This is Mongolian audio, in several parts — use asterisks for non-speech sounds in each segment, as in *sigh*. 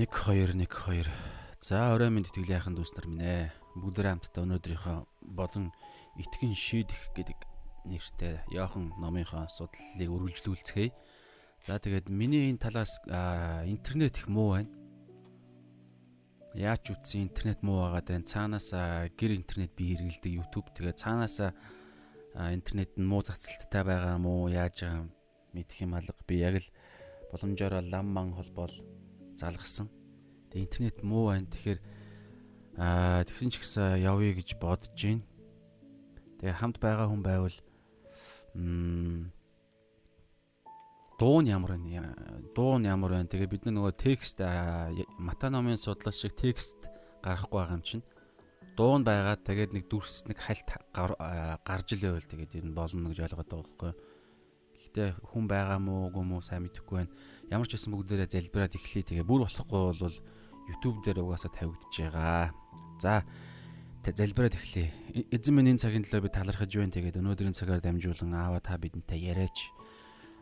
1 2 1 2. За орой минь тэтгэлийн хайханд дүүс нар минь ээ. Бүгд хамтдаа өнөөдрийнхөө бодон итгэн шийдэх гэдэг нэртэй Йохан номынхоо судлалыг үргэлжлүүлцгээе. За тэгээд миний энэ талаас интернет их муу байна. Яаж үтсэн интернет муу байгаад байна. Цаанаас гэр интернет би хэрэгэлдэг YouTube тэгээд цаанаас интернет нь муу цацалттай байгаа мó яаж мэдэх юм алга. Би яг л боломжоор лам ман холбоол залгасан. Тэгээ интернет муу байна. Тэгэхээр аа тэгсэн ч гэсэн явъя гэж бодож байна. Тэгээ хамт байгаа хүн байвал м дуун ямар байна? Дуун ямар байна? Тэгээ бид нөгөө текст мата номын судлаач шиг текст гарахгүй байгаа юм чинь дуун байгаад тэгээд нэг дүрс нэг хальт гарч илээвэл тэгээд энэ болно гэж ойлгоод байгаа байхгүй. Гэхдээ хүн байгаа мó үгүй мó сайн мэдэхгүй байна ямар ч байсан бүгдээрээ залбираад эхлэе. Тэгээ бүр болохгүй бол YouTube дээр угаасаа тавигдж байгаа. За залбираад эхлэе. Эзэн минь энэ цагийн төлөө би талархаж байна. Тэгээд өнөөдрийн цагаар дамжуулан аава та бидэнтэй яриач.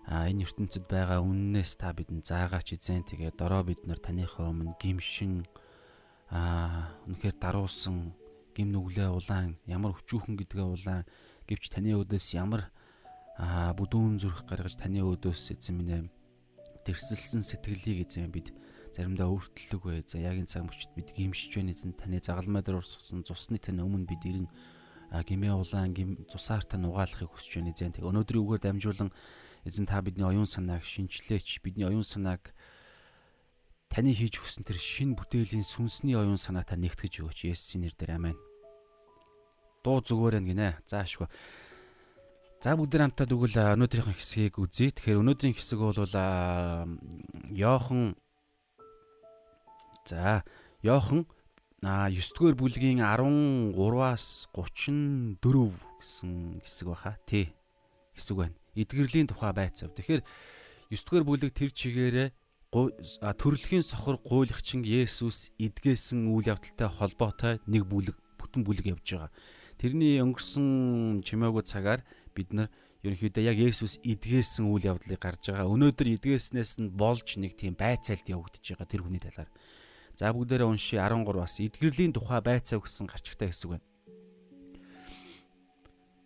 А энэ ертөнцид байгаа үннээс та бидэнд заагаач эзэн. Тэгээд дороо бид нар таныхаа өмнө гимшин а үнэхээр даруусан гим нүглээ улаан ямар өчүүхэн гэдгээ улаан гэвч таны өдөөс ямар бүдүүн зүрх гаргаж таны өдөөс эзэн минь тэрсэлсэн сэтгэлийг эзэн бид заримдаа өөртөлдөг бай. За энэ цаг мөчид бид гимшиж байна эзэн таны загалмай дээр урсгасан цусны тань өмнө бид ирэн гимээ улаан гим цусаар тань угаалахыг хүсэж байна эзэн. Тэг өнөөдрийн үгээр дамжуулан эзэн та бидний оюун санааг шинчлээч. Бидний оюун санааг таны хийж өгсөн тэр шин бүтээлийн сүнсний оюун санаа та нэгтгэж өгөөч. Есүсийн нэрээр аминь. Дуу зүгээр байна гинэ. Заашгүй. За бүгд хамтаа тэгвэл өнөөдрийнх хэсгийг үзье. Тэгэхээр өнөөдрийн хэсэг бол Йохан За Йохан а 9 дугаар бүлгийн 13-аас 34 гэсэн хэсэг баха. Тий. хэсэг байна. Эдгэрлийн тухай байцав. Тэгэхээр 9 дугаар бүлэг тэр чигээрээ төрөлхийн сохор гуйлгчин Есүс эдгээсэн үйл явдалтай холбоотой нэг бүлэг бүтэн бүлэг явж байгаа. Тэрний өнгөрсөн чимээгүй цагаар бид нар ерөнхийдөө яг Есүс эдгээсэн үйл явдлыг гарч байгаа. Өнөөдөр эдгээснээс нь болж нэг тийм байцаалд явагдаж байгаа тэр хүний талаар. За бүгдээрээ уншия 13 бас эдгэрлийн тухай байцаа гэсэн гарчигтай хэсэг байна.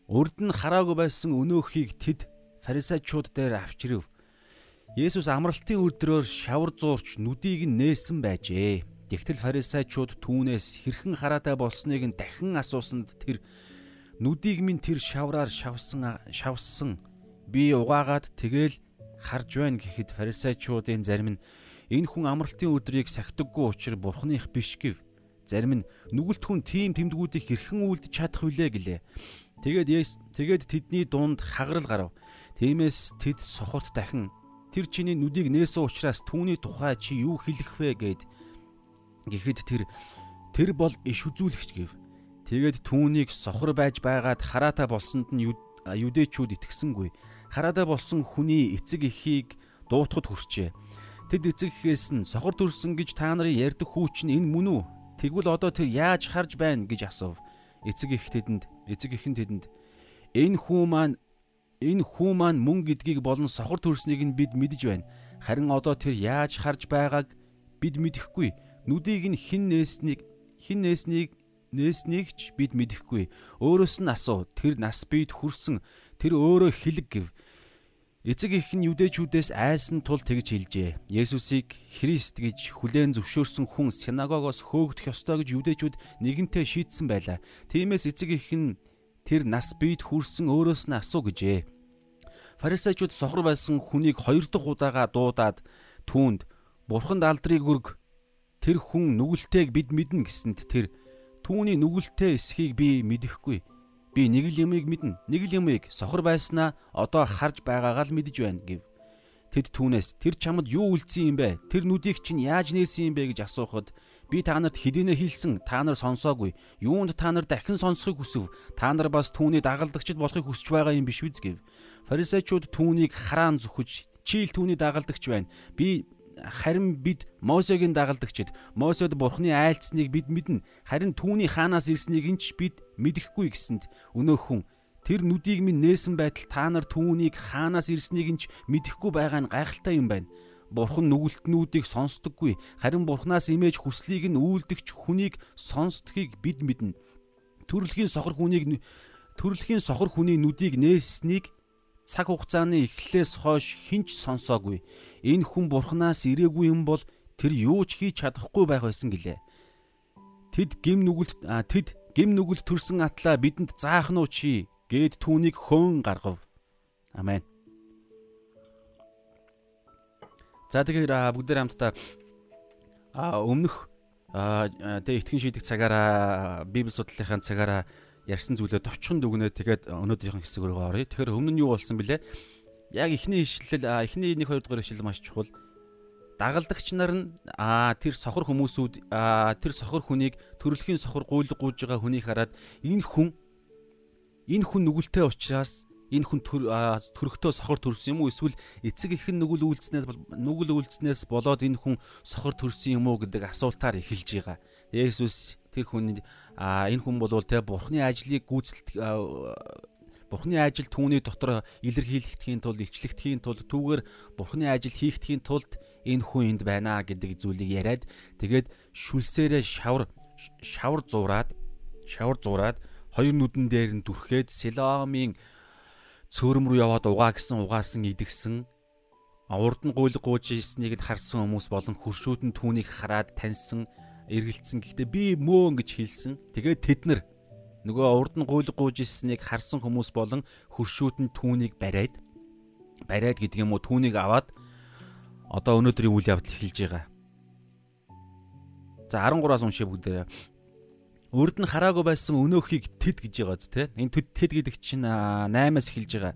Урд нь хараагүй байсан өнөөхийг тэд фарисеучуд дээр авчирв. Есүс амралтын өдрөөр шавар зуурч нүдийг нь нээсэн байжээ. Тэгтэл фарисеучуд түүнээс хэрхэн хараатай болсныг нь дахин асуусанд тэр нүдийг минь тэр шавраар шавсан шавсан би угаагаад тэгэл харж байна гэхэд фарисеучуудын зарим нь энэ хүн амралтын өдрийг сахидаггүй учраа бурхных биш гэв. Зарим нь нүгэлт хүн тийм тэмдгүүдийг хэрхэн үлдэж чадах вүлээ гэлээ. Тэгээд тэгээд тэдний дунд хагарал гарав. Тиймээс тэд сохорт дахин тэр чиний нүдийг нээсэн учраас түүний тухай чи юу хэлэх вэ гэд Гэхдээ тэр тэр бол иш үзүүлэгч гэв. Тэгээд түүнийг сохор байж байгаад хараатай болсонд нь юдэчүүд итгэсэнгүй. Хараатай болсон хүний эцэг эхийг дуутахад хүрчээ. Тэд эцэг эхээс нь сохор төрсөн гэж та нарын ярьдаг хүүч нь энэ мөн үү? Тэгвэл одоо тэр яаж харж байна гэж асуув. Эцэг эх тэдэнд эцэг эхэн тэдэнд энэ хүү маань энэ хүү маань мөн гэдгийг болон сохор төрснийг нь бид мэдж байна. Харин одоо тэр яаж харж байгааг бид мэдэхгүй нүдийг нь хин нээснийг хин нээснийг нээснийг ч бид мэдэхгүй. Өөрөөс нь асуу. Тэр нас бид хүрсэн. Тэр өөрөө хилэг гэв. Эцэг их нь юдэчүүдээс айсан тул тэгж хэлжээ. Есүсийг Христ гэж хүлээн зөвшөөрсөн хүн синагогоос хөөгдөх ёстой гэж юдэчүүд нэгэнтээ шийдсэн байлаа. Тиймээс эцэг их нь тэр нас бид хүрсэн өөрөөс нь асуу гэжээ. Фарисеучуд сохор байсан хүнийг хоёр дахь удаага дуудаад түүнд бурханд алдрыг өрг тэр хүн нүгэлтэйг бид мэднэ гэсэнд тэр түүний нүгэлтэй эсхийг би мэдэхгүй. Би нэг л юмыг мэднэ. Нэг л юмыг сохор байснаа одоо харж байгаагаа л мэдэж байна гэв. Тэд түүнээс тэр чамд юу үлдсэн юм бэ? Тэр нүдийг чинь яаж нээсэн юм бэ гэж асуухад би та нарт хэдийнэ хэлсэн та нар сонсоогүй. Юунд та нар дахин сонсохыг хүсв? Та нар бас түүний дагалдагчд болохыг хүсэж байгаа юм биш биз гэв. Фарисеучуд түүнийг хараан зүхэж чи л түүний дагалдагч байна. Би харин бид Мосегийн дагалдагчид Мосед бурхны айлцсныг бид мэднэ. Харин түүний хаанаас ирснийг нь ч бид мэдэхгүй гэсэнд өнөөхөн тэр нүдийг минь нээсэн байтал та нар түүнийг хаанаас ирснийг нь ч мэдэхгүй байгаа нь гайхалтай юм байна. бурхан нүгэлтнүүдийг сонсдоггүй. Харин бурханаас имэж хүслийг нь үйлдэгч хүнийг сонсдгийг бид мэднэ. Төрөлхийн сохор хүнийг төрөлхийн сохор хүний нүдийг нээснийг цаг хугацааны эхлэлээс хойш хинч сонсоогүй. Энэ хүн бурханаас ирээгүй юм бол тэр юу ч хийж чадахгүй байх байсан гэлээ. Тэд гим нүгэлт тэд гим нүгэлт төрсэн атлаа бидэнд заах нь чи гээд түүнийг хөөн гаргав. Амен. За тэгэхээр бүгд хамтдаа өмнөх тэгээ итгэн шийдэх цагаараа библи судлалынхаа цагаараа ярьсан зүйлээ товчхон дүгнээ тэгээд өнөөдрийнхэн хэсэг рүү оръё. Тэгэхээр өмнө нь юу болсон бэлээ? Яг эхний ишлэл эхний 1 2 дугаар ишлэл маш чухал дагалдагч нар нь тэр сохор хүмүүсүүд тэр сохор хүнийг төрөлхийн сохор гуйлг гууж байгаа хүнийг хараад энэ хүн энэ хүн нүгэлтэй учраас энэ хүн төрөхтөө сохор төрсөн юм уу эсвэл эцэг ихэн нүгэл үйлдснээс нүгэл үйлдснээс болоод энэ хүн сохор төрсөн юм уу гэдэг асуултаар эхэлж байгаа. Есүс тэр хүн а энэ хүн бол те бурхны ажлыг гүйцэлт Бурхны ажил түүний дотор илэрхийлэгдэхийн тулд, ивчлэгдэхийн тулд, түүгээр Бурхны ажил хийгдэхийн тулд энэ хүн энд байна гэдэг зүйлийг яриад тэгээд шүлсээрээ шавар шавар зураад шавар зураад хоёр нүдэн дээр нь дүрхээд Силомын цөөрөм рүү яваад угаа гэсэн угаасан идэгсэн урд нь гуйлг гууж ирснийг харсан хүмүүс болон хуршүүд нь түүнийг хараад таньсан эргэлцсэн. Гэхдээ би мөө ингэж хэлсэн. Тэгээд тэд нар нөгөө урд нь гуйлг гууж ирснийг харсан хүмүүс болон хөршүүд нь түүнийг бариад бариад гэдэг юм уу түүнийг аваад одоо өнөөдрийн үйл явдал эхэлж байгаа. За 13-аас уншия бүгдээрээ. Урд нь хараагүй байсан өнөөхийг тэд гэж байгаа зү те. Энэ тэд гэдэг чинь 8-аас эхэлж байгаа.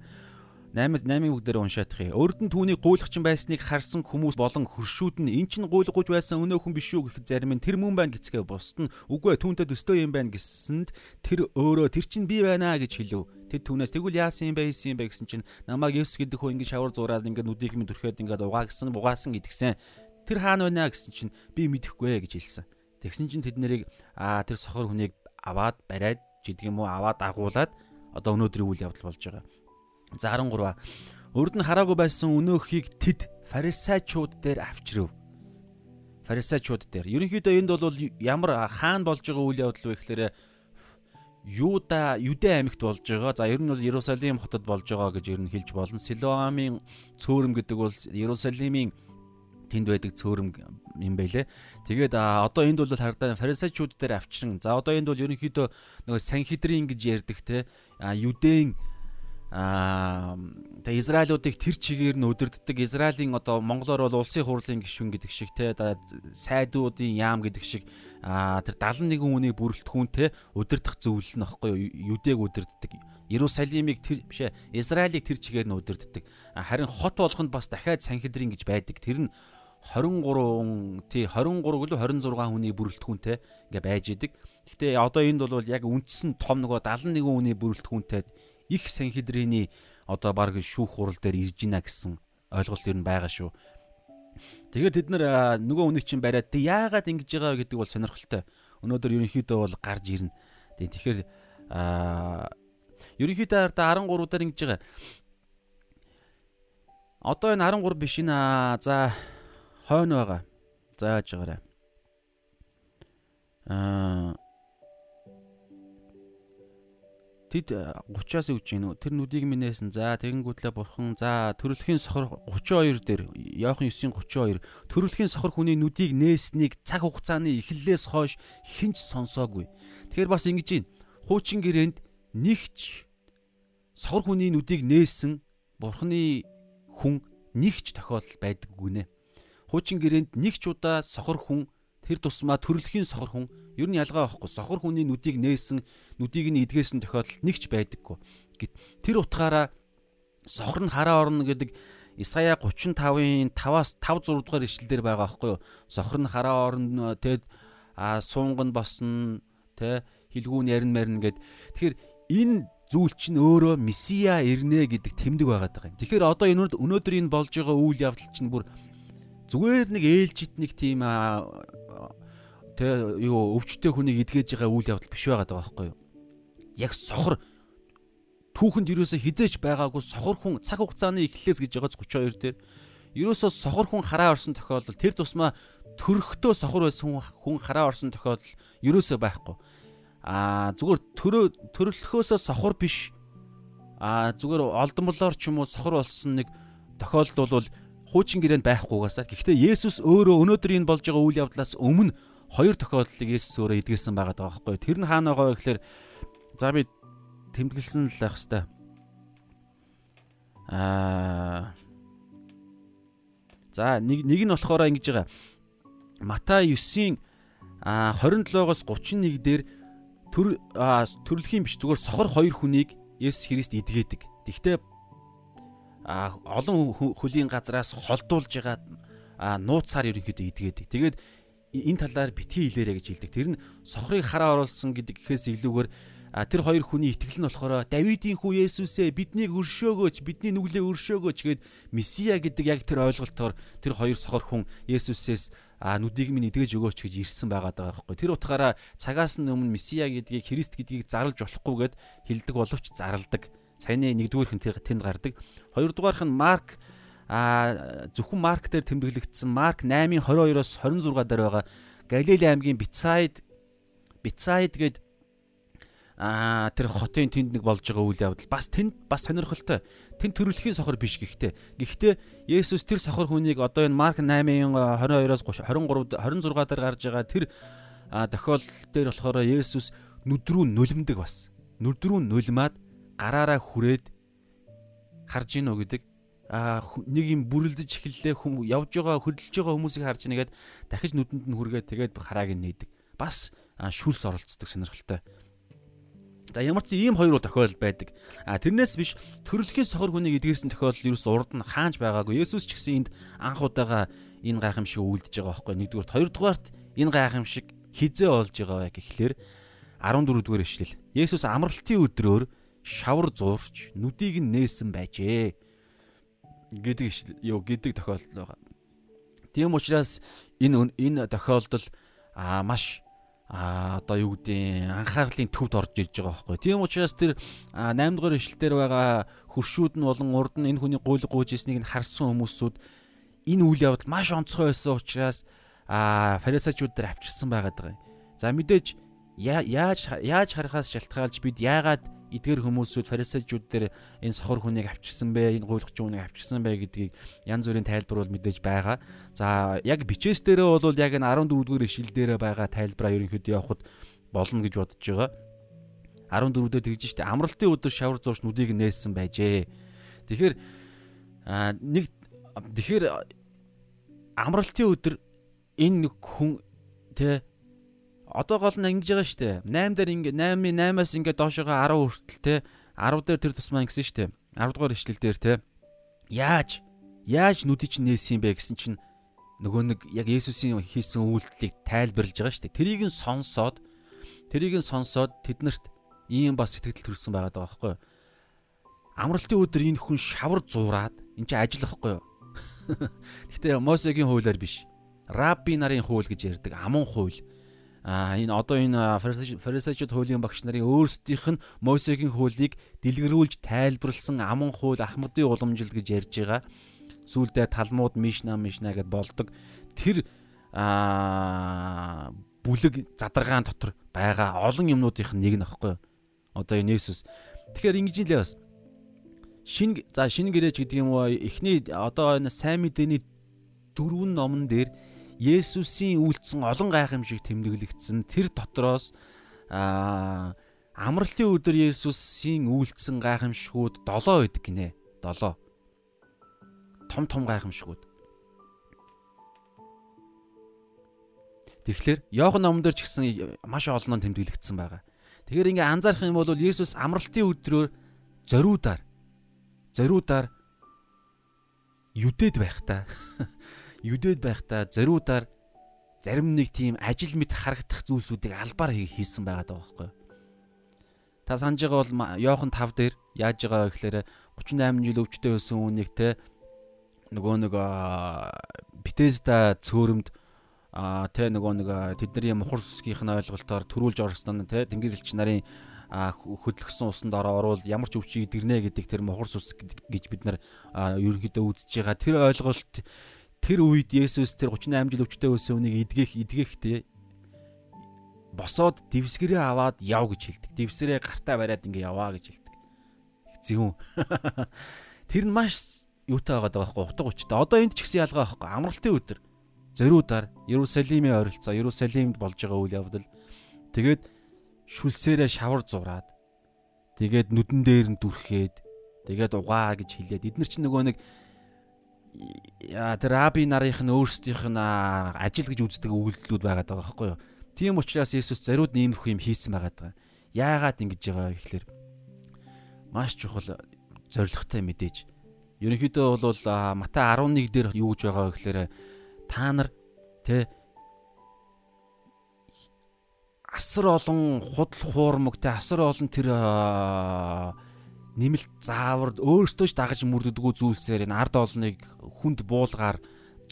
8 8-ын бүгдээр уншаадах юм. Өрд нь түүний гуйлгчин байсныг харсан хүмүүс болон хөршүүд нь эн чинь гуйлгууж байсан өнөөхөн биш үү гэхэд зарим нь тэр мөн байна гэцгээ бусд нь үгүй түүнтэй төстэй юм байна гэсэнд тэр өөрөө тэр чинь би байна гэж хэлв. Тэд түүнээс тэгвэл яасан юм бэ хийсэн юм бэ гэсэн чинь намайг Есүс гэдэг хөө ингэ шавар зураад ингэ нүдийг минь төрхөөд ингэ угаагсан бугаасан гэдгсэн. Тэр хаана байна гэсэн чинь би мэдэхгүй гэж хэлсэн. Тэгсэн чинь тэд нэрийг аа тэр сохор хүнийг аваад бариад жидг юм уу аваад агуулад одоо өнөөдрийн үйл явдал болж байгаа. За 13. Урд нь хараагүй байсан өнөөхийг тэд фарисеучуд дээр авчирв. Фарисеучуд дээр. Ерөнхийдөө энд бол ямар хаан болж байгаа үйл явдал вэ гэхээр Юда Юдэ аймагт болж байгаа. За ер нь бол Иерусалим хотод болж байгаа гэж ер нь хэлж болно. Силоамын цөөрөм гэдэг бол Иерусалимийн тэнд байдаг цөөрөм юм байлээ. Тэгээд одоо энд бол хардаа фарисеучуд дээр авчран. За одоо энд бол ерөнхийдөө нөгөө санхедрин гэж ярьдаг те Юдэн аа тэгээ Израилуудыг тэр чигээр нь өдөрддөг. Израилийн одоо монголоор бол улсын хурлын гишүүн гэдэг шиг те сайдуудын яам гэдэг шиг аа тэр 71 хүнийг бүрэлдэхүүн те өдөрдох зөвлөл нь аахгүй юдэг өдөрддөг. Иерусалимыг тэр бишээ Израилийг тэр чигээр нь өдөрддөг. Харин хот болгонд бас дахиад санхедрин гэж байдаг. Тэр нь 23 тий 23 гэлөө 26 хүний бүрэлдэхүүнтэй ингээ байж идэг. Гэхдээ одоо энд бол яг үндсэн том нөгөө 71 хүний бүрэлдэхүүнтэй их санхедрийн одоо баг шүүх хурал дээр ирж гинэ гэсэн ойлголт ер нь байгаа шүү. Тэгээд тэд нар нөгөө хүнийг чинь бариад тэг яагаад ингэж байгаа гэдэг бол сонирхолтой. Өнөөдөр ерөнхийдөө бол гарч ирнэ. Тэг тэгэхээр аа ерөнхийдөө 13 дээр ингэж байгаа. Одоо энэ 13 биш нэ. За хойно байгаа. Зааж байгаарай. Аа Тэд 30-аас өгч гин үү? Тэр нүдийг минээсэн. За тэгэнгүүтлээ бурхан. За төрөлхийн сохор 32 дээр Иохан 9:32 төрөлхийн сохор хүний нүдийг нээснийг цаг хугацааны эхлэлээс хойш хинч сонсоогүй. Тэгэхээр бас ингэж гин. Хуучин гэрээнд нэгч сохор хүний нүдийг нээсэн бурханы хүн нэгч тохиолдол байдаггүй нэ. Хуучин гэрээнд нэгч удаа сохор хүн тэр тусмаа төрөлхийн сохор хүн Ер нь ялгаа байхгүй. Сохор хүний нүдийг нээсэн, нүдийг нь эдгээсэн тохиолдол нэгч байдаггүй. Тэр утгаараа сохор нь хараа орно гэдэг Исая 35-ын 5-аас 5 6 дугаар ишлэлдэр байгаа байхгүй юу? Сохор нь хараа орно тэгэд суунган босно тэ хилгүүн ярин марин гэд. Тэгэхээр энэ зүйл чинь өөрөө месиа ирнэ гэдэг тэмдэг байгаад байгаа юм. Тэгэхээр одоо энэ өнөөдөр энэ болж байгаа үйл явдал чинь бүр зүгээр нэг ээлжит нэг тийм тэ юу өвчтөе хүнийг эдгэж байгаа үйл явдал биш байгаад байгаа байхгүй юу? Яг сохор түүхэнд юусоо хизээч байгаагүй сохор хүн цаг хугацааны эхлэлээс гэж байгаа 32 дээр ерөөсөө сохор хүн хараа орсон тохиолдол тэр тусмаа төрөхтөө сохор байсан хүн хараа орсон тохиолдол ерөөсөө байхгүй. Аа зүгээр төрөө төрөлхөөсөө сохор биш. Аа зүгээр олдмолоор ч юм уу сохор болсон нэг тохиолдол бол хуучин гэрээнд байхгүйгаасаа. Гэхдээ Есүс өөрөө өнөөдөр энэ болж байгаа үйл явдлаас өмнө хоёр тохиолдлыг Есүс өөрөө эдгэлсэн байгаа даа байхгүй. Тэр нь хаана байгаа вэ гэхээр за би тэмдэглэсэн л байх хэвээр. Аа За нэг нэг нь болохоор ингэж байгаа. Матай 9-ийн 27-оос 31 дээр төр төрлөхийн биш зүгээр сохор хоёр хүнийг Есүс Христ идгээдэг. Тэгвэл олон хөлийн газраас холдуулж байгаа нууцаар ерөнхийдөө идгээдэг. Тэгээд энэ талаар битгий хэлээрэ гэж хэлдэг. Тэр нь сохрыг хараа оруулсан гэдэг гэхээс илүүгээр тэр хоёр хүний итгэл нь болохоор Давидын хүү Есүсээ биднийг өршөөгөөч, бидний нүглээ өршөөгөөч гэд Месиа гэдэг яг тэр ойлголтоор тэр хоёр сохор хүн Есүсээс нүдийг минь идгэж өгөөч гэж ирсэн байгаа даа байхгүй. Тэр утгаараа цагаас нь өмнө Месиа гэдгийг Христ гэдгийг зарлж болохгүйгээд хэлдэг боловч зарладаг саяны нэгдүгээрх нь тэнд гардаг. Хоёрдугаарх нь Марк а зөвхөн Марк дээр тэмдэглэгдсэн Марк 8:22-оос 26 дээр байгаа Галилей аймгийн Бицайд Бицайд гээд а тэр хотын тэнд нэг болж байгаа үйл явдал бас тэнд бас сонирхолтой. Тэнд төрөлхийн сохор биш гэхдээ гэхдээ Есүс тэр сохор хүнийг одоо энэ Марк 8:22-оос 23 26 дээр гарч байгаа тэр тохиолдол дээр болохоор Есүс нүдрүү нулимдаг бас. Нүдрүү нулимаад гараараа хүрээд харж гинөө гэдэг а нэг юм бүрлдэж эхэллээ хүм явж байгаа хөдөлж байгаа хүмүүсийг харж нэгээд дахиж нүдэнд нь хүргээд тэгээд харааг нь нээдэг. Бас шүлс оролцдог сонирхолтой. За ямар ч ийм хоёр тохиолдол байдаг. А тэрнээс биш төрөлхийн сохор хүнийг эдгэрсэн тохиолдол ерөөс урд нь хаанч байгаагүй. Есүс ч гэсэн энд анх удаага энэ гайхамшиг үлдэж байгаа байхгүй. Нэгдүгээр, хоёрдугаарт энэ гайхамшиг хизээ олж байгаа вэ гэхлээр 14 дугаар ишлэл. Есүс амралтын өдрөөр шавар зуурч нүдийг нь нээсэн байжээ гэдэг юу гэдэг тохиолдол байгаа. Тийм учраас энэ энэ тохиолдол аа маш а одоо юу гэдэг анхаарлын төвд орж ирж байгаа байхгүй. Тийм учраас тэр 8 дугаар ишлэлээр байгаа хөршүүд нь болон урд нь энэ хүний гуйлг гуйж ирснийг нь харсан хүмүүсүүд энэ үйл явдал маш онцгой байсан учраас а фарисеучуд дээр авчирсан байгаад байгаа. За мэдээж яаж яаж харахаас шалтгаалж бид яагаад эдгээр хүмүүсүүд фарисеучуд дээр энэ сохор хүнийг авчирсан бэ, энэ гуйлгч хүнийг авчирсан бэ гэдгийг янз бүрийн тайлбар бол мэдээж байгаа. За яг бичээс дээрээ бол яг энэ 14 дугаар ишил дээрээ байгаа тайлбараа ерөнхийдөө явахад болно гэж бодож байгаа. 14 дээр тэгж штэ амралтын өдөр шавар зурш нүдийг нээсэн байжээ. Тэгэхээр нэг тэгэхээр амралтын өдөр энэ хүн тэ одоо гол нь ингэж байгаа шүү дээ. 8 дээр ингэ 8-ийн 8-аас ингэ доошоо 10 хүртэл те 10 дээр тэр тусмаа ингэсэн шүү дээ. 10 дугаар ишлэл дээр те яаж яаж нүдий чинь нээсэн юм бэ гэсэн чинь нөгөө нэг яг Есүсийн хийсэн үйлдэлийг тайлбарлаж байгаа шүү дээ. Тэрийг нь сонсоод тэрийг нь сонсоод тэднэрт ийм бас сэтгэл төрсэн байгаад байгаа байхгүй юу? Амралтын өдөр энэ хүн шавар зуураад эн чинь ажил байхгүй юу? *laughs* Гэхдээ Мосегийн хуулиар биш. Рабби нарын хууль гэж ярьдаг амун хууль энэ одоо энэ фарисеучуд хуулийн багш нарын өөрсдийнх нь Мосегийн хуулийг дэлгэрүүлж тайлбарлсан аман хууль Ахмадын уламжил гэж ярьж байгаа. Сүүлдээ Талмуд, Мишна, Мишна гэд болдог. Тэр а бүлэг задаргаан дотор байгаа олон юмнуудынх нь нэг нөхгүй. Одоо энэ Есүс. Тэгэхээр ингэж нэлээ бас шин за шинэ гэрээч гэдэг юм уу эхний одоо энэ сайн мэдээний дөрвөн номон дээр Есүсийн үйлдсэн олон гайхамшиг тэмдэглэгдсэн тэр дотроос аа амралтын өдөр Есүсийн үйлдсэн гайхамшигуд 7 байдаг гинэ. 7. Том том гайхамшигуд. Тэгэхээр Иохан номон дээр ч гэсэн маш олон тэмдэглэгдсэн байгаа. Тэгэхээр ингээ анзаарах юм бол Есүс амралтын өдрөөр зориудаар зориудаар юдэд байх та *laughs* юдэд байхдаа зориудаар зарим нэг тийм ажил мэт харагдах зүйлсүүдийг албаар хийсэн байгаа даа байхгүй. Та санаж байгаа бол Йохан 5 дээр яаж байгаа вэ гэхээр 38 жил өвчтөе байсан үнийг те нөгөө нэг Бетезда цөөрөмд тэ нөгөө нэг тэдний мухар сүсгийнх нь ойлголтоор төрүүлж орсон нь тэ тэнгэр элч нарын хөдлөгсөн усанд ороод ямар ч өвчийг идэрнэ гэдэг тэр мохор сүс гэж бид нар ерөнхийдөө үзэж байгаа. Тэр ойлголт тэр үед Есүс тэр 38 жил өвчтэй байсан хүнийг идгэх идгэхтэй босоод дивсгэрээ аваад яв гэж хэлдэг. Дивсгэрээ гартаа бариад ингээ яваа гэж хэлдэг. Зүүн. *laughs* Тэр нь маш юутай байгаа байхгүй утга учиртай. Одоо энд ч гэсэн ялгаа байхгүй. Амралтын өдөр зориудаар Иерусалимийн ойролцоо, Иерусалимд болж байгаа үйл явдал. Тэгээд шүлсээрээ шавар зураад тэгээд нүдэн дээр нь дүрхээд тэгээд угаа гэж хэлээд эднэр чинь нөгөө нэг яа тэр раби нарынх нь өөрсдийнх нь ажил гэж үздэг үйлдэлүүд байгаад байгаа байхгүй юу. Тийм учраас Есүс зариуд нэмэрхүү юм хийсэн байгаад байгаа. Яагаад ингэж байгаа гэхэлэр маш чухал зоригтой мэдээж. Ерөнхийдөө бол Матай 11 дээр юу гэж байгаа гэхэлэр та нар тэ асар олон худал хуурмаг тэ асар олон тэр нэмэлт заавар өөртөө ч дагаж мөрддгүү зүйлсээр энэ ард олныг хүнд буулгаар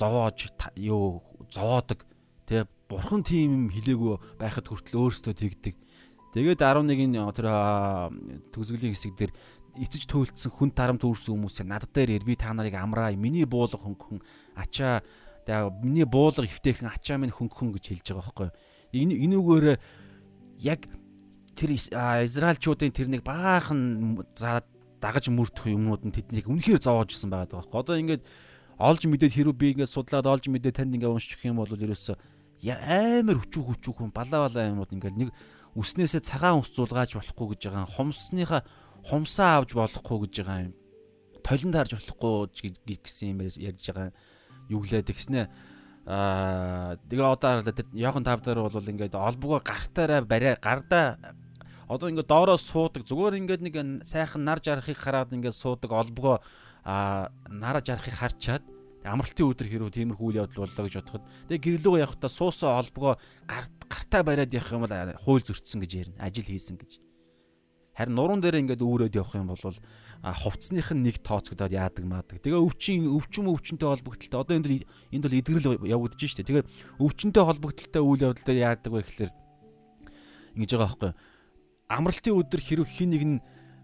зовоож юу зовоодог тэ бурхан тийм юм хилээгүй байхад хүртэл өөртөө тэгдэг. Тэгээд 11-ийн тэр төгсгөлийн хэсэг дээр эцэж туйлдсан хүн тарамт үүрсэн хүмүүсээ над дээр ир би та нарыг амраа миний буулга хөнгөн ачаа тэгээ миний буулга эвтэйхэн ачаа минь хөнгөн гэж хэлж байгаа байхгүй энэ энүүгээр яг тэр израилчуудын тэр нэг баахан дагаж мөрдөх юмнууд нь тэднийг үнэхээр зовоожсэн байгаа байхгүй одоо ингээд олж мэдээд хэрүү би ингээд судлаад олж мэдээд танд ингээд уншчих юм бол ерөөсөө амар хүчүү хүчүүхэн балаа балаа юмуд ингээд нэг үснээсээ цагаан ус зулгааж болохгүй гэж байгаа хумсныхаа хумсаа авч болохгүй гэж байгаа юм. Толинд харж болохгүй гэсэн юм ярьж байгаа юу гэлээ тэгснэ? Аа тэгээ одоо яохон тав дээр бол ингээд олбогоо гартаараа бариа гардаа одоо ингээд доороо суудаг зүгээр ингээд нэг сайхан нар жарахыг хараад ингээд суудаг олбогоо а нараа жарахыг харчаад амралтын өдөр хэрүү тиймэрхүү үйл явдал боллоо гэж бодоход тэгээ гэрлүүгөө явахдаа суусан олбогоо гартаа бариад явах юм бол хууль зөрчсөн гэж ярина ажил хийсэн гэж Харин нуруунд дээр ингээд үүрээд явах юм бол хувцсных нь нэг тооцогдоод яадаг маадаг. Тэгээ өвчин өвчин өвчнтэй холбогдлолтой одоо энэ энд бол эдгэрэл явагдаж штэ. Тэгээ өвчнтэй холбогдлолтой үйл явдал дээр яадаг вэ гэхэлэр ингэж байгаа байхгүй. Амралтын өдөр хэрэг хин нэг нь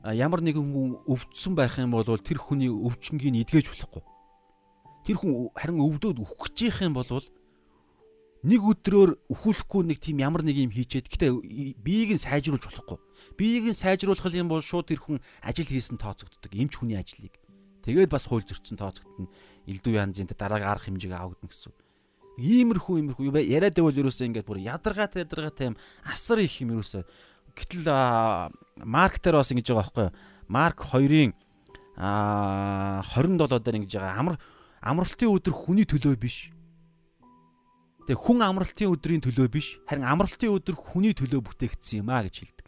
ямар нэгэн хүн өвдсөн байх юм бол тэр хүний өвчнгийг эдгэж болохгүй. Тэр хүн харин өвдөөд үхэх гэж юм бол нэг өдрөөр өхүүлэхгүй нэг тийм ямар нэг юм хийчээд гэтээ биеийг нь сайжруулж болохгүй. Биеийг нь сайжруулах юм бол шууд тэр хүн ажил хийсэн тооцогддог. Эмч хүний ажлыг. Тэгээд бас хууль зөрчсөн тооцогдно. Илдүү янзын дараагийн арга хэмжээг авагдана гэсэн. Иймэрхүү иймэрхүү яриад байвал ерөөсөө ингээд бүр ядаргаатай ядаргаатай юм асар их юм ерөөсөө. Гэтэл марк дээр бас ингэж байгаа байхгүй юу? Марк 2-ын а 27 дээр ингэж байгаа амар амралтын өдөр хүний төлөө биш Тэгээ хүн амралтын өдрийн төлөө биш харин амралтын өдөр хүний төлөө бүтээгдсэн юм а гэж хэлдэг.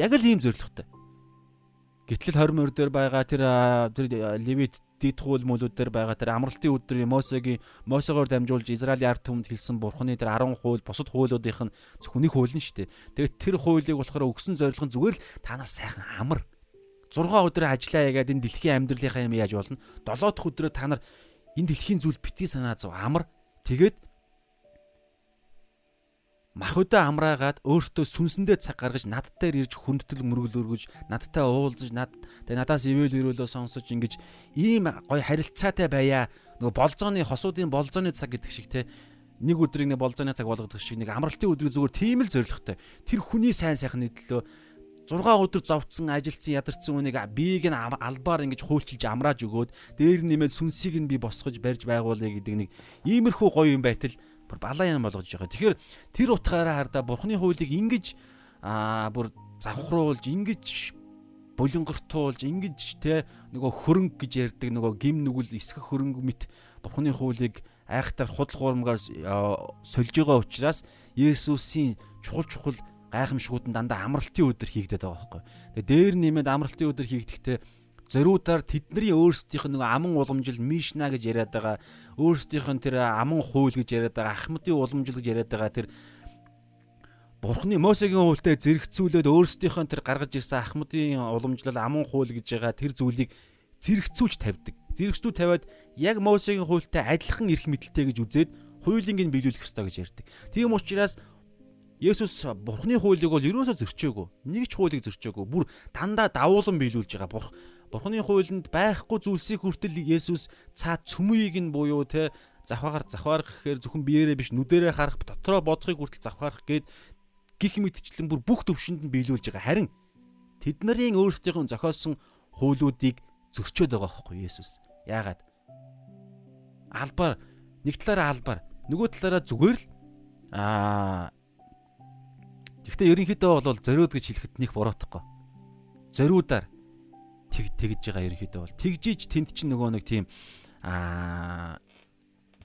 Яг л ийм зоригтой. Гэтэл 20 дээр байгаа тэр тэр Левит дид хууль мөлүүд дээр байгаа тэр амралтын өдрийн Мосегийн Мосегоор дамжуулж Израилийн ард түмэнд хэлсэн бурхны тэр 10 хууль бусад хуулиудынх нь зөвхөн нэг хууль нь шүү дээ. Тэгээд тэр хуулийг болохоор өгсөн зорилго нь зүгээр л та нар сайхан амар 6 өдөр ажиллаа ягаад энэ дэлхийн амьдралынхаа юм яаж болно? 7 дахь өдрөө та нар энэ дэлхийн зүйл битгий санаа зов амар тэгээд махуудаа амраагаад өөртөө сүнсэндээ цаг гаргаж надтай ирж хүндэтгэл мөргөл өргөж надтай уулзаж над тэгээ надаас ивэл ирүүлөө сонсож ингэж ийм гоё харилцаатай байя. Нөгөө болзооны хосуудын болзооны цаг гэдэг шиг те. Нэг өдрийг нэг болзооны цаг болгодог шиг нэг амралтын өдрийг зүгээр тийм л зоригтой тэр хүний сайн сайхны төлөө 6 өдөр зовцсон ажилтсан ядарсан үнийг биеийг нь албаар ингэж хуульчилж амрааж өгөөд дээр нэмээд сүнсийг нь би босгож барьж байгуулъя гэдэг нэг иймэрхүү гоё юм байтал бүр балаа юм болгож байгаа. Тэгэхээр тэр утгаараа хардаа бурхны хуулийг ингэж аа бүр завхруулж ингэж булингортуулж ингэж те нөгөө хөрөнгө гэж ярьдаг нөгөө гим нүгэл эсгэх хөрөнгө мэт бурхны хуулийг айхтар худал хуурмгаар сольж байгаа учраас Есүсийн чухал чухал гайхамшгууд нь дандаа амралтын өдөр хийгдэт байгаа байхгүй. Тэгээ дээр нэмээд амралтын өдөр хийгдэхдээ зориудаар тэдний өөрсдийнх нь нэг аман уламжил мишна гэж яриад байгаа өөрсдийнх нь тэр аман хууль гэж яриад байгаа ахмадын уламжил гэж яриад байгаа тэр Бурхны Мосегийн хуультай зэрэгцүүлээд өөрсдийнх нь тэр гаргаж ирсэн ахмадын уламжлал аман хууль гэж байгаа тэр зүйлийг зэрэгцүүлж тавьдаг. Зэрэгцүү тавиад яг Мосегийн хуультай адилхан эрх мэдэлтэй гэж үзээд хуулийг нь биелүүлэх ёстой гэж ярьдаг. Тийм учраас Есүс Бурхны хуулийг бол ерөөсөө зөрчөөгүй. Нэг ч хуулийг зөрчөөгүй. Бүр дандаа давуулан биелүүлж байгаа. Бурх Бурхны хуулинд байхгүй зүйлсийг хүртэл Есүс цаа цөмийг нь буюу те завхаар завхаар гэхээр зөвхөн биеэрээ биш нүдэрээ харах дотроо бодохыг хүртэл завхаарах гээд гих мэдчлэн бүр бүх төвшөнд нь биелүүлж байгаа. Харин тэд нарын өөрсдийнх нь зохиосон хуулиудыг зөрчөөд байгаа байхгүй Есүс. Яагаад? Албаар нэг талаараа албаар нөгөө талаараа зүгээр л аа Гэхдээ ерөнхийдөө бол зориуд гэж хэлэхэд них буруутахгүй. Зориудаар тэг тэгж байгаа ерөнхийдөө бол тэгжиж тэнд чинь нөгөө нэг тийм аа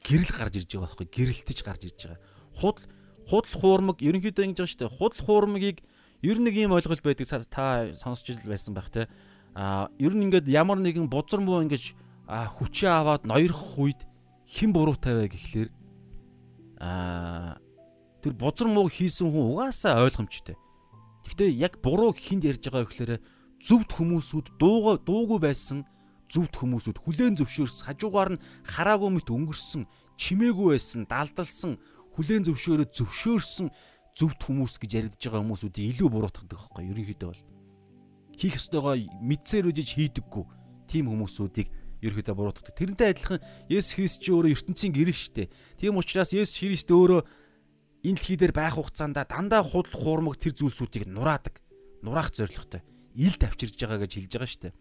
гэрэл гарч ирж байгаа байхгүй гэрэлтэж гарч ирж байгаа. Худал худал хуурмаг ерөнхийдөө ингэж байгаа шүү дээ. Худал хуурмагийг ер нь ийм ойлголт байдаг та сонсч байсан байх те. Аа ер нь ингээд ямар нэгэн бузар муу ингэж хүчээ аваад ноёрох үед хэн буруутай вэ гэхлээр аа тэр бузар мууг хийсэн хүн угаасаа ойлгомжтой. Гэхдээ яг буруу хинд ярьж байгаа гэхээр зөвд хүмүүсүүд дууга дуугүй байсан зөвд хүмүүсүүд хүлээн зөвшөөрс хажуугаар нь хараагүй мэт өнгөрсөн чимээгүй байсан далдалсан хүлээн зөвшөөрөө зөвшөөрсөн зөвд хүмүүс гэж яригдж байгаа хүмүүсүүдийг илүү буруутгадаг байхгүй ерөнхийдөө бол хийх ёстойгоо мэдсээр үжиж хийдэггүй тийм хүмүүсүүдийг ерөөдөө буруутгадаг. Тэрнтэй адилхан Есүс Христ чи өөрөө ертөнцийн гэрэл штэ. Тийм учраас Есүс Христ өөрөө энэ дэлхий дээр байх хугацаанд дандаа худал хуурмаг тэр зүйлсүүдийг нураадаг. Нураах зорилготой. Ил тавчирж байгаа гэж хэлж байгаа шүү дээ.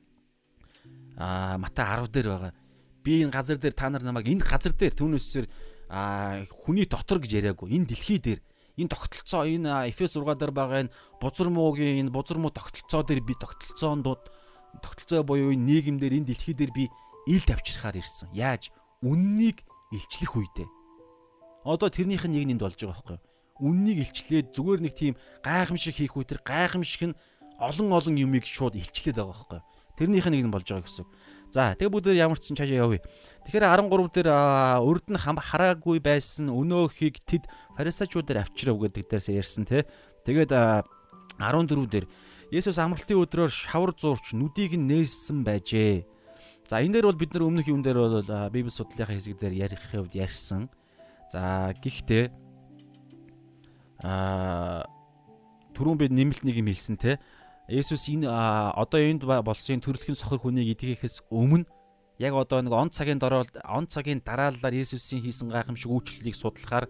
Аа Матай 10 дээр байгаа. Би энэ газар дээр та нар намайг энэ газар дээр түүнээсээр аа хүний дотор гэж яриаггүй. Энэ дэлхий дээр энэ тогтолцоо энэ Эфес 6 дээр байгаа энэ бузар муугийн энэ бузар муу тогтолцоо дээр би тогтолцоон дууд тогтолцоо буюу энэ нийгэмдэр энэ дэлхий дээр би ил тавчрахаар ирсэн. Яаж? Үннийг илчлэх үедээ Одоо тэрнийх нь нэг нэнд болж байгаа байхгүй юу? Үннийг илчлээд зүгээр нэг тийм гайхамшиг хийх үе тэр гайхамшиг нь олон олон юмыг шууд илчлээд байгаа байхгүй? Тэрнийх нь нэг нь болж байгаа гэсэн. За тэгээ бүгд ямар ч сан цаашаа явъя. Тэгэхээр 13 дээр урд нь хараагүй байсан өнөөхийг тэд фарисеучудаар авчирав гэдэг дээрээс ярьсан тий. Тэгээд 14 дээр Есүс амралтын өдрөөр шавар зуурч нүдийг нь нээсэн байжээ. За энэ дээр бол бид нар өмнөх юм дээр бол Библи судлалынхаа хэсэг дээр ярих хувьд ярьсан. За гэхдээ аа түрүүн би нэмэлт нэг юм хэлсэн те. Есүс энэ одоо энд болсон төрөлхөн сохор хүнийг идэхээс өмнө яг одоо нэг он цагийн дороо он цагийн дараалалаар Есүсийн хийсэн гайхамшиг үйлчлэлийг судлахаар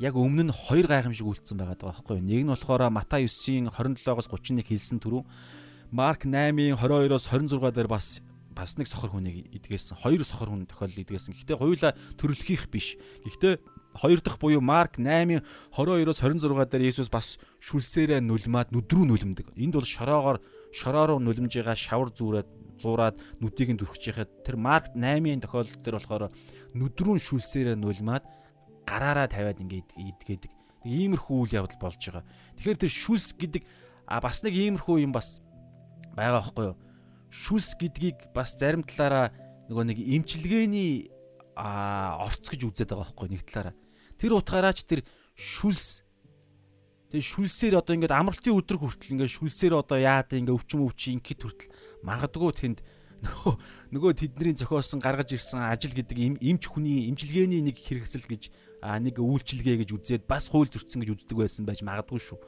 яг өмнө нь хоёр гайхамшиг үйлцсэн байгаа байхгүй юу. Нэг нь болохоор Матай 9-ийн 27-оос 31 хэлсэн түрүү Марк 8-ийн 22-оос 26 дээр бас бас нэг сохор хүнийг идгээсэн. Хоёр сохор хүн тохиолдол идгээсэн. Гэхдээ хоёулаа төрөлхийх биш. Гэхдээ хоёр дахь буюу Марк 8-ын 22-оос 26 дээр Есүс бас шүлсээрээ нулимаад нүдрүү нулимдаг. Энд бол шороогоор шороо руу нулимж байгаа шавар зүүрээд зуураад нүдийг нь дүрхэж яхад тэр Марк 8-ын тохиолдол дээр болохоор нүдрүүн шүлсээрээ нулимаад гараараа тавиад ингээд идгээдэг. Иймэрхүү үйл явдал болж байгаа. Тэгэхээр тэр шүлс гэдэг а бас нэг иймэрхүү юм бас байгаа байхгүй юу? Шүлс гэдгийг бас зарим талаараа нөгөө нэг имчилгээний а орц гэж үзээд байгаа байхгүй нэг талаараа. Тэр утгаараач тэр шүлс тэр шүлсээр одоо ингээд амралтын өдөр хүртэл ингээд шүлсээр одоо яад ингээд өвчм өвчи ингээд хүртэл магадгүй тэнд нөгөө нөгөө тэдний зохиосон гаргаж ирсэн ажил гэдэг эмч хүний имчилгээний нэг хэрэгсэл гэж нэг үйлчилгээ гэж үзээд бас хууль зөрчсөн гэж үздэг байсан байж магадгүй шүү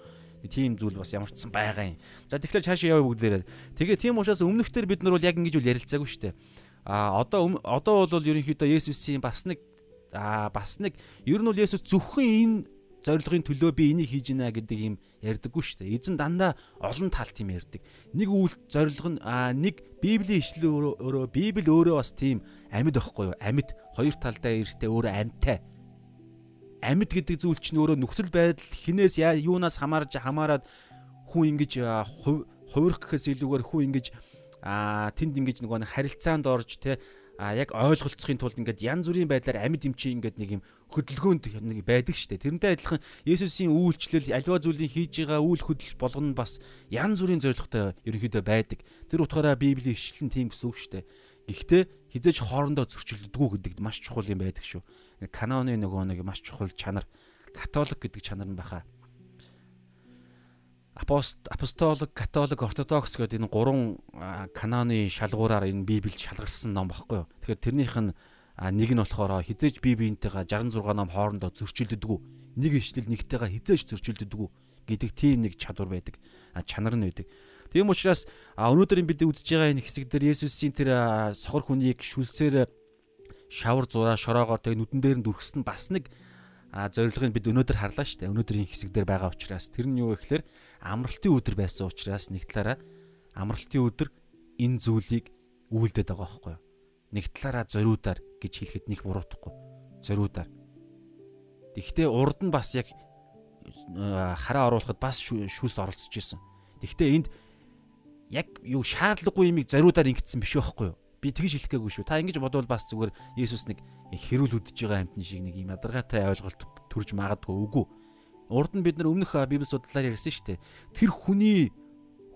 тийм зүйл бас ямар ч сан байгаа юм. За тэгэхээр цаашаа явъя бүгдээрээ. Тэгээ тийм учраас өмнөхдөр бид нар бол яг ингэж үл ярилцаагүй шүү дээ. А одоо одоо бол ерөнхийдөө Есүсийн бас нэг а бас нэг ер нь бол Есүс зөвхөн энэ зорилгын төлөө би энийг хийж гинэ гэдэг юм ярьдаггүй шүү дээ. Эзэн дандаа олон талт юм ярьдаг. Нэг үйл зорилго нь а нэг Библийн ишлэл өөрөө Библи өөрөө бас тийм амьд байхгүй юу? Амьд хоёр талдаа эртээ өөрөө амьтай амьд гэдэг зүйл чинь өөрөө нөхцөл байдал хинээс юунаас хамаарж хамаарад хүн ингэж хувирах гэхээс илүүгээр хүн ингэж тэнд ингэж нөгөө харилцаанд орж те а яг ойлголцохын тулд ингээд янз бүрийн байдлаар амьд эмчи ингээд нэг юм хөдөлгөөнд нэг байдаг штэ. Тэрнтэй адилхан Есүсийн үйлчлэл альва зүйлийн хийж байгаа үйл хөдлөл болгоно бас янз бүрийн зорилготой ерөнхийдөө байдаг. Тэр утгаараа Библийн ишлэн тийм гэсэн үг штэ. Гэхдээ хизээч хоорондоо зөрчилддөггүй гэдэг маш чухал юм байдаг шүү каноны нөгөө нэг маш чухал чанар католик гэдэг чанар нь баха. Апост апостолик, католик, ортодокс гэдэг энэ гурван каноны шалгуураар энэ Библийг шалгарсан ном багхгүй юу. Тэгэхээр тэрнийх нь нэг нь болохоор хизээж бие биентэйгээ 66 ном хоорондоо зөрчилддөггүй. Нэг ишлэл нэгтэйгээ хизээж зөрчилддөггүй гэдэг тийм нэг чадвар байдаг. Чанар нь байдаг. Тийм учраас өнөөдөр бид үзэж байгаа энэ хэсэг дээр Есүсийн тэр сохор хүнийг шүлсээр шавар зураа шороогоор тэг нүдэн дээр нь дүрхсэн бас нэг зорилгыг бид өнөөдөр харлаа шүү дээ. Өнөөдрийн хэсэг дээр байгаа учраас тэр нь юу гэхээр амралтын өдөр байсан учраас нэг талаараа амралтын өдөр энэ зүйлийг үйлдээд байгаа байхгүй юу? Нэг талаараа зориудаар гэж хэлэхэд нэг буруутахгүй. Зориудаар. Гэхдээ урд нь бас яг хараа оруулахад бас шүлс оролцож исэн. Гэхдээ энд яг юу шаардлагагүй юмыг зориудаар ингэсэн биш байхгүй юу? Би тэгж хэлэх гээгүй шүү. Та ингэж бодвол бас зүгээр Есүс нэг хэрүүл үдэж байгаа амтны шиг нэг юм ядаргаатай ойлголт төрж магадгүй үгүй. Урд нь бид нар өмнөх Библи судлаар ярьсан шүү дээ. Тэр хүний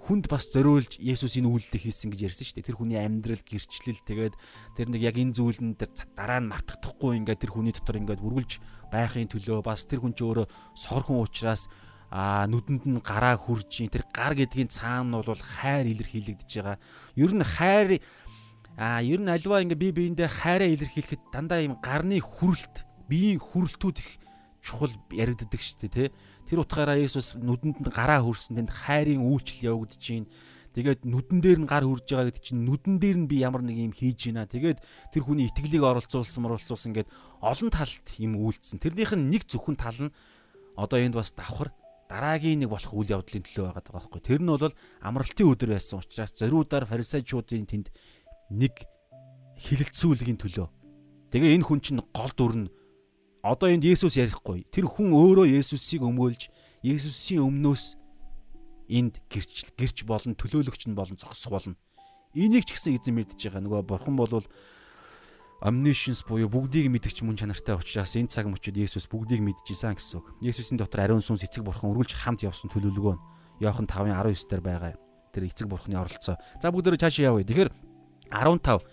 хүнд бас зориулж Есүс энэ үйлдэл хийсэн гэж ярьсан шүү дээ. Тэр хүний амьдрал, гэрчлэл тэгээд тэр нэг яг энэ зүйл нь тэр дараа нь мартахдахгүй ингээд тэр хүний дотор ингээд үргэлж байхын төлөө бас тэр хүн ч өөрөө сорхон уучраас а нүдэнд нь гараа хурж тэр гар гэдгийн цаана нь бол хайр илэрхийлэгдэж байгаа. Ер нь хайр а ер нь альва ингээ би биендээ хайраа илэрхийлэхэд дандаа юм гарны хүрэлт, биеийн хүрэлтүүд их чухал яригддаг шүү дээ, тэ. Тэр утгаараа Есүс нүдэнд нь гараа хүрсэн тэнд хайрын үйлчлэл явагдаж байна. Тэгээд нүдэн дээр нь гар хүрж байгаа гэдэг чинь нүдэн дээр нь би ямар нэг юм хийж байна. Тэгээд тэр хүний итгэлийг оролцуулсан, оролцуулсан гэд олон талт юм үйлдсэн. Тэрнийх нь нэг зөвхөн тал нь одоо энд бас давхар дараагийн нэг болох үйл явдлын төлөө байгаа даа байхгүй. Тэр нь бол амралтын өдөр байсан учраас зориудаар фарисеучуудын тэнд нэг хилэлцүүлгийн төлөө. Тэгээ энэ хүн чинь гол дүр нь одоо энд Есүс ярихгүй. Тэр хүн өөрөө Есүсийг өмөөлж Есүсийн өмнөөс энд гэрч гэрч болон төлөөлөгч нь болон зогсох болно. Энийг ч гэсэн эзэн мэдж байгаа. Нөгөө бурхан бол omniscience буюу бүгдийг мэдгч мөн чанартай учраас энэ цаг мөчид Есүс бүгдийг мэдчихсэн гэсэн үг. Есүсийн дотор ариун сүнс эцэг бурхан үргэлж хамт явсан төлөвлөгөө нь Иохан 5:19 дээр байгаа. Тэр эцэг бурханы оролцоо. За бүгдээрээ цаашаа явъя. Тэгэхээр 15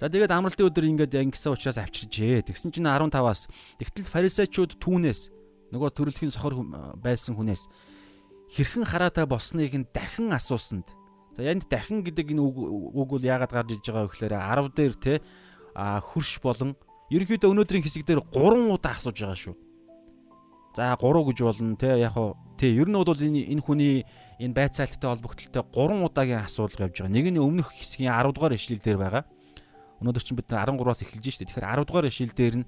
За тэгээд амралтын өдөр ингээд ингэсэн учраас авчирчээ. Тэгсэн чинь 15-аас тэгтэл фарисеучуд түүнээс нөгөө төрөлхийн сохор байсан хүнээс хэрхэн хараатай болсныг нь дахин асуусанд. За янд дахин гэдэг энэ үг бол яагаад гарч иж байгаа вэ гэхээр 10 дээр те хөрш болон ерөнхийдөө өнөөдрийн хэсэг дээр 3 удаа асууж байгаа шүү. За 3 гэж болно те яг хуу тий ер нь бол энэ энэ хүний энэ байцаалттай холбогдлолтой 3 удаагийн асуулга явж байгаа. Нэг нь өмнөх хэсгийн 10 дугаар ишлэл дээр байгаа. Өнөөдөр чинь бид 13-аас эхэлж штэ. Тэгэхээр 10 дугаар ишлэл дээр нь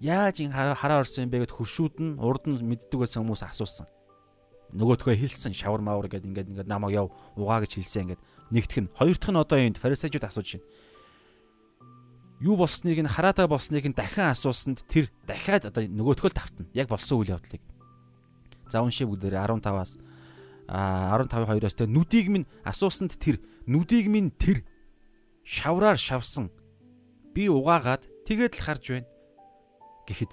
яаж ин хараа орсон юм бэ гэд хуршүүд нь урд нь мэддэг байсан хүмүүс асуусан. Нөгөөдхөө хэлсэн шавар маавар гэд ингээд ингээд намайг яв угаа гэж хэлсэн ингээд нэгдэх нь хоёр дахь нь одоо энд фарисеучуд асууж байна. Юу болсныг нь хараатай болсныг нь дахин асуусанд тэр дахиад одоо нөгөөдхөө л тавтана. Яг болсон үйл явдлыг. За уншия бүгдээр 15-аас а 15-ийн 2-оос тэ нүдийг минь асуусанд тэр нүдийг минь тэр шавраар шавсан. Би угаагаад тэгээд л харж байна. Гэхэд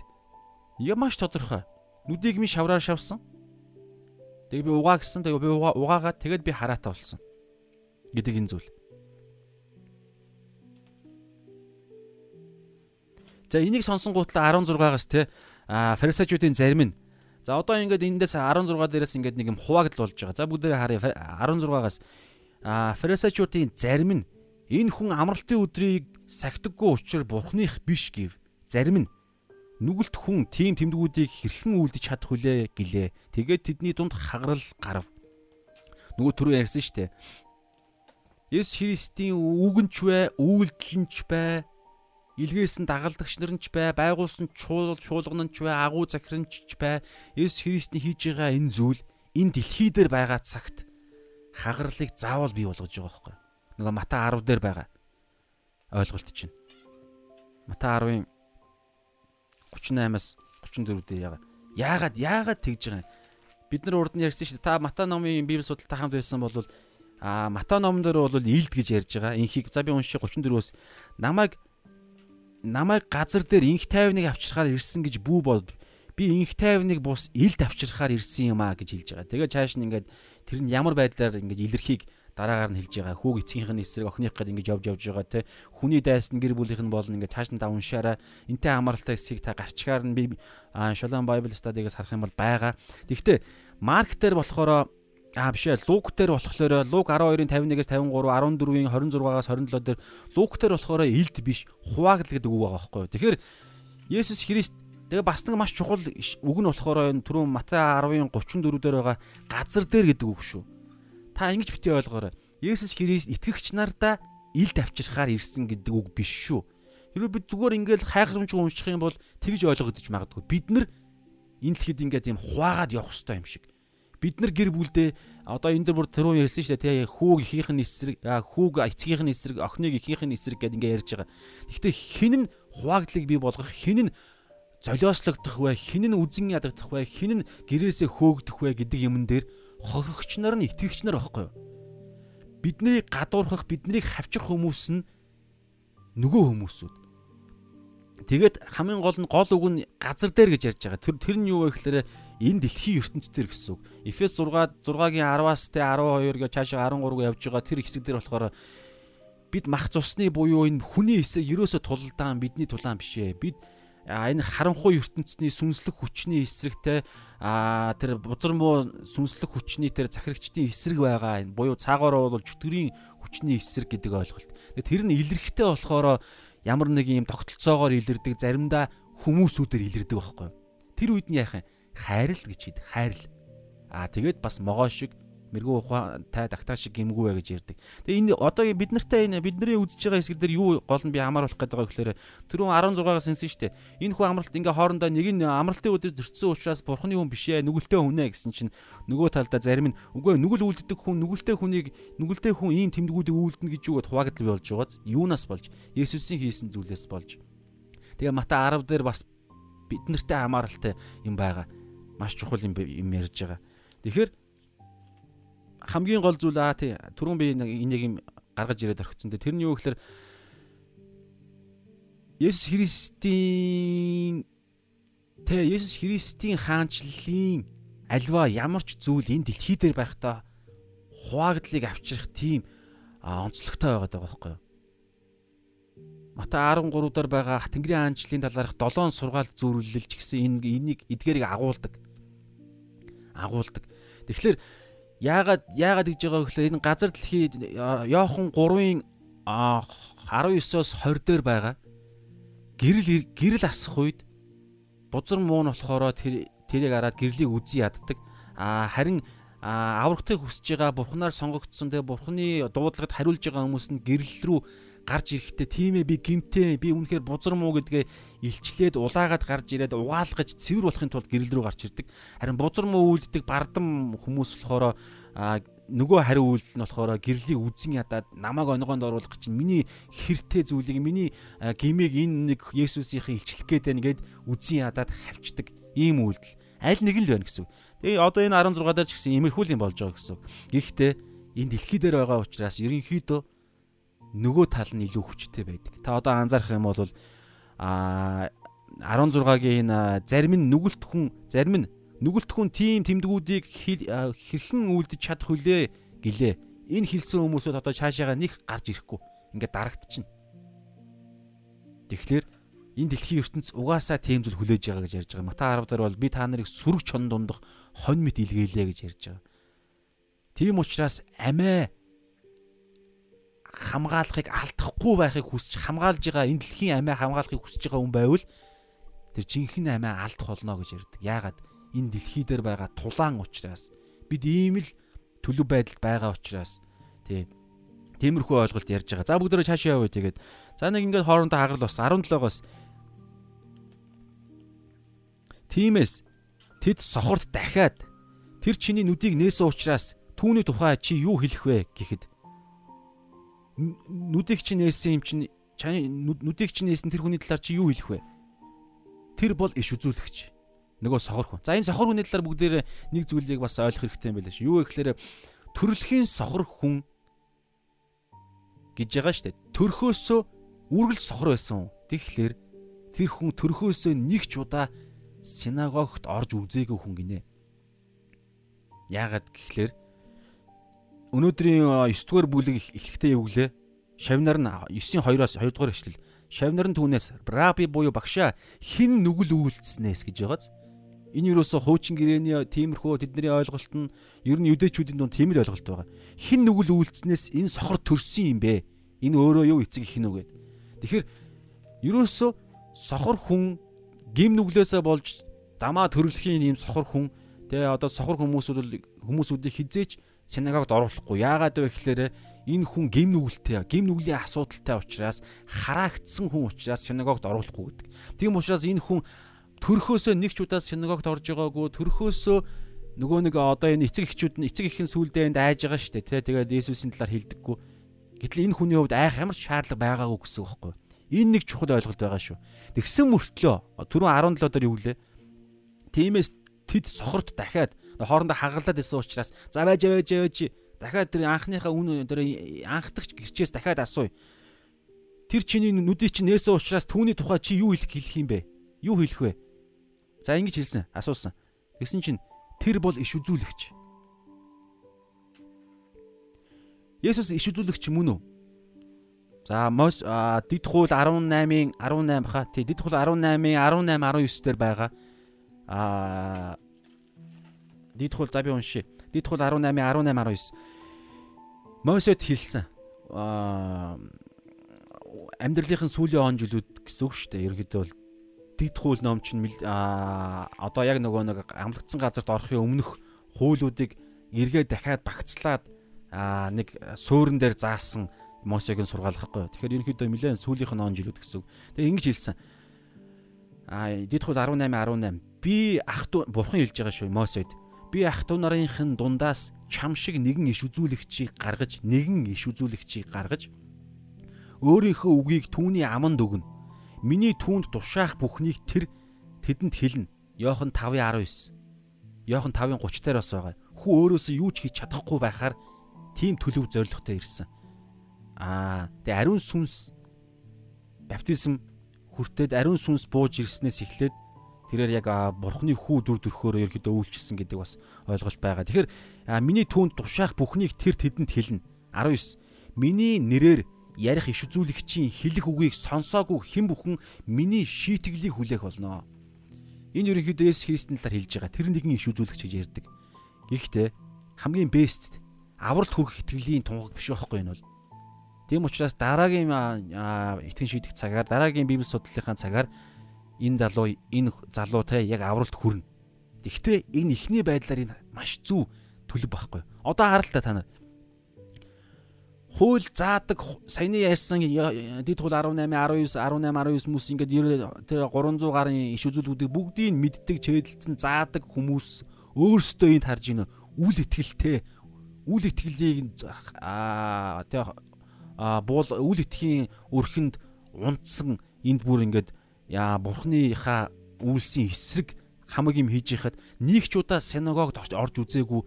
ямааш тодорхой. Нүдийг минь шавраар шавсан. Тэгээ би угаа гэсэн. Тэгээ би угаагаад тэгээд би хараатай болсон. гэдэг энэ зүйл. За энийг сонсон гутлаа 16-аас те а фарисеучуудын зарим нь За одоо ингээд эндээс 16 дээрээс ингээд нэг юм хуваагдал болж байгаа. За бүгдээ харъя 16-аас а фарисеучуудын зарим нь Энэ хүн амралтын өдрийг сахидаггүй учраас бурхных биш гэв. Зарим нь нүгэлт хүн тийм тэмдгүүдийг хэрхэн үлдэж чадах вүлээ гэлээ. Тэгээд тэдний дунд хагарал гарав. Нөгөө түрүү ярьсан шүү дээ. Есүс Христийн үгэнч бай, үйлдэлнч бай, илгээс нь дагалдагч нар нь ч бай, байгуулсан чуул чуулган нь ч бай, агуу захиранч ч бай. Есүс Христийн хийж байгаа энэ зүйл энэ дэлхий дээр байгаа цагт хагарлыг заавал бий болгож байгаа байхгүй нөгөө Мата 10 дээр байгаа ойлголт чинь. Мата 10-ын 38-аас 34 дээр яагаад яагаад яагаад тэгж байгаа юм? Бид нар урд нь ярьсан шүү дээ. Та Мата номын библи судалтай хамт байсан бол а Мата номон дээр бол илд гэж ярьж байгаа. Инхийг за би уншиж 34-өөс намайг намайг газар дээр инх тайвныг авчирхаар ирсэн гэж бүү бод би инх тайвныг бус илд авчирхаар ирсэн юм а гэж хэлж байгаа. Тэгээ чааш нь ингээд тэр нь ямар байдлаар ингээд илэрхийг дараагаар нь хэлж байгаа хүүг эцгийнх нь эсрэг охиных гээд ингэж явж явж байгаа те хүний дайс нь гэр бүлийнх нь болно ингээд тааш нь та уншаараа энтэй хамааралтай хэсгийг та гарчгаар нь би шалан байбл стадигаас харах юм бол байгаа. Тэгэхдээ марк дээр болохоор Аа биш ээ. Лук дээр болохоор Лук 12-ын 51-ээс 53, 14-ийн 26-аас 27 дээр Лук дээр болохоор илд биш, хуваагдал гэдэг үг байгаа байхгүй юу. Тэгэхээр Есүс Христ тэгээ бас нэг маш чухал үг нь болохоор энэ түрүүн Матай 10-ын 34 дээр байгаа газар дээр гэдэг үг шүү. Та ингэж бити ойлгоорой. Есүс Христ итгэгч нартаа илд авчирхаар ирсэн гэдэг үг биш шүү. Хэрвээ бид зүгээр ингээл хайхрамжгүй унших юм бол тэгж ойлгогдож магадгүй. Бид нар энэ дэлхийд ингээд юм хуваагаад явах хэрэгтэй юм шиг бид нар гэр бүлдээ одоо энэ дөр бүр түрүү ярьсан шүү дээ тий хүүг ихийнх нь эсрэг хүүг эцгийнх нь эсрэг охиныг ихийнх нь эсрэг гэдээ ингээ ярьж байгаа. Гэхдээ хин нь хуваагдлыг бий болгох хин нь золиослогдох вэ хин нь үзэн ядагдах вэ хин нь гэрээсээ хөөгдөх вэ гэдэг юмн дээр хохигч нар нь итгэгч нар байхгүй юу? Бидний гадуурхах биднийг хавчих хүмүүс нь нөгөө хүмүүсүүд. Тэгээд хамгийн гол нь гол үг нь газар дээр гэж ярьж байгаа. Тэр тэр нь юу вэ гэхээр энэ дэлхийн ертөнцийн гэсэн үг. Эфес 6 6-гийн 10-аас тэ 12 гэж цаашаа 13 явж байгаа тэр хэсэг дээр болохоор бид мах цусны буюу энэ хүний эсрэг ерөөсө тулалдаан бидний тулаан биш ээ. Бид энэ харанхуй ертөнцийн сүнслэг хүчний эсрэгтэй тэр бузар муу сүнслэг хүчний тэр захирагчдын эсрэг байгаа буюу цаагаараа бол чөтгөрийн хүчний эсрэг гэдэг ойлголт. Тэр нь илэрхтэй болохоор ямар нэг юм тогтолцоогоор илэрдэг заримдаа хүмүүсүүдээр илэрдэг байхгүй. Тэр үед нь яах юм? хайрал гэж хэд хайрал. Аа тэгээд бас могоо шиг мэрэгүү ухаантай тагтаа шиг гимгүү вэ гэж ярьдаг. Тэгээ энэ одоо бид нартай энэ бидний үзэж байгаа хэсэг дээр юу гол нь би хамааруулах гэдэг байгаа гэхээр түрүүн 16-аас инсэн штэ. Энэ хүн амралт ингээ хоорондоо нэг нь амралтын өдөр зөрчсөн учраас бурхны хүн биш ээ нүгэлтэй хүн ээ гэсэн чинь нөгөө талдаа зарим нь үгүй нүгэл үлддэг хүн нүгэлтэй хүнийг нүгэлтэй хүн ийм тэмдгүүдийг үлдэнэ гэж юу гэд хуваагдал болж байгааз юунаас болж Есүсийн хийсэн зүйлээс болж. Тэгээ Мата 10 дээр бас бид нартай хамааралтай юм байгаа маш чухал юм юм ярьж байгаа. Тэгэхээр хамгийн гол зүйл аа тий түрүүн би энийг юм гаргаж ирээд орхицсон. Тэр нь юу гэхээр Есүс Христийн тэ Есүс Христийн хаанчлалын альва ямар ч зүйл энэ дэлхий дээр байхдаа хуваагдлыг авчрах тийм онцлогтой байгаад байгаа байхгүй юу? Матай 13 дээр байгаа Тэнгэрийн хаанчлалын талаарх 7 сургаал зүйрлэлж гисэн энэ энийг эдгээрийг агуулдаг агуулдаг. Тэгэхээр яагаад яагаад гэж байгаа гэхээр энэ газар дэлхий Йохан 3-ын 19-оос 20 дээр байгаа гэрэл гэрэл асах үед бузар муу нь болохоор тэр тэрийг хараад гэрлийг үзий яддаг. А харин аврагтыг хүсэж байгаа бурхнаар сонгогдсон тэгээ бурхны дуудлагад хариулж байгаа хүмүүс нь гэрэл рүү гарч ирэхдээ тийм ээ би гимтээ би үнэхээр бузар муу гэдгээ илчлээд улаагаад гарч ирээд угаалгаж цэвэр болохын тулд гэрэл рүү гарч ирдэг. Харин бузар муу үлддэг бардам хүмүүс болохоор нөгөө хариу үйл нь болохоор гэрлийг үзэн ядаад намайг онгоонд оруулах чинь миний хэртэй зүйлийг миний гимиг энэ нэг Есүсийн илчлэх гээд байна гэд үзэн ядаад хавчдаг ийм үйлдэл аль нэг л байна гэсэн. Тэгээ одоо энэ 16 дээр ч гэсэн имерхүүл юм болж байгаа гэсэн. Гэхдээ энэ дэлхий дээр байгаа учраас ерөнхийдөө нөгөө тал нь илүү хүчтэй байдаг. Та одоо анзаарах юм бол а 16-гийн энэ зарим нь нүгэлт хүн зарим нь нүгэлт хүн тийм тэмдгүүдийг хэрхэн үлдэж чадах вүлээ гэлээ. Энэ хэлсэн хүмүүсүүд одоо цаашаага нэг гарч ирэхгүй. Ингээд дарагдчихна. Тэгэхээр энэ дэлхийн ертөнц угаасаа тийм зүйл хүлээж байгаа гэж ярьж байгаа. Мата 10 дээр бол би та нарыг сүрэг чон дундах хонь мэт илгээлээ гэж ярьж байгаа. Тийм учраас амиа хамгаалахыг алдахгүй байхыг хүсч хамгаалж байгаа энэ дэлхийн амиа хамгаалахыг хүсэж байгаа хүн байвал тэр жинхэнэ амиа алдах болно гэж ярьдаг. Яагаад? Энэ дэлхий дээр байгаа тулаан учраас бид ийм л төлөв байдалд байгаа учраас тий Тиймэрхүү ойлголт ярьж байгаа. За бүгдөө цаашаа явъя тэгээд. За нэг ингээд хоорондоо хагарал бас 17-оос. Тимээс тэд сохорт дахиад тэр чиний нүдийг нээсэн учраас түүний тухай чи юу хэлэх вэ гэхэд нүдийг чинь нээсэн юм чинь чаны нүдийг чинь нээсэн тэр хүний талаар чи юу хэлэх вэ? Тэр бол иш үзүүлэгч. Нөгөө сохор хүн. За энэ сохор хүний талаар бүгдээр нэг зүйлийг бас ойлгох хэрэгтэй юм байлаа ш. Юу гэхээр төрөлхийн сохор хүн гэж байгаа штэ. Төрхөөсөө үргэлж сохор байсан. Тэгэхээр тэр хүн төрхөөсөө нэг ч удаа синагогт орж үзээгүй хүн гинэ. Яагаад гэхлээр өнөөдрийн 9 дугаар бүлэг эхлэхдээ юу гэлээ? Шавнар нь 9-2-оос 2 дугаар ишлэл. Шавнар нь түүнээс раби буюу багшаа хин нүгэл үйлдснээс гэж байгааз. Энэ юусоо хуучин гэрээний тиймэрхүү тэдний ойлголт нь ер нь юдэчүүдийн дунд тийм л ойлголт байгаа. Хин нүгэл үйлцснээс энэ сохор төрсөн юм бэ? Энэ өөрөө юу эцэг их нүгэд. Тэгэхээр ерөөсөө сохор хүн гим нүглээсээ болж дамаа төрөлхийн ийм сохор хүн тэгээ одоо сохор хүмүүсүүд бол хүмүүсүүдийг хизээч синагогд оруулахгүй. Яагаад вэ гэхээр энэ хүн гим нүгэлтэй, гим нүглийн асуудалтай учраас хараагдсан хүн учраас синагогд оруулахгүй гэдэг. Тийм учраас энэ хүн төрхөөсөө нэг ч удаа синагогт орж байгаагүй төрхөөсөө нөгөө нэг одоо энэ эцэг эхчүүд нь эцэг эхийн сүулдэ энд айж байгаа шүү дээ тэгээд Есүсийн талаар хэлдэггүй. Гэтэл энэ хүний хувьд айх ямар ч шаардлага байгаагүй гэсэн үг байхгүй. Энэ нэг чухал ойлголт байгаа шүү. Тэгсэн мөртлөө түрүүн 17 дээр юу гэлээ тиймээс тэд сохорт дахиад хоорондоо хагалаад исэн учраас за байж байж байж дахиад тэр анхныхаа үн дээр анхдагч гэрчээс дахиад асууя тэр чиний нүдий чинь нээсэн учраас түүний тухай чи юу хэлэх хэлэх юм бэ юу хэлэх вэ За ингэж хэлсэн, асуусан. Тэгсэн чинь тэр бол иш үзүүлэгч. Есүс иш үзүүлэгч мөн үү? За Мос Дид хууль 18-ын 18 хаа. Тий, Дид хууль 18-ын 18 19 дээр байгаа. Аа Дид хууль за би уншия. Дид хууль 18-ын 18 19. Мосед хэлсэн. Аа амьдралынхын сүүлийн он жилүүд гэсэн үг шүү дээ. Ерөнхийдөө бол дид хууль ном чинь одоо яг нөгөө нэг амлагдсан газарт орохын өмнөх хуулиудыг эргээ дахиад багцлаад нэг суурин дээр заасан Мосегийн сургаалгахгүй. Тэгэхээр ерөнхийдөө нэлээд сүүлийнх нь он жилүүд гэсэн. Тэгээ ингэж хэлсэн. А дид хууль 18 18 би ах トゥ бурхан хэлж байгаа шүү Мосед. Би ах トゥ нарынхын дундаас чам шиг нэгэн иш үзүүлэгчийг гаргаж, нэгэн иш үзүүлэгчийг гаргаж өөрийнхөө үгийг түүний аманд өгнө Миний түүнд тушаах бүхнийг тэр тэдэнд хэлнэ. Йохан 5:19. Йохан 5:30 дээр бас байгаа. Хүү өөрөөсөө юу ч хийж чадахгүй байхаар тийм төлөв зоригтой ирсэн. Аа, тэгээ ариун сүнс баптизм хүртээд ариун сүнс бууж ирснээс эхлээд тэрээр яг бурхны хүү дүр төрхөөр ерөөдөө үйлчилсэн гэдэг бас ойлголт байгаа. Тэгэхээр миний түүнд тушаах бүхнийг тэр тэдэнд хэлнэ. 19. Миний нэрээр ярих иш үзүүлэгчийн хэлэх үгийг сонсоогүй хэн бүхэн миний шийтгэлийг хүлээх болно. Энэ ерөнхийдөө Есүс Христийн талаар хэлж байгаа. Тэр нэгэн иш үзүүлэгч гэж ярьдаг. Гэхдээ хамгийн бест авралт хүрэх итгэлийн тунгаг биш байхгүй энэ бол. Тийм учраас дараагийн итгэн шийдэх цагаар дараагийн библи судлалынхаа цагаар энэ залуу энэ залуу те яг авралт хүрнэ. Гэхдээ энэ ихний байдлаар энэ маш зүв төлөв байхгүй. Одоо харалтаа та нар хууль заадаг саяны ярьсан дид хууль 18 19 18 19 хүмүүс ингээд тэр 300 гарын иш үзүүлгүүдийг бүгдийг мэддэг чэйдэлцэн заадаг хүмүүс өөрсдөө энд харж ийн үл итгэлтэй үл итгэлийг аа тэг буул үл итгэхийн өрхөнд унтсан энд бүр ингээд яа бурхныхаа үйлсийн эсрэг хамаг юм хийж яхад нэг ч удаа синагогт орж үзээгүй.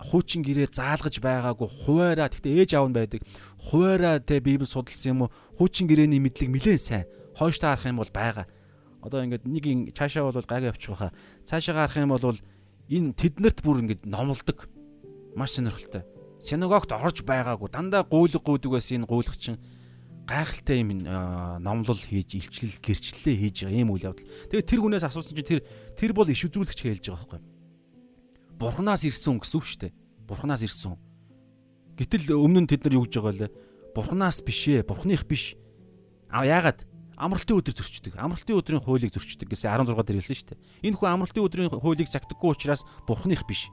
Хуучин гэрээ заалгаж байгаагүй хуваараа тэгтээ ээж аав нь байдаг. Хуваараа тэ библ судалсан юм уу? Хуучин гэрээний мэдлэг нэлээд сайн. Хойш таарах юм бол байгаа. Одоо ингээд нэг чаашаа бол гаг явчих واخа цаашаа гарах юм бол энэ тэднэрт бүр ингээд номлдог. Маш сонирхолтой. Синагогт орж байгаагүй. Дандаа гуйлг гуйдаг байсан энэ гуйлгачин гайхалтай юм номлол хийж илчлэл гэрчлэлээ хийж байгаа ийм үйл явдал. Тэгээд тэр хүнээс асуусан чинь тэр тэр бол иш үзүүлэгч хэлж байгаа байхгүй бурхнаас ирсэн гэсэн үг шүү дээ. Бурхнаас ирсэн. Гэтэл өмнө нь тэд нар юу гэж байгаа лээ? Бурхнаас биш ээ, бурхных биш. А яагаад? Амралтын өдөр зөрчдөг. Амралтын өдрийн хуулийг зөрчдөг гэсэн 16 дээр хэлсэн шүү дээ. Энэ хүн амралтын өдрийн хуулийг сагдаггүй учраас бурхных биш.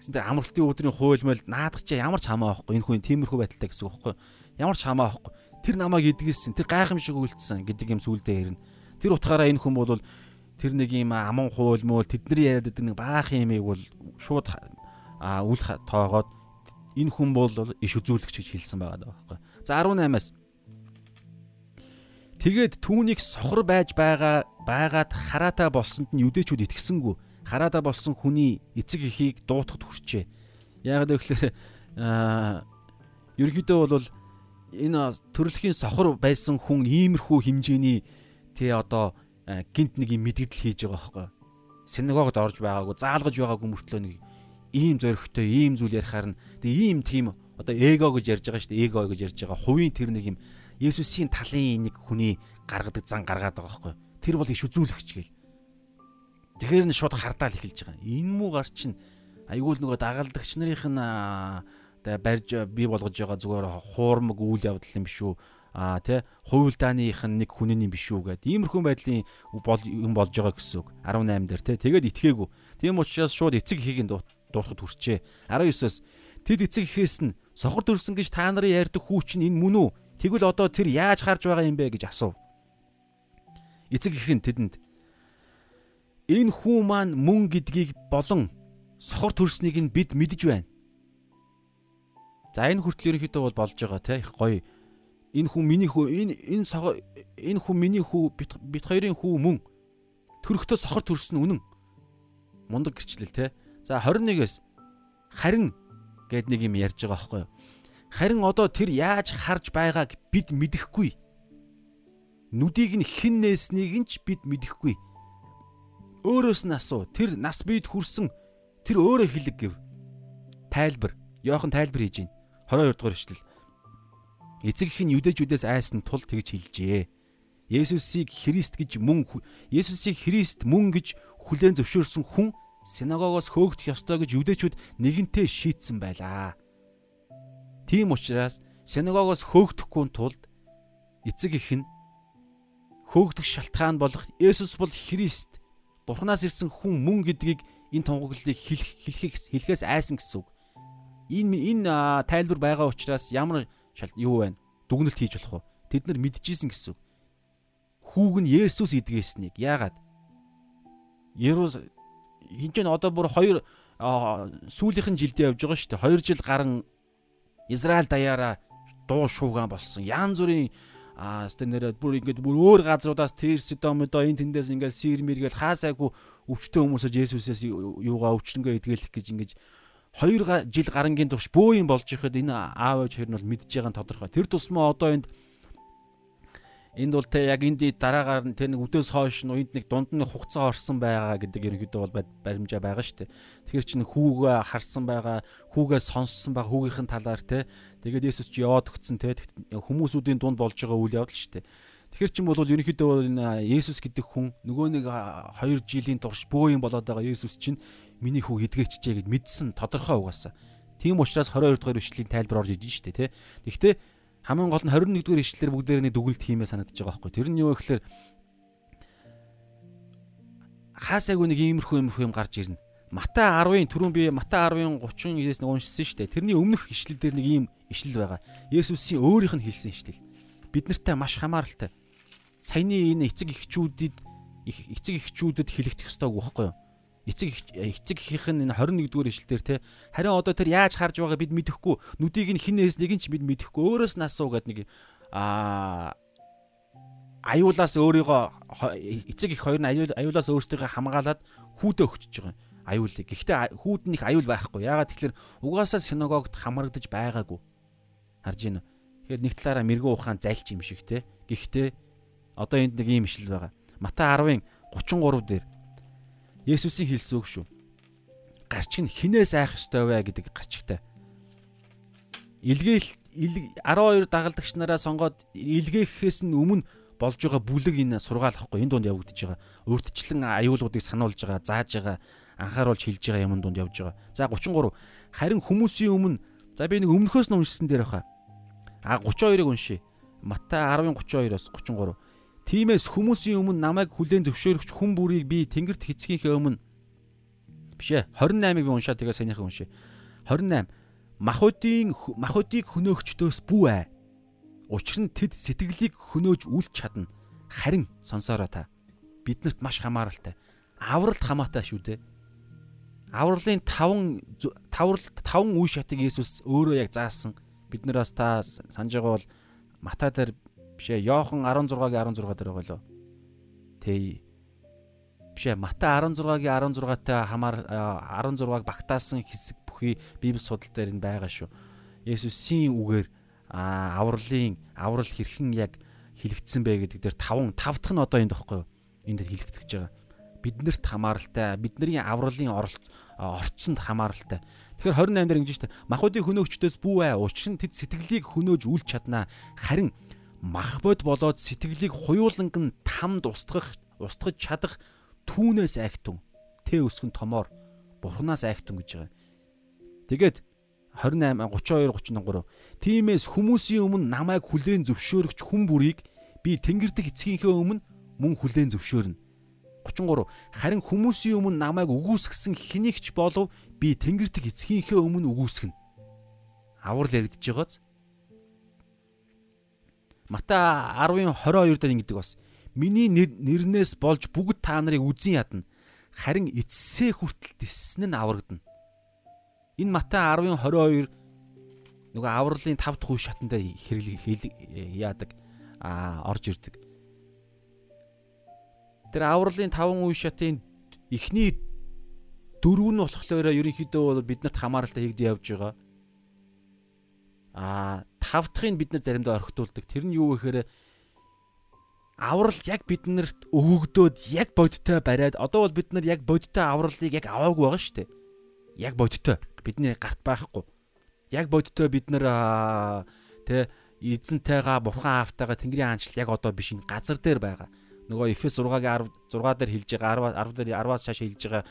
Гэсэн чинь амралтын өдрийн хууль мэл наадах чи ямар ч хамаа байхгүй. Энэ хүн тиймэрхүү байдалтай гэсэн үг байхгүй. Ямар ч хамаа байхгүй. Тэр намайг эдгэсэн, тэр гайхамшиг үйлдэлсэн гэдэг юм сүулдэ хэрнэ. Тэр утгаараа энэ хүн бол тэр нэг юм аман хууль мөөл тэдний яриад байдаг нэг баах юмыг бол шууд үл тоогоод энэ хүн бол иш үзүүлэгч гэж хэлсэн байгаа байхгүй. За 18-аас Тэгээд түүнийг сохор байж байгаа байгаад хараатаа болсонд нь юдэчүүд итгэсэнгүү. Хараатаа болсон хүний эцэг эхийг дуутахд хүрчээ. Яг л аа ерөөдөө бол энэ төрөлхийн сохор байсан хүн иймэрхүү хэмжээний тий одоо Э, гинт нэг юм мэдгдэл хийж байгаа байхгүй. Синагогод орж байгаагүй, заалгаж байгаагүй мөртлөө нэг ийм зөрөгтэй, ийм зүйл ярихаар нь тэгээ ийм тийм одоо эго гэж ярьж байгаа шүү дээ. Эго гэж ярьж байгаа. Хувийн тэр нэг юм Есүсийн талын нэг хүний гаргадаг зан гаргаад байгаа байхгүй. Тэр бол иш үзүүлэгч гээл. Тэгэхээр нь шууд хардаал эхэлж байгаа. Энэ муу гар чинь айгүй л нөгөө дагалдагч нарын тэ барьж бий болгож байгаа зүгээр хуурмаг үйл явдал юм биш үү? а тий хувилдааных нь нэг хүнний биш үү гэдэг иймэрхүү байдлын юм болж байгаа гэсэн үг. 18 дээр тий тэгээд итгээгүй. Тийм учраас шууд эцэг нь дуурахад хүрчээ 19-оос тэд эцэг ихээс нь сохор төрсөн гэж та нарын ярьдаг хүү чинь энэ мөн үү? Тэгвэл одоо тэр яаж харж байгаа юм бэ гэж асуув. Эцэг их нь тэдэнд энэ хүү маань мөн гэдгийг болон сохор төрснийг нь бид мэдж байна за энэ хүртэл ерөнхийдөө бол болж байгаа те их гоё. Энэ хүн миний хүү энэ энэ сохор энэ хүн миний хүү бит хоёрын хүү мөн. Төрөхтөө сохор төрсөн үнэн. Мундаг гэрчлэл те. За 21-ээс харин гэд нэг юм ярьж байгаа байхгүй юу? Харин одоо тэр яаж харж байгааг бид мэдэхгүй. Нүдийг нь хэн нээснийг нь ч бид мэдэхгүй. Өөрөөс нь асуу тэр нас бид хүрсэн тэр өөрөө хэлэг гэв. Тайлбар. Йохан тайлбар хийж байна 22 дугаар эшлэл Эцэг их нь юдэжүүдээс айсан тул тэгж хэлжээ. Есүсийг Христ гэж мөн Есүсийг Христ мөн гэж хүлээн зөвшөөрсөн хүн синагогоос хөөгдөх ёстой гэж юдэчүүд нэгэнтээ шийдсэн байлаа. Тийм учраас синагогоос хөөгдөхгүй тулд эцэг их нь хөөгдөх шалтгаан болох Есүс бол Христ Бурханаас ирсэн хүн мөн гэдгийг энэ тунгаглалыг хэлэх хэлхээс айсан гэсэн үг. Энэ энэ тайлбар байгаа учраас ямар юу байна? Дүгнэлт хийж болох уу? Тэд нар мэдчихсэн гэсэн. Хүүг нь Есүс идгээснийг. Яагаад? Ерөөс хинч нь одоо бүр хоёр сүүлийнхэн жилдээ явж байгаа шүү дээ. 2 жил гарan Израиль даяараа дуу шуугаан болсон. Ян зүрийн аа стенэрэ бүр ингээд бүр өөр газруудаас тэр Сидом одоо энэ тэндээс ингээд сир мэргээл хаасайгүй өвчтөн хүмүүсөж Есүсээс юугаа өвчнөгөө идгээлэх гэж ингээд 2 жил гарангийн турш бөө юм болж ихэд энэ аав ээж хоёр нь бол мэдж байгаа нь тодорхой. Тэр тусмаа одоо энд энд бол те яг энд дараагаар нь те нэг өдөөс хойш нь уянд нэг дунд нь хугацаа орсон байгаа гэдэг ерөнхийдөө бол баримжаа байгаа шүү дээ. Тэгэхээр чинь хүүгээ харсан байгаа, хүүгээ сонссон байгаа хүүгийнхэн талаар те тэгээд Есүс чи яваад өгцөн те хүмүүсүүдийн дунд болж байгаа үйл явдал шүү дээ. Тэгэхэр чин бол ерөнхийдөө бол энэ Есүс гэдэг хүн нөгөө нэг 2 жилийн турш бөө юм болоод байгаа Есүс чинь миний хүү эдгээчжээ гэд мэдсэн тодорхой угаасаа. Тийм учраас 22 дугаар ишлэлийн тайлбар орж иж штэ тий. Гэхдээ хамгийн гол нь 21 дугаар ишлэлээр бүгдээр нэг дүгнэлт хиймээ санагдаж байгаа байхгүй. Тэр нь юу гэхээр хаасайгүй нэг иймэрхүү иймэрхүү юм гарч ирнэ. Матай 10-ын түрүүн би Матай 10-ын 39-ээс нэг уншсан шүү дээ. Тэрний өмнөх ишлэл дээр нэг ийм ишлэл байгаа. Есүсийн өөрийнх нь хэлсэн ишлэл. Бид нартай маш хамааралтай. Саяны энэ эцэг эхчүүдэд эцэг эхчүүдэд хэлэгдэх ёстойг байхгүй юу? Эцэг эцэг ихийнх нь энэ 21 дугаар ишлэлээр те харин одоо тэр яаж харж байгаа бид мэдэхгүй нүдийг нь хин нээснийг нь ч бид мэдэхгүй өөрөөс нь асуу гэдэг нэг а аюулаас өөрийгөө эцэг их хоёр нь аюулаас өөрсдийгөө хамгаалаад хүүдээ өгчөж байгаа аюулыг. Гэхдээ хүүд нь их аюул байхгүй. Яагаад тэгэхээр угаасаа синагогт хамрагдаж байгаагүй. Харж байна. Тэгэхээр нэг талаараа мэрэгүү ухаан зальч юм шиг те. Гэхдээ одоо энд нэг юм ишл байгаа. Матай 10-ын 33 дээр Есүсийн хэлсэн үг шүү. Гарчиг нь хинээс айх ёстой вэ гэдэг гарчигтай. Илгээл 12 дагалдагч нараа сонгоод илгээхээс нь өмнө болж байгаа бүлэг энэ сургаал ахгүй энэ дунд явагдаж байгаа. Өөртчлэн аюулгуудыг сануулж байгаа, зааж байгаа, анхааруулж хэлж байгаа юм дунд явж байгаа. За 33. Харин хүмүүсийн өмнө за би нэг өмнөхөөс нь уншсан дээр баха. А 32-ыг уншия. Матай 10:32-оос 33. Тиймээс хүмүүсийн өмнө намайг хүлээн зөвшөөрөгч хүн бүрийг би тэнгэрт хэцгийнхээ өмнө биш ээ 28-ыг би уншаад тэгээ саяныхаа уншия. 28 махуудын махуудыг хөнөөгчдөөс бүү ээ. Учир нь тэд сэтгэлийг хөнөөж үлч чадна. Харин сонсоороо та биднэрт маш хамааралтай. Авралт хамаатай шүү дээ. Авралын 5 тавралт 5 үе шатыг Есүс өөрөө яг заасан. Бид нараас та санаж байгаа бол Матай дээр Биш ээ. Йохан 16-гийн 16 дээр байгаа лөө. Тэ. Биш ээ. Матай 16-гийн 16-тай хамаар 16-г багтаасан хэсэг бүхий Библи судал дээр нь байгаа шүү. Есүсийн үгээр авралын аврал хэрхэн яг хилэгдсэн бэ гэдэг дээр 5 5 дахь нь одоо энд тахгүй юу? Энд хилэгдэж байгаа. Биднэрт хамааралтай, бидний авралын оролт орцсонд хамааралтай. Тэгэхээр 28 дээр ингэж штэ махуудын хөнөөгчдөөс бүү ээ. Учир нь тэд сэтгэлийг хөнөөж үл чаднаа. Харин мах бод болоод сэтгэлийг хуйууланг нь тамд устгах устгаж чадах түүнээс айхтун тэ өсгөн томоор бурхнаас айхтун гэж байгаа. Тэгээд 28 32 33 Тимээс хүмүүсийн өмнө намайг хүлээн зөвшөөрөгч хүн бүрийг би тэнгэр дэх эцгийнхээ өмнө мөн хүлээн зөвшөөрнө. 33 Харин хүмүүсийн өмнө намайг үгүйсгсэн хэнийгч болов би тэнгэр дэх эцгийнхээ өмнө үгүйсгэнэ. Аврал яригдж байгааз. Матай 10:22 дээр ингэдэг бас. Миний нэрнээс болж бүгд та нарыг үзэн ядна. Харин эцсээ хүртэл тиссэн нь аврагдана. Энэ Матай 10:22 нөгөө авралын 5 дахь үе шатанд хэрэглэг яадаг аа орж ирдэг. Тэр авралын 5 үе шатын эхний дөрөв нь болохоор ерөнхийдөө бол биднэрт хамааралтай хийгдэж явж байгаа. Аа 5 дахыг бид нар заримдаа орхитуулдаг. Тэр нь юу вэ гэхээр аврал яг биднэрт өгөгдөөд яг бодтой бариад одоо бол бид нар яг бодтой авралыг яг аваагүй байгаа шүү дээ. Яг бодтой. Бидний гарт байхгүй. Яг бодтой бид нар тэ эзэнтэйгээ бурхан аавтайгаа тэнгэрийн аанчлал яг одоо биш энэ газар дээр байгаа. Нөгөө Эфес 6-гийн 16 дээр хэлж байгаа 10 10 дээр 10-аас цааш хэлж байгаа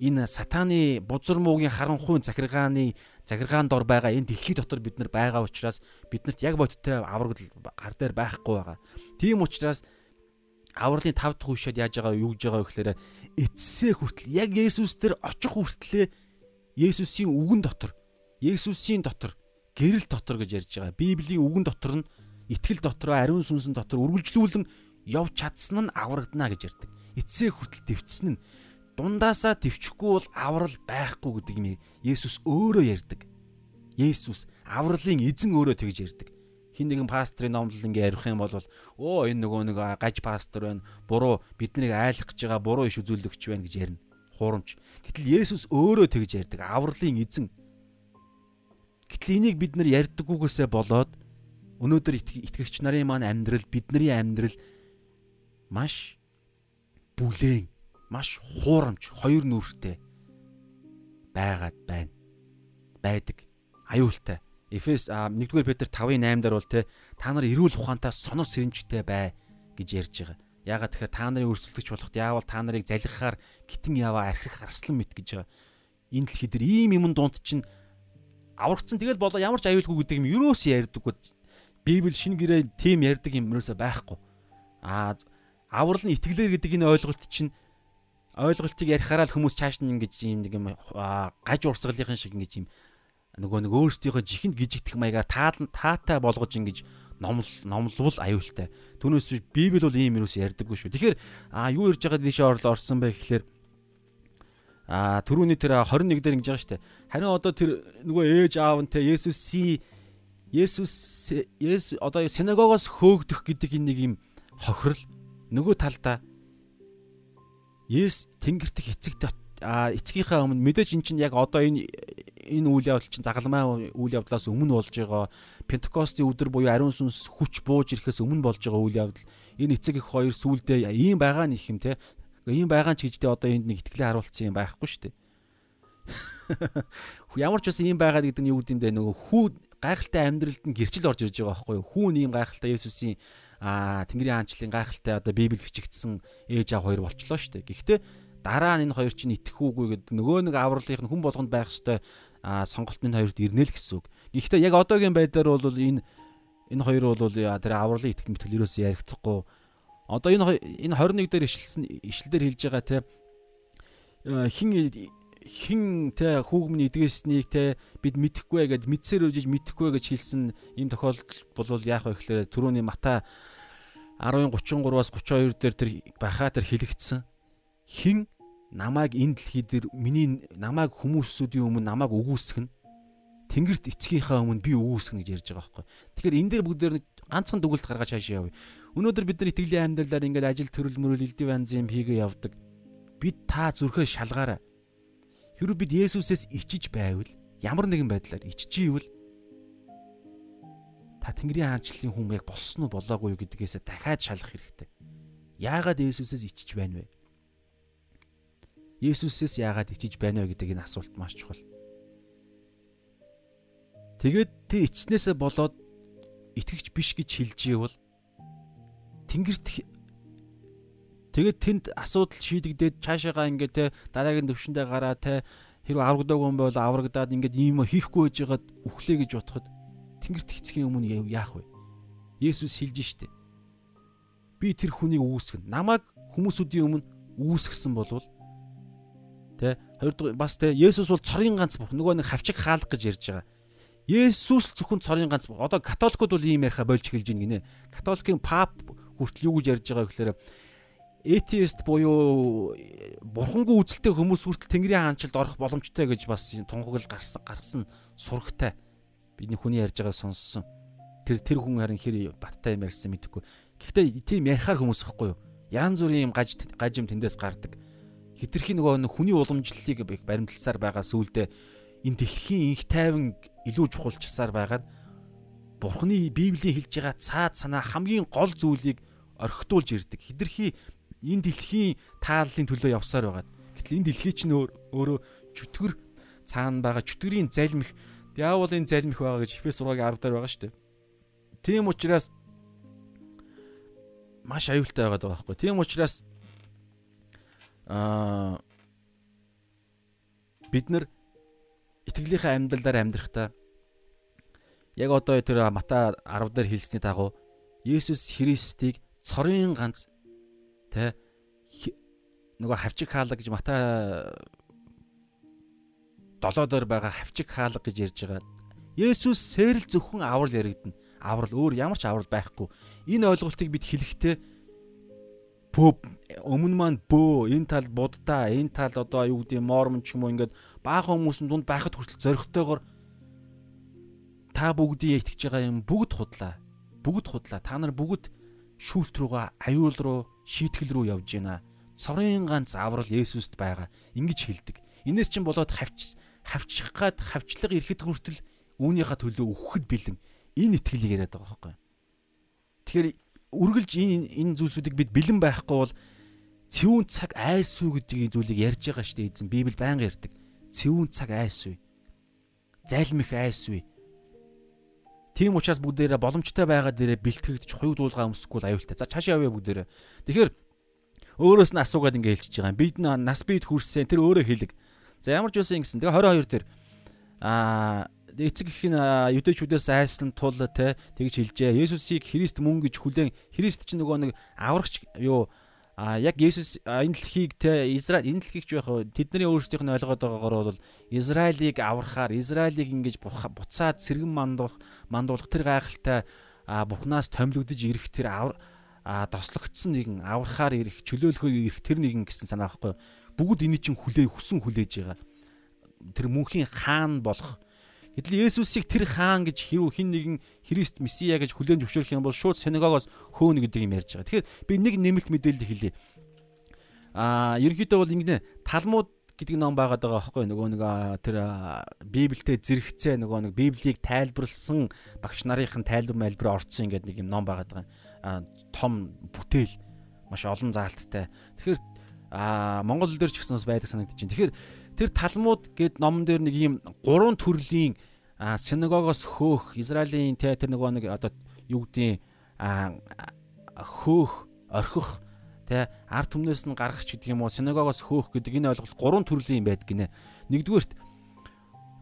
энэ сатааны бузар муугийн харанхуйн захиргааны захиргаан дор байгаа энэ дэлхий дотор бид нар байгаа учраас биднэрт яг бодиттой аврагд гар дээр байхгүй байгаа. Тийм учраас авралын 5 дахь үешэд яаж байгаа юу гэж байгаа вэ гэхээр эцсээ хүртэл яг Есүс дээр очих хүртлээ Есүсийн үгэн дотор Есүсийн дотор гэрэл дотор гэж ярьж байгаа. Библийн үгэн дотор нь итгэл дотроо ариун сүнсэн дотор үргэлжлүүлэн явж чадсан нь аврагдана гэж ярьдаг. Эцсээ хүртэл дэвцсэн нь дундаасаа төвчихгүй бол аврал байхгүй гэдэг юм Есүс өөрөө ярьдаг. Есүс авралын эзэн өөрөө тэгж ярьдаг. Хин нэгэн пастрын номлол ингээ ярих юм бол оо энэ нөгөө нэг гаж пастор байна. Буруу биднийг айлах гэж байгаа буруу иш үзүүлэгч байна гэж ярина хуурамч. Гэтэл Есүс өөрөө тэгж ярьдаг. Авралын эзэн. Гэтэл энийг бид нар ярьдаггүйгээсээ болоод өнөөдөр итгэгч нарын маань амьдрал, бидний амьдрал маш бүлээн, маш хуурамч, хоёр нүртэй байгаад байна. Байдаг. Аюултай. Эфес 1-р Петр 5:8 дээр бол те та нар эрүүл ухаантай сонор сэрэмжтэй бай гэж ярьж байгаа. Ягаад тэгэхээр та нарын өрсөлдөгч болоход яавал та нарыг залхихаар гитэн яваа архих арслан мэт гэж байгаа. Энэ дэлхий дээр ийм юм дунд чинь аврагцсан тэгэл болоо ямар ч аюулгүй гэдэг юм юроос ярьдаггүй. Библи шинэ гэрээ тийм ярьдаг юм юусоо байхгүй. Аа аврал нь итгэлээр гэдэг энэ ойлголт чинь ойлголтыг ярихаараа л хүмүүс чааш нь ингэж юм нэг юм гаж урсгалынхан шиг ингэж юм нөгөө нэг өөрсдийнхөө жихэнд гижигдэх маягаар таатай болгож ингэж номл номлвол аюултай. Түүнээс Библи бол ийм юус ярьдаггүй шүү. Тэгэхээр а юу ярьж байгаад дээшээ орлоо орсон бэ гэхлээр а түрүүний тэр 21 дээр ингэж байгаа дээ. Харин одоо тэр нөгөө ээж аав нь те Есүсийн Есүс Есүс одоо синагогоос хөөгдөх гэдэг энэ нэг юм хохирол нөгөө талдаа Есүс тэнгэртэх эцэгт а эцгийнхаа өмнө мэдээж эн чинь яг одоо энэ энэ үйл явдал чинь загалмай үйл явдлаас өмнө болж байгаа. Пентекостийн өдөр буюу ариун сүнс хүч бууж ирэхээс өмнө болж байгаа үйл явдал. Энэ эцэг их хоёр сүулдэ ийм байгаа их юм те. Ийм байгаа ч гэждээ одоо энд нэг итгэлээ харуулсан юм байхгүй шүү дээ. *laughs* Ямар ч байсан ийм байгаад гэдэг нь юу гэдэм бэ? Нөгөө хүү гайхалтай амьдралд нь гэрчил орж ирж байгаа байхгүй юу? Хүүн ийм гайхалтай Есүсийн аа Тэнгэрийн хаанчлалын гайхалтай одоо Библи бичигдсэн ээж аав хоёр болчлоо шүү дээ гэхдээ дараа нь энэ хоёр чинь итгэхүүгүй гэдэг нөгөө нэг авралынх нь хүн болгонд байх хэвээр сонголт нь хоёрт ирнэ л гэсэн үг. Гэхдээ яг одоогийн байдлаар бол энэ энэ хоёр бол тэр авралын итгэл мэтгэл ерөөсөө ярихдаггүй. Одоо энэ энэ 21 дээр ишлсэн ишлэлээр хэлж байгаа те хин хин те хүүгмний эдгээснийг те бид мэдэхгүй гэд мэдсээр үжиж мэдэхгүй гэж хэлсэн ийм тохиолдол бол яах вэ гэхээр түрүүний Мата 10:33-аас 32 дээр тэр бахаа тэр хэлэгдсэн хин намайг энэ дэлхий дээр миний намайг хүмүүсүүдийн өмнө намайг нь Тэнгэрт эцгийнхаа өмнө би үгүйсгэх гэж ярьж байгаа байхгүй. Тэгэхээр энэ дээр бүгдээр ганцхан дүгэлт гаргаж хаашаа явъя. Өнөөдөр бид нар итгэлийн амьдралаар ингээд ажил төрөл мөрөл элдв янз юм хийгээ явдаг. Бид та зүрхээ шалгаарай. Хэрвээ бид Есүсээс ичиж байвал ямар нэгэн байдлаар иччихийвэл та Тэнгэрийн хаанчлалын хүн яг болсон уу болоогүй юу гэдгээсээ дахиад шалгах хэрэгтэй. Яагаад Есүсээс ичиж байна вэ? Есүсээс яагаад ичиж байна вэ гэдэг энэ асуулт маш чухал. Тэгээд тэр ичснээсээ болоод итгэгч биш гэж хэлж ивэл Тэнгэрт Тэгээд тэнд асуудал шийдэгдээд цаашаага ингээд те дараагийн төвшөндөө гараа те хэрвээ аврагдаагүй юм бол аврагдаад ингээд ийм хийхгүй байж байгаад үхлээ гэж бодоход Тэнгэрт хэцгийн өмнө яах вэ? Есүс хэлж штэ. Би тэр хүнийг үүсгэн. Намайг хүмүүсүүдийн өмнө үүсгэсэн болвол тэ хоёрдугаар бас тэ Есүс бол цорын ганц бүх нөгөө нэг хавчиг хаалга гэж ярьж байгаа. Есүс л зөвхөн цорын ганц бүх. Одоо католикууд бол ийм яриха болж эхэлж байна гинэ. Католикийн пап хүртэл юу гэж ярьж байгаа гэхээр atheist буюу бурхангүй үзэлтэй хүмүүс хүртэл Тэнгэрийн хаанчлалд орох боломжтой гэж бас тунхаглал гарсан гаргасан сурагтай бидний хүний ярьж байгааг сонссон. Тэр тэр хүн харин хэр баттай юм ярьсан мэдэхгүй. Гэхдээ тийм ярихаар хүмүүс ихгүй юу? Яан зүрийн юм гаж гажим тэндээс гардаг. Хитрхи нөгөө хүний уламжлалыг баримтласаар байгаа сүулдэ энэ дэлхийн инх тайван илүү чухалчсаар байгаад Бурхны Библийн хэлж байгаа цаад санаа хамгийн гол зүйлийг орхитуулж ирдэг. Хитрхи энэ дэлхийн тааллын төлөө явсаар байгаа. Гэтэл энэ дэлхий чинь өөрөө чөтгөр цаана байгаа чөтгөрийн залмих диаволын залмих байгаа гэж Эфес 6-гийн 10 дээр байгаа шүү дээ. Тийм учраас маш аюултай байгаад байгаа байхгүй. Тийм учраас аа бид нар итгэлийнхээ амьдралаар амьдрахдаа яг одоо тэр Мата 10 дээр хэлсний дагуу Есүс Христийг цорын ганц Тэ нөгөө хавчиг хаалга гэж Матай 7 дээр байгаа хавчиг хаалга гэж ярьж байгаа. Есүс сэрэл зөвхөн аврал яригдана. Аврал өөр ямар ч аврал байхгүй. Энэ ойлголтыг бид хэлэхдээ бөө өмнө маань бөө энэ тал буддаа энэ тал одоо юу гэдэг мормон ч юм уу ингээд баахан хүмүүсийн дунд байхад хүртэл зоригтойгоор та бүгдийн итгэж байгаа юм бүгд худлаа. Бүгд худлаа. Та нар бүгд шүүлт рүүгээ аюул руу шийтгэл рүү явж байна. Цорын ганц аврал Есүст байгаа. Ингиж хэлдэг. Инээс чинь болоод хавч хавчих гад хавчлага ирэхэд хүртэл үүнийхээ төлөө өгөхөд бэлэн энэ итгэлийг яриад байгаа байхгүй. Тэгэхээр үргэлж энэ энэ зүйлсүүдийг бид бэлэн байхгүй бол цэвүүн цаг айсуу гэдэг зүйлийг ярьж байгаа шүү дээ эзэн Библи байнга ярьдаг. Цэвүүн цаг айсуу. Зайлмих айсуу. Тийм учраас бүгдээрээ боломжтой байгаа дээрээ бэлтгэгдэж хоёуг дуулгаа өмсөхгүй аюултай. За цаашаа явъя бүгдээрээ. Тэгэхээр өөрөөс нь асуугаад ингэ хэлчихэж байгаа юм. Бид нас бид хүрсэн тэр өөрөө хэлэг. За ямар ч байсан ингэсэн. Тэгээ 22 дээр аа эцэг их нь юдэчүүдээс айслан тул те тэгж хэлжээ. Есүсийг Христ мөн гэж хүлээн Христ ч нөгөө нэг аврагч юу А яг Есүс энэ дэлхийг те Израиль энэ дэлхийг ч байх тэдний өөрсдийнх нь ойлгоод байгаагаар бол Израилийг аврахаар Израилийг ингэж буцаад сэргэн мандуулах мандуулах тэр гайхалтай Бурханаас томилогдож ирэх тэр авар дослогдсон нэгэн аврахаар ирэх чөлөөлөхөөр ирэх тэр нэгэн гэсэн санаа байхгүй. Бүгд эний чинь хүлээ хүсэн хүлээж байгаа. Тэр мөнхийн хаан болох Гэтэл Есүсийг тэр хаан гэж хэрүү хин нэгэн Христ Месиа гэж хүлээн зөвшөөрөх юм бол шууд синагогоос хөөнө гэдэг юм ярьж байгаа. Тэгэхээр би нэг нэмэлт мэдээлэл хэлье. Аа, ерөнхийдөө бол ингэнэ Талмуд гэдэг ном байгаад байгаа байхгүй нөгөө нэг тэр Библиэд зэрэгцээ нөгөө нэг Библийг тайлбарлсан багш нарын тайлбар мэлбэр орцсон ингээд нэг юм ном байгаад байгаа. том бүтээл маш олон заалттай. Тэгэхээр аа Монгол дээр ч гэсэн бас байдаг санагдаж байна. Тэгэхээр тэр Талмуд гэд номон дээр нэг ийм гурван төрлийн синагогоос хөөх Израилийн тэ тэр нөгөө нэг одоо юу гэдгийг хөөх орхих тэ ард түмнээс нь гаргах ч гэдэг юм уу синагогоос хөөх гэдэг энэ ойлголт гурван төрлийн байдаг гинэ. Нэгдүгээрт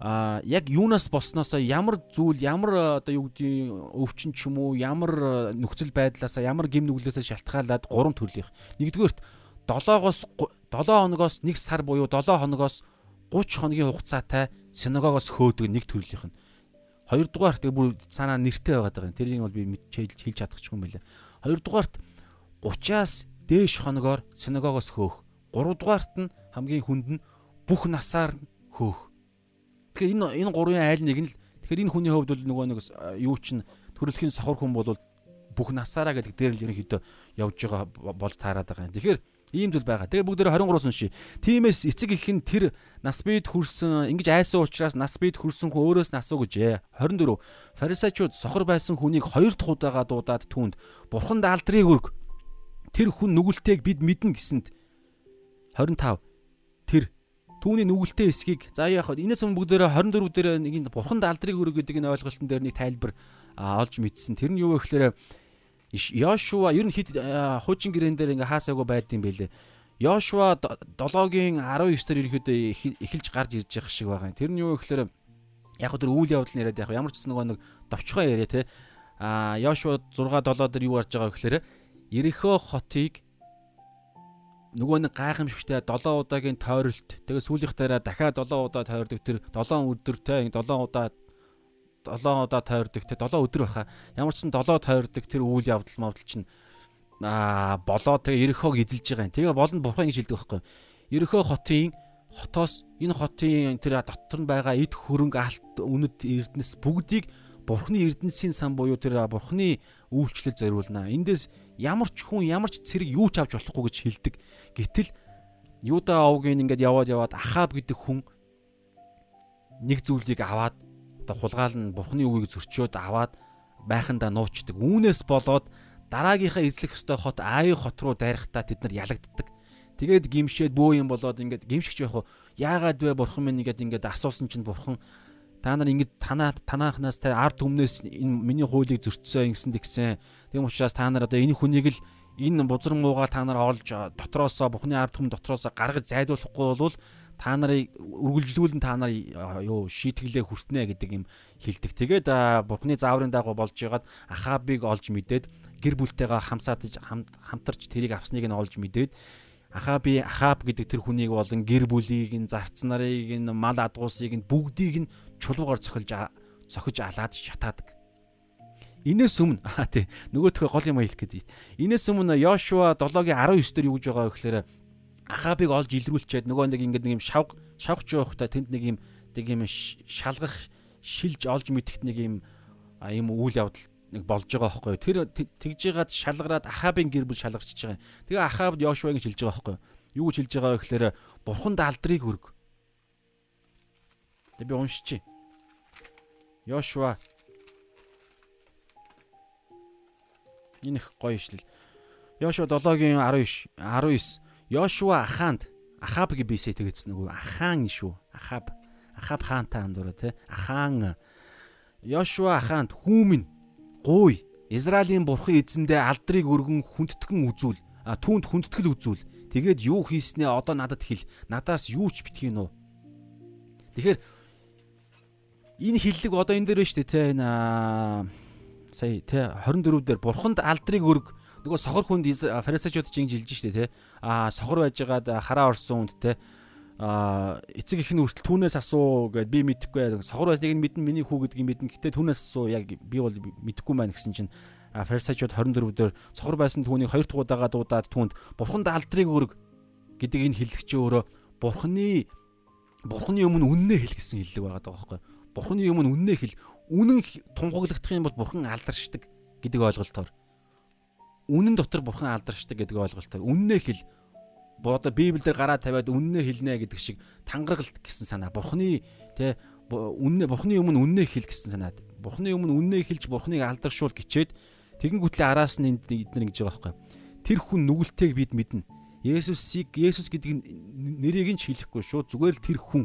а яг юунаас болсноосоо ямар зүйл ямар одоо юу гэдгийг өвчин ч юм уу ямар нөхцөл байдлаасаа ямар гим нүглээсээ шалтгаалаад гурван төрлийнх. Нэгдүгээрт 7-оос 7 хоногоос 1 сар буюу 7 хоногоос 30 хоногийн хугацаатай синагогоос хөөдөг нэг төрлийнх нь. Хоёрдугаарт бүр санаа нэртэй байгаад байгаа юм. Тэрийг бол би хэлж хэлж чадахгүй юм байлаа. Хоёрдугаарт 30-аас дээш хоногоор синагогоос хөөх. Гуравдугаарт нь хамгийн хүнд нь бүх насаар хөөх. Тэгэхээр энэ энэ гурвын айл нэг нь л тэгэхээр энэ хүний хувьд бол нөгөө нэг юу чинь төрөлхийн сохор хүн бол бүх насаараа гэдэг дээр л ерөнхийдөө явж байгаа бол таарад байгаа юм. Тэгэхээр Ийм зүйл байгаа. Тэгээ бүгд 23-аас уншия. Тимээс эцэг их нь тэр нас бид хүрсэн ингэж айсан учраас нас бид хүрсэн хүн өөрөөс нь асуу гэжээ. 24. Фарисеучуд сохор байсан хүнийг хоёр дахь удаага дуудаад түүнд Бурханд алдрыг өрг. Тэр хүн нүгэлтэйг бид мэднэ гэсэнд 25. Тэр түүний нүгэлтэй эсхийг за яах вэ? Инээс өмнө бүгдээрээ 24 дээр нэг Бурханд алдрыг өрг гэдэг энэ ойлголтын дээр нэг тайлбар олж мэдсэн. Тэр нь юу вэ гэхээр Йошуа ер нь хит хуучин гэрэн дээр ингээ хаасаагүй байдсан байлээ. Йошуа 7-гийн 19 дээр ерөөхдөө эхэлж гарч ирж байгаа шиг байгаа юм. Тэр нь юу гэхээр яг хөө тэр үйл явдал нэрэд яг ямар ч гэсэн нөгөө нэг довчхоо яриа те. А Йошуа 6 7 дээр юу гарч байгаа гэхээр Ерехо хотыг нөгөө нэг гайхамшигтай 7 удаагийн тойролт тэгээ сүүлийнх дээрээ дахиад 7 удаа тойрдог тэр 7 өдөртэй 7 удаа 7 удаа тойрдог те 7 өдөр баха ямар ч сан 7 тойрдог тэр үйл явдал мовдол чинь аа болоо тэгээ Ерехог эзэлж байгаа юм. Тэгээ болно бурхан гэж хэлдэг байхгүй. Ерехо хотын хотоос энэ хотын тэр дотор нь байгаа эд хөрөнгө алт үнэт эрдэнэс бүгдийг бурхны эрдэнсийн сан буюу тэр бурхны үйлчлэл зориулна. Эндээс ямар ч хүн ямар ч цэрэг юу ч авч болохгүй гэж хэлдэг. Гэтэл Юда овгийн ингээд яваад яваад Ахаб гэдэг хүн нэг зүйлийг аваад одоо хулгаал нь бурхны үгийг зөрчөөд аваад байхандаа нуучдаг. Үүнээс болоод дараагийнхаа эзлэх ёстой хот Аи хот руу дайрахтаа тэд нар ялагддаг. Тэгээд гимшээд бөө юм болоод ингээд гимшигч байх уу? Яагаад вэ бурхан минь ингээд ингээд асуусан чинь бурхан та нар ингэж танаа танаахнаас та ард түмнээс энэ миний хуулийг зөрчсөн ингэсэн тэгсэн. Тийм учраас та нар одоо энэ хүнийг л энэ бузар муугаа та нар олж дотроосоо бухны ард түмэн дотроосоо гаргаж зайдуулахгүй бол та нарыг үргэлжлүүлэн та нар юу шийтгэлээ хүртнэ гэдэг юм хэлдэг. Тэгээд бурхны зааврын дагуу болж ягаад Ахабыг олж мэдээд гэр бүлтэйгээ хамсаатаж хамтарч тэрийг авсныг нь олж мэдээд Ахаби Ахаб гэдэг тэр хүнийг болон гэр бүлийг нь зарц нарыг нь мал адгуусыг нь бүгдийг нь чулуугаар цохилж цохиж алаад шатаадаг. Инээс өмнө *laughs* аа тий нөгөөхөө гол юм хэлэх гээд. Инээс өмнө Йошуа 7-гийн 19 дээр юу гэж байгаа вэ гэхээр Ахабыг олж илрүүлчихэд нөгөө нэг ингэдэг нэг юм шавх шавхч явахдаа тэнд нэг юм нэг юм шалгах шилж олж мэдхт нэг юм юм үйл явдал нэг болж байгаа байхгүй тэр тэгж яагаад шалгараад Ахабын гэр бүл шалгарчиж байгаа. Тэгээ Ахабд Йошуа гэж хэлж байгаа байхгүй юу хэлж байгаа вэ гэхээр бурханд алдрыг өрг. Тэг би уншчих. Йошуа Энэ их гоё ишлэл. Йошуа 7-гийн 19 19 Йошуа Аханд Ахаб гэж бисээ тэгээдсэн нөгөө Ахан шүү. Ахаб Ахаб хаантай андуураа те. Ахан Йошуа Аханд хүүмэн гуй Израилийн бурхан эзэндээ алдрыг өргөн хүндэтгэн үзүүл. А түүнд хүндэтгэл үзүүл. Тэгээд юу хийснээ одоо надад хэл. Надаас юу ч битгий нөө. Тэгэхээр энэ хиллэг одоо энэ дээр байна шүү дээ те. Энэ сая те 24 дээр бурханд алдрыг өрг нөгөө сохор хүнд фарисеучуд чинь жилж штэ те а сохор байжгаад хараа орсон хүнд те а эцэг их нь хүртэл түүнээс асуу гэд би мэдэхгүй сохор байсныг нь мэдэн миний хүү гэдгийг мэдэн. Гэтээ түүнээс асуу яг би бол мэдэхгүй маань гэсэн чинь фарисеучуд 24 дээр сохор байсан түүнийг хоёр дахь удаага дуудаад түүнд бурханд алдрыг өрг гэдэг энэ хэлдэг чи өөрөө бурханы бурханы өмнө үннээ хэл гэсэн хэллэг байгаа даа байхгүй. Бурханы өмнө үннээ хэл үнэн тунхаглагдах юм бол бурхан алдаршдаг гэдэг ойлголтоор үнэн дотор бурхан алдаршдаг гэдэг ойлголтоор үннээ хэл. Одоо библиэр гараа тавиад үннээ хэлнэ гэдэг шиг тангаргалт гэсэн санаа. Бурхны тэ үннээ бурхны өмнө үннээ хэл гэсэн санаад бурхны өмнө үннээ хэлж бурхныг алдаршуул гिचээд тэгэнгүүтлээ араас нь эднэр ингэж байгаа байхгүй тэр хүн нүгэлтэйг бид мэднэ. Есүсийг Есүс гэдэг нэрийг нь ч хэлэхгүй шүү. Зүгээр л тэр хүн.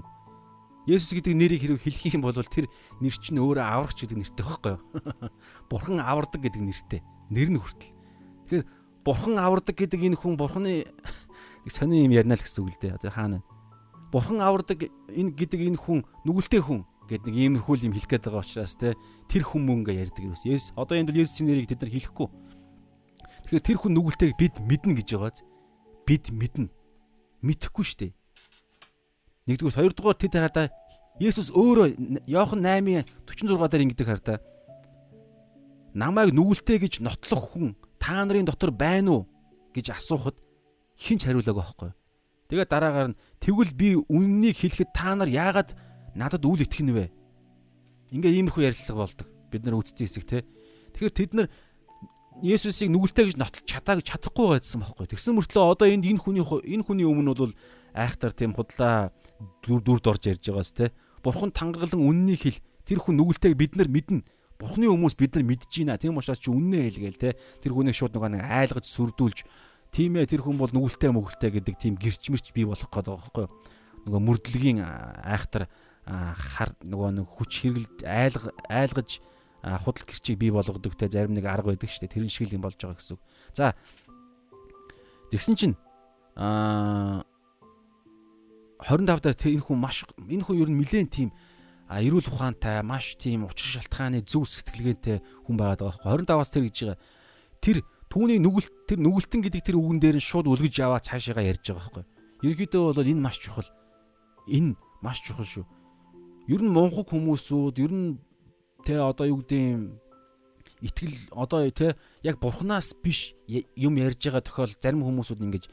Есүс гэдэг нэрийг хэрэг хэлэх юм бол тэр нэр чинь өөрөө аврагч гэдэг нэртэй байхгүй юу? *laughs* Бурхан авардаг гэдэг нэртэй. Нэр нь хүртэл Тэгэхээр бурхан авардаг гэдэг энэ хүн бурханы *laughs* сони юм ярина л гэсэн үг л дээ. Одоо хаана. Бурхан авардаг энэ гэдэг энэ хүн нүгэлтэй хүн гэдэг нэг иймэрхүү юм хэлэх гээд байгаа учраас те тэр хүн мөн ингээ ярьдаг юм. Есүс одоо энэ бол Есүсийн нэрийг тэд нар хэлэхгүй. Тэгэхээр тэр хүн нүгэлтэйг бид мэднэ гэж байгааз бид мэднэ. Мэдхгүй шүү дээ. Нэгдүгээр хоёрдугаар тэд хараа Есүс өөрөө Иохан 8:46 дээр ингэдэг хараа. Намайг нүгэлтэй гэж нотлох хүн та нарын дотор байна уу гэж асуухад хинч хариулаагүй байхгүй. Тэгээд дараагаар нь тэгвэл би үннийг хэлэхэд та нар яагаад надад үл итгэх нь вэ? Ингээ иймэрхүү ярилцлага болдог. Бид нар үтцсэн хэсэг те. Тэгэхээр тэд нар Есүсийг нүгэлтэй гэж нотолж чадаа гэж чадахгүй байцсан байхгүй. Тэгсэн мөртлөө одоо энд энэ хүний энэ хүний өмнө бол айхтар тийм худлаа дүр дүрд орж ярьж байгаас те. Бурхан тангаргалан үннийг хэл тэр хүн нүгэлтэйг бид нар мэднэ. Бурхны хүмүүс бид нар мэдж байна. Тийм учраас чи үннээ хэлгээл те. Тэр хүнийг шууд нөгөө нэг айлгаж сүрдүүлж тийм ээ тэр хүн бол нүгэлтэй мөглтэй гэдэг тийм гэрчмэрч бий болох гээд байгаа байхгүй юу. Нөгөө мөрдлөгийн айхтар хар нөгөө нэг хүч хэрэгэлд айлг айлгаж худал гэрчийг бий болгодог те зарим нэг арга байдаг шүү дээ. Тэрэн шиг юм болж байгаа гэсэн үг. За тэгсэн чинь аа 25 дээр энэ хүн маш энэ хүн ер нь нэлээд тийм а эрүүл ухаантай маш тийм учир шалтгааны зөв сэтгэлгээтэй хүн байгаад байгаа байхгүй. 25-аас тэр гэж байгаа. Тэр түүний нүгэлт тэр нүгэлтэн гэдэг тэр үгэн дээр нь шууд үлгэж яваа цаашаага ярьж байгаа байхгүй. Ерөөдөө бол энэ маш чухал. Энэ маш чухал шүү. Ер нь монхог хүмүүсүүд ер нь тэ одоо юу гэдэг итгэл одоо тэ яг бурхнаас биш юм ярьж байгаа тохиол зарим хүмүүсүүд ингэж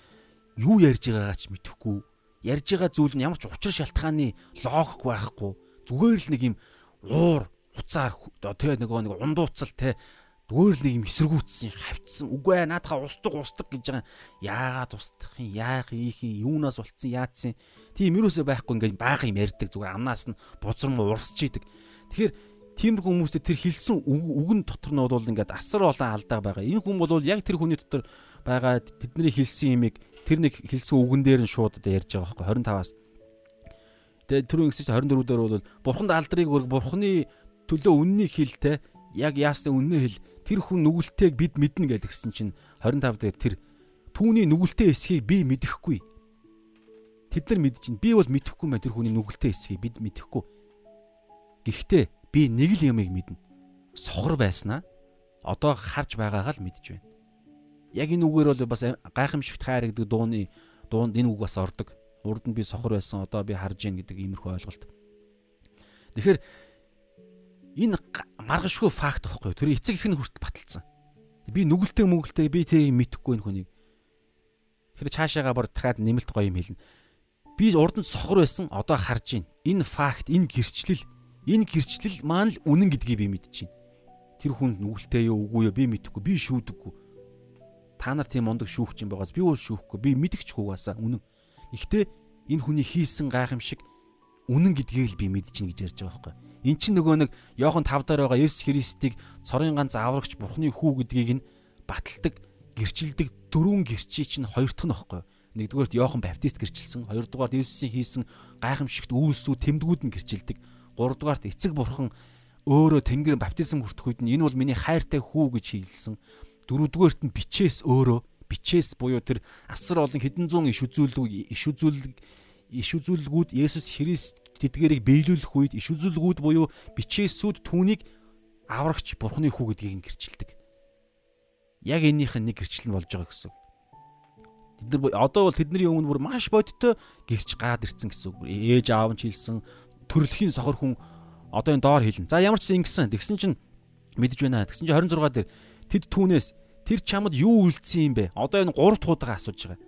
юу ярьж байгаагаа ч мэдэхгүй. Ярьж байгаа зүйл нь ямар ч учир шалтгааны логик байхгүй зүгээр л нэг юм уур уцаар тэгээ нөгөө нэг ундууцал те зүгээр л нэг юм эсэргүүцсэн хавцсан. Үгүй ээ наадхаа устдаг устдаг гэж байгаа. Яагаад устдах юм? Яах ийх юм? Юунаас болцсон? Яатсан тийм юусоо байхгүй ингээд бага юм ярьдаг зүгээр амнаас нь бузармуу урсч идэг. Тэгэхээр тиймэрхүү хүмүүстэй тэр хэлсэн үгэн дотор нь бол ингээд асар олон алдаа байгаа. Энэ хүн бол яг тэр хүний дотор байгаа тэдний хэлсэн имийг тэр нэг хэлсэн үгэн дээр нь шууд одоо ярьж байгаа байхгүй 25-аас. Тэгээ түрүүн гэсэн чинь 24 дээр бол бурханд алдрыг бурханы төлөө үннийг хэлтэй яг яасны үннээ хэл тэр хүн нүгэлтэйг бид мэднэ гэдэг гисэн чинь 25 дээр тэр түүний нүгэлтэй эсхийг би мэдэхгүй. Тэд нар чинь би бол мэдэхгүй мэн тэр хүний нүгэлтэй эсхийг бид мэдэхгүй. Гэхдээ би нэг л юмыг мэднэ. Сохор байснаа одоо харж байгаагаа л мэдж байна яг энэ үгээр бол бас гайхамшигт хайр гэдэг дууны дуунд энэ үг бас ордог. Урд нь би сохор байсан одоо би харж гин гэдэг иймэрхүү ойлголт. Тэгэхээр энэ маргашгүй факт байхгүй юу? Тэр эцэг их нь хүртэл баталсан. Би нүгэлтэй мүгэлтэй би тэрийг мэдэхгүй энэ хүнийг. Тэгэхээр цаашаага бүр дахиад нэмэлт гоё юм хэлнэ. Би урд нь сохор байсан одоо харж гин. Энэ факт, энэ гэрчлэл, энэ гэрчлэл маань л үнэн гэдгийг би мэдчихээн. Тэр хүн нүгэлтэй юу үгүй юу би мэдэхгүй. Би шүүдэггүй та нар тийм мундаг шүүгч юм байгаас би бол шүүхгүй. Би мэдгч хуугаасаа үнэн. Гэхдээ энэ хүний хийсэн гайхамшиг үнэн гэдгийг л би мэдчихнэ гэж ярьж байгаа байхгүй. Эн чинь нөгөө нэг Иохан 5 дээр байгаа Есүс Христийг цорын ганц аврагч Бурхны хүү гэдгийг нь баталдаг, гэрчилдэг дөрвөн гэрчий чинь хоёр дахь нь байхгүй. Нэгдүгээрт Иохан Баптист гэрчилсэн, хоёрдугаарт Есүсийн хийсэн гайхамшигт үйлсүүд тэмдгүүд нь гэрчилдэг. Гуравдугаарт эцэг бурхан өөрөө тэнгэр баптизм хүртэх үед нь энэ бол миний хайртай хүү гэж хэлсэн дөрөвдүгээрт нь бичээс өөрөө бичээс буюу тэр асар олон хэдэн зуун иш үзүүлэг иш үзүүлэг иш үзүүлгүүд Есүс Христ тэдгэрийг биелүүлэх үед иш үзүүлгүүд буюу бичээсүүд түүнийг аврагч Бурхны хүү гэдгийг гэрчилдэг. Яг эннийх нь нэг гэрчлэл болж байгаа гэсэн. Тэд нар одоо бол тэдний өмнө бүр маш бодиттой гэрч гараад ирсэн гэсэн. Ээж аав нь хэлсэн төрөлхийн сохор хүн одоо энэ доор хэлнэ. За ямар ч ингэсэн. Тэгсэн чинь мэдэж байна. Тэгсэн чинь 26 дээр Тэд түүнээс тэр чамд юу үлдсэн юм бэ? Одоо энэ 3 дахь удаа асууж байгаа.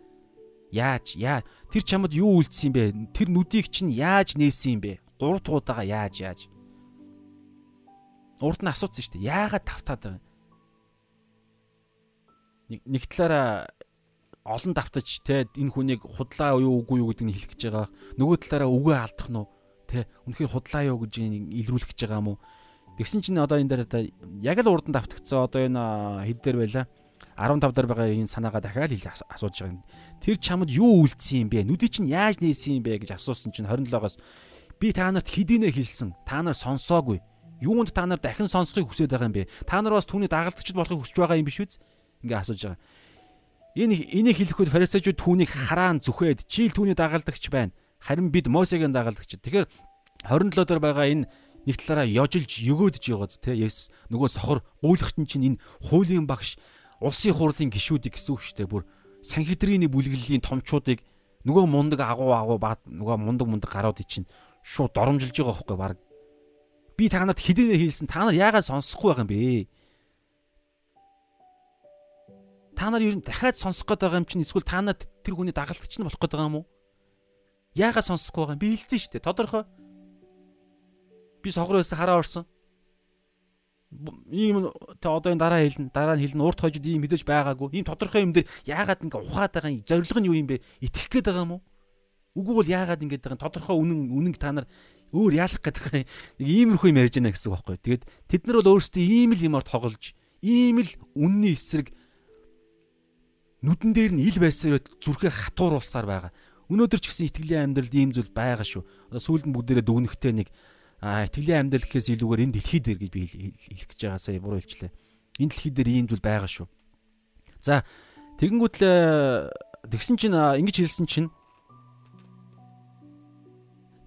Яаж? Яа? Тэр чамд юу үлдсэн юм бэ? Тэр нүдийг чинь яаж нээсэн юм бэ? 3 дахь удаага яаж яаж? Урд нь асуусан шүү дээ. Яагаад тавтаад байгаа юм? Нэг нэг талаараа олон давтаж те энэ хүнийг худлаа юу үгүй юу гэдэг нь хэлэх гэж байгаа. Нөгөө талаараа үгээ алдах нь? Тэ үнэхээр худлаа юу гэж илрүүлэх гэж байгаа юм уу? Тэгсэн чинь одоо энэ дээр одоо яг л урд нь давтагдсан одоо энэ хэд дээр байла 15 дээр байгаа энэ санаагаа дахиад хэл асууж байгаа юм. Тэр чамд юу үлдсэн юм бэ? Нүдий чинь яаж нээсэн юм бэ гэж асуусан чинь 27-оос би та нарт хэдийнэ хэлсэн. Та нар сонсоогүй. Юунд та нар дахин сонсохыг хүсэж байгаа юм бэ? Та нар бас түүний дагалдагчд болохыг хүсэж байгаа юм биш үү? Ингээ асууж байгаа. Энэ энийг хэлэхэд фарисеучуд түүнийг хараан зүхээд чи л түүний дагалдагч байна. Харин бид Мосегийн дагалдагч. Тэгэхээр 27 дээр байгаа энэ нэг талаараа ёжилж өгөөдж байгааз те Есүс нөгөө сохор гуйлахт чинь энэ хуулийн багш улсын хурлын гишүүдийг гэсэн үг шүү дээ. Бүр санхедрийн бүлэглэлийн томчуудыг нөгөө мундаг агуу агуу баа нөгөө мундаг мундаг гарууд чинь шууд доромжилж байгаа хөөхгүй баг. Би та нарт хэдийнэ хийсэн та нар яагаад сонсохгүй байгаа юм бэ? Та нар ер нь дахиад сонсох гээд байгаа юм чинь эсвэл та нарт тэр хүний дагалдагч нь болох гээд байгаа юм уу? Яагаад сонсохгүй байгаа юм би хэлсэн шүү дээ. Тодорхой би сохор байсан хараа орсон. Ийм тэ одоо энэ дараа хэлнэ. Дараа нь хэлнэ. Урт хожид ийм мэдээж байгаагүй. Ийм тодорхой юм дээр яагаад ингээ ухаад байгаа юм? Зориг нь юу юм бэ? Итгэх гээд байгаа юм уу? Үгүй бол яагаад ингэж байгаа? Тодорхой үнэн үнэн та нар өөр яалах гээд байгаа. Нэг иймэрхүү юм ярьж байна гэсэн үг байхгүй. Тэгээд тэд нар бол өөрсдөө ийм л юмар тоглож, ийм л үнний эсрэг нүдэн дээр нь ил байсаар зүрхээ хатууруулсаар байгаа. Өнөөдөр ч гэсэн итгэлийн амьдралд ийм зүйл байгаа шүү. Одоо сүүлд нь бүгдээрээ дүгнэхтэй нэг итгэлийн амьдрал гэхээс илүүгээр энэ дэлхий дээр гэж би хэлэх гэж байгаа сая буруу хэлчлээ. Энэ дэлхий дээр ийм зүйл байгаа шүү. За тэгэнгүүт л тэгсэн чинь ингэж хэлсэн чинь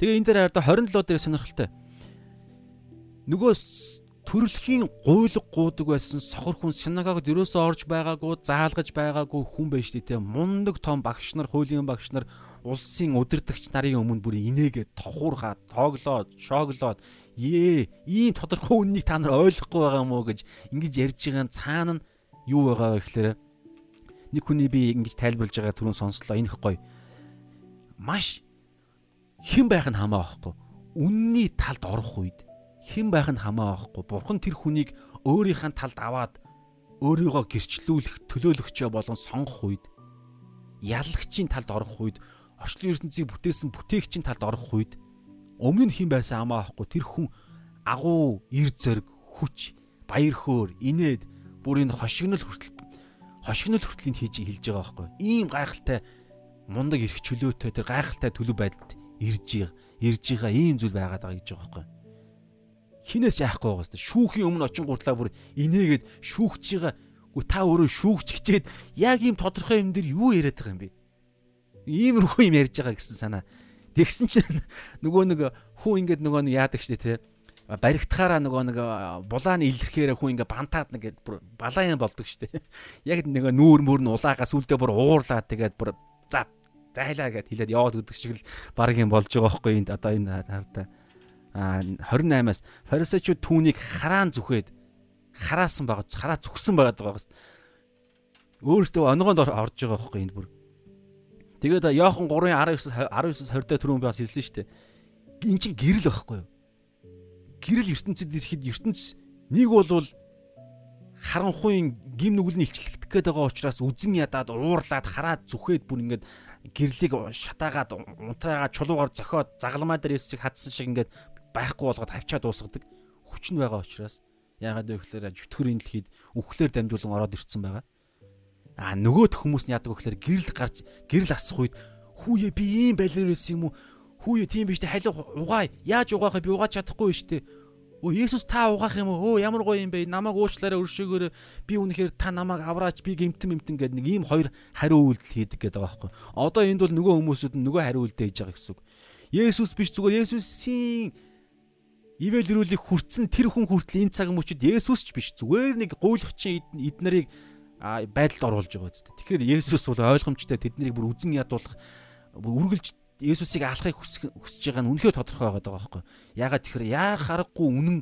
Тэгээ энэ дээр одоо 27 дээр сонирхолтой. Нөгөө төрөлхийн гуйлг гуудаг байсан сохор хүн синагогод ерөөсөө орж байгаагүй, заалгаж байгаагүй хүн байж тээ мундаг том багш нар, хуулийн багш нар улсын удирдагч нарын өмнө бүр инээгээд тохуурхаад, тооглоод, шоглоод ээ ийм тодорхой үннийг та нар ойлгохгүй байгаа мó гэж ингэж ярьж байгаа цаана нь юу байгаа вэ гэхээр нэг хүний би ингэж тайлбарлаж байгаа түрүүн сонслоо энэ их гоё. Маш хэн байх нь хамаа байхгүй. Үнний талд орох үед хэн байх нь хамаа байхгүй. Бурхан тэр хүнийг өөрийнхөө талд аваад өөрийгөө гэрчлүүлэх төлөөлөгчөө болгон сонгох үед ялагчийн талд орох үед орчлон ертөнцийг бүтээсэн бүтээгчийн талд орох үед өмнө нь хэн байсан хамаа байхгүй. Тэр хүн агуу, эр зөрг, хүч, баяр хөөр, инээд бүр энэ хошигнол хүртэл хошигнол хүртэл хийж хэлж байгаа байхгүй. Ийм гайхалтай мундаг эрх чөлөөтэй тэр гайхалтай төлөв байдалд ирж ирж байгаа ийм зүйл байгаад байгаа гэж байгаа байхгүй. Хинээс яахгүй байгаа хэвээр шүүхийн өмнө очин гуртлаа бүр инээгээд шүүгч байгаа. Та өөрөө шүүгч хичээд яг ийм тодорхой юм дээр юу яриад байгаа юм бэ? Иймэрхүү юм ярьж байгаа гэсэн санаа. Тэгсэн чинь *laughs* нөгөө нэг хүн ингээд нөгөө нэг яадаг штэ те баригдахаараа нөгөө нэг булааны илэрхээр хүн ингээ бантаад нэгэд бүр балаан болдог штэ. *laughs* Яг нөгөө нүүр мөр нь улаагаас үлдээ бүр уурлаад тэгээд бүр за зайлаа гэд хэлээд яваад өгдөг шиг л баг юм болж байгаа байхгүй энд одоо энэ хардаа а 28-аас фарисеучуд түүнийг хараан зүхээд хараасан байгаа хараа зүгсэн байгаа гэсэн өөрөөсөө онгонд орж байгаа байхгүй энд бүр тэгээд Йохан 3:19 19-с 20 дээр түрүүн би бас хэлсэн шүү дээ эн чинь гэрэл байхгүй юу гэрэл ертөнцид ирэхэд ертөнц нэг болвол харанхуйн гим нүгэл нь илчлэгдэх гээд байгаа учраас үзэн ядаад уурлаад хараад зүхээд бүр ингээд гэрлийг шатаагаад унтраагаад чулуугаар зохиод загалмаа дээр Есүсийг хадсан шиг ингээд байхгүй болгоод хавчаад дуусгадаг хүч нь байгаа учраас яагаад вэ гэхээр жүтгэрийн дэлхийд үхлээр дамжуулан ороод ирцэн байгаа. А нөгөөх хүмүүс нь яадаг вэ гэхээр гэрэл гарч гэрэл асах үед хүүе би ийм байлэр байсан юм уу? Хүүе тийм биш тэ халиг угаа яаж угаахыг би угааж чадахгүй биш тэ Өө Есүс та угаах юм уу? Өө ямар гоё юм бэ? Намайг уучлаарай өршөөгөөрэй. Би үнэхээр та намайг авраач би гимтэн мэмтэн гэдэг нэг ийм хоёр хариу үйлдэл хийдэг гэдэг байгаа байхгүй. Одоо энд бол нөгөө хүмүүсүүд нь нөгөө хариу үйлдэл хийж байгаа гэсэн үг. Есүс биш зүгээр Есүсийн ивэлрүүлэх хүртсэн тэр хүн хүртэл энэ цаг мөчид Есүс ч биш зүгээр нэг гуйлгчийн эднэрийг байдалд оруулж байгаа үстэй. Тэгэхээр Есүс бол ойлгомжтой тэднийг бүр үзэн ядуулах бүр үргэлж Есүсийг алахыг хүсэж байгаа нь үнэхээр тодорхой байгаа байхгүй. Ягаад тэгэхээр яах аргагүй үнэн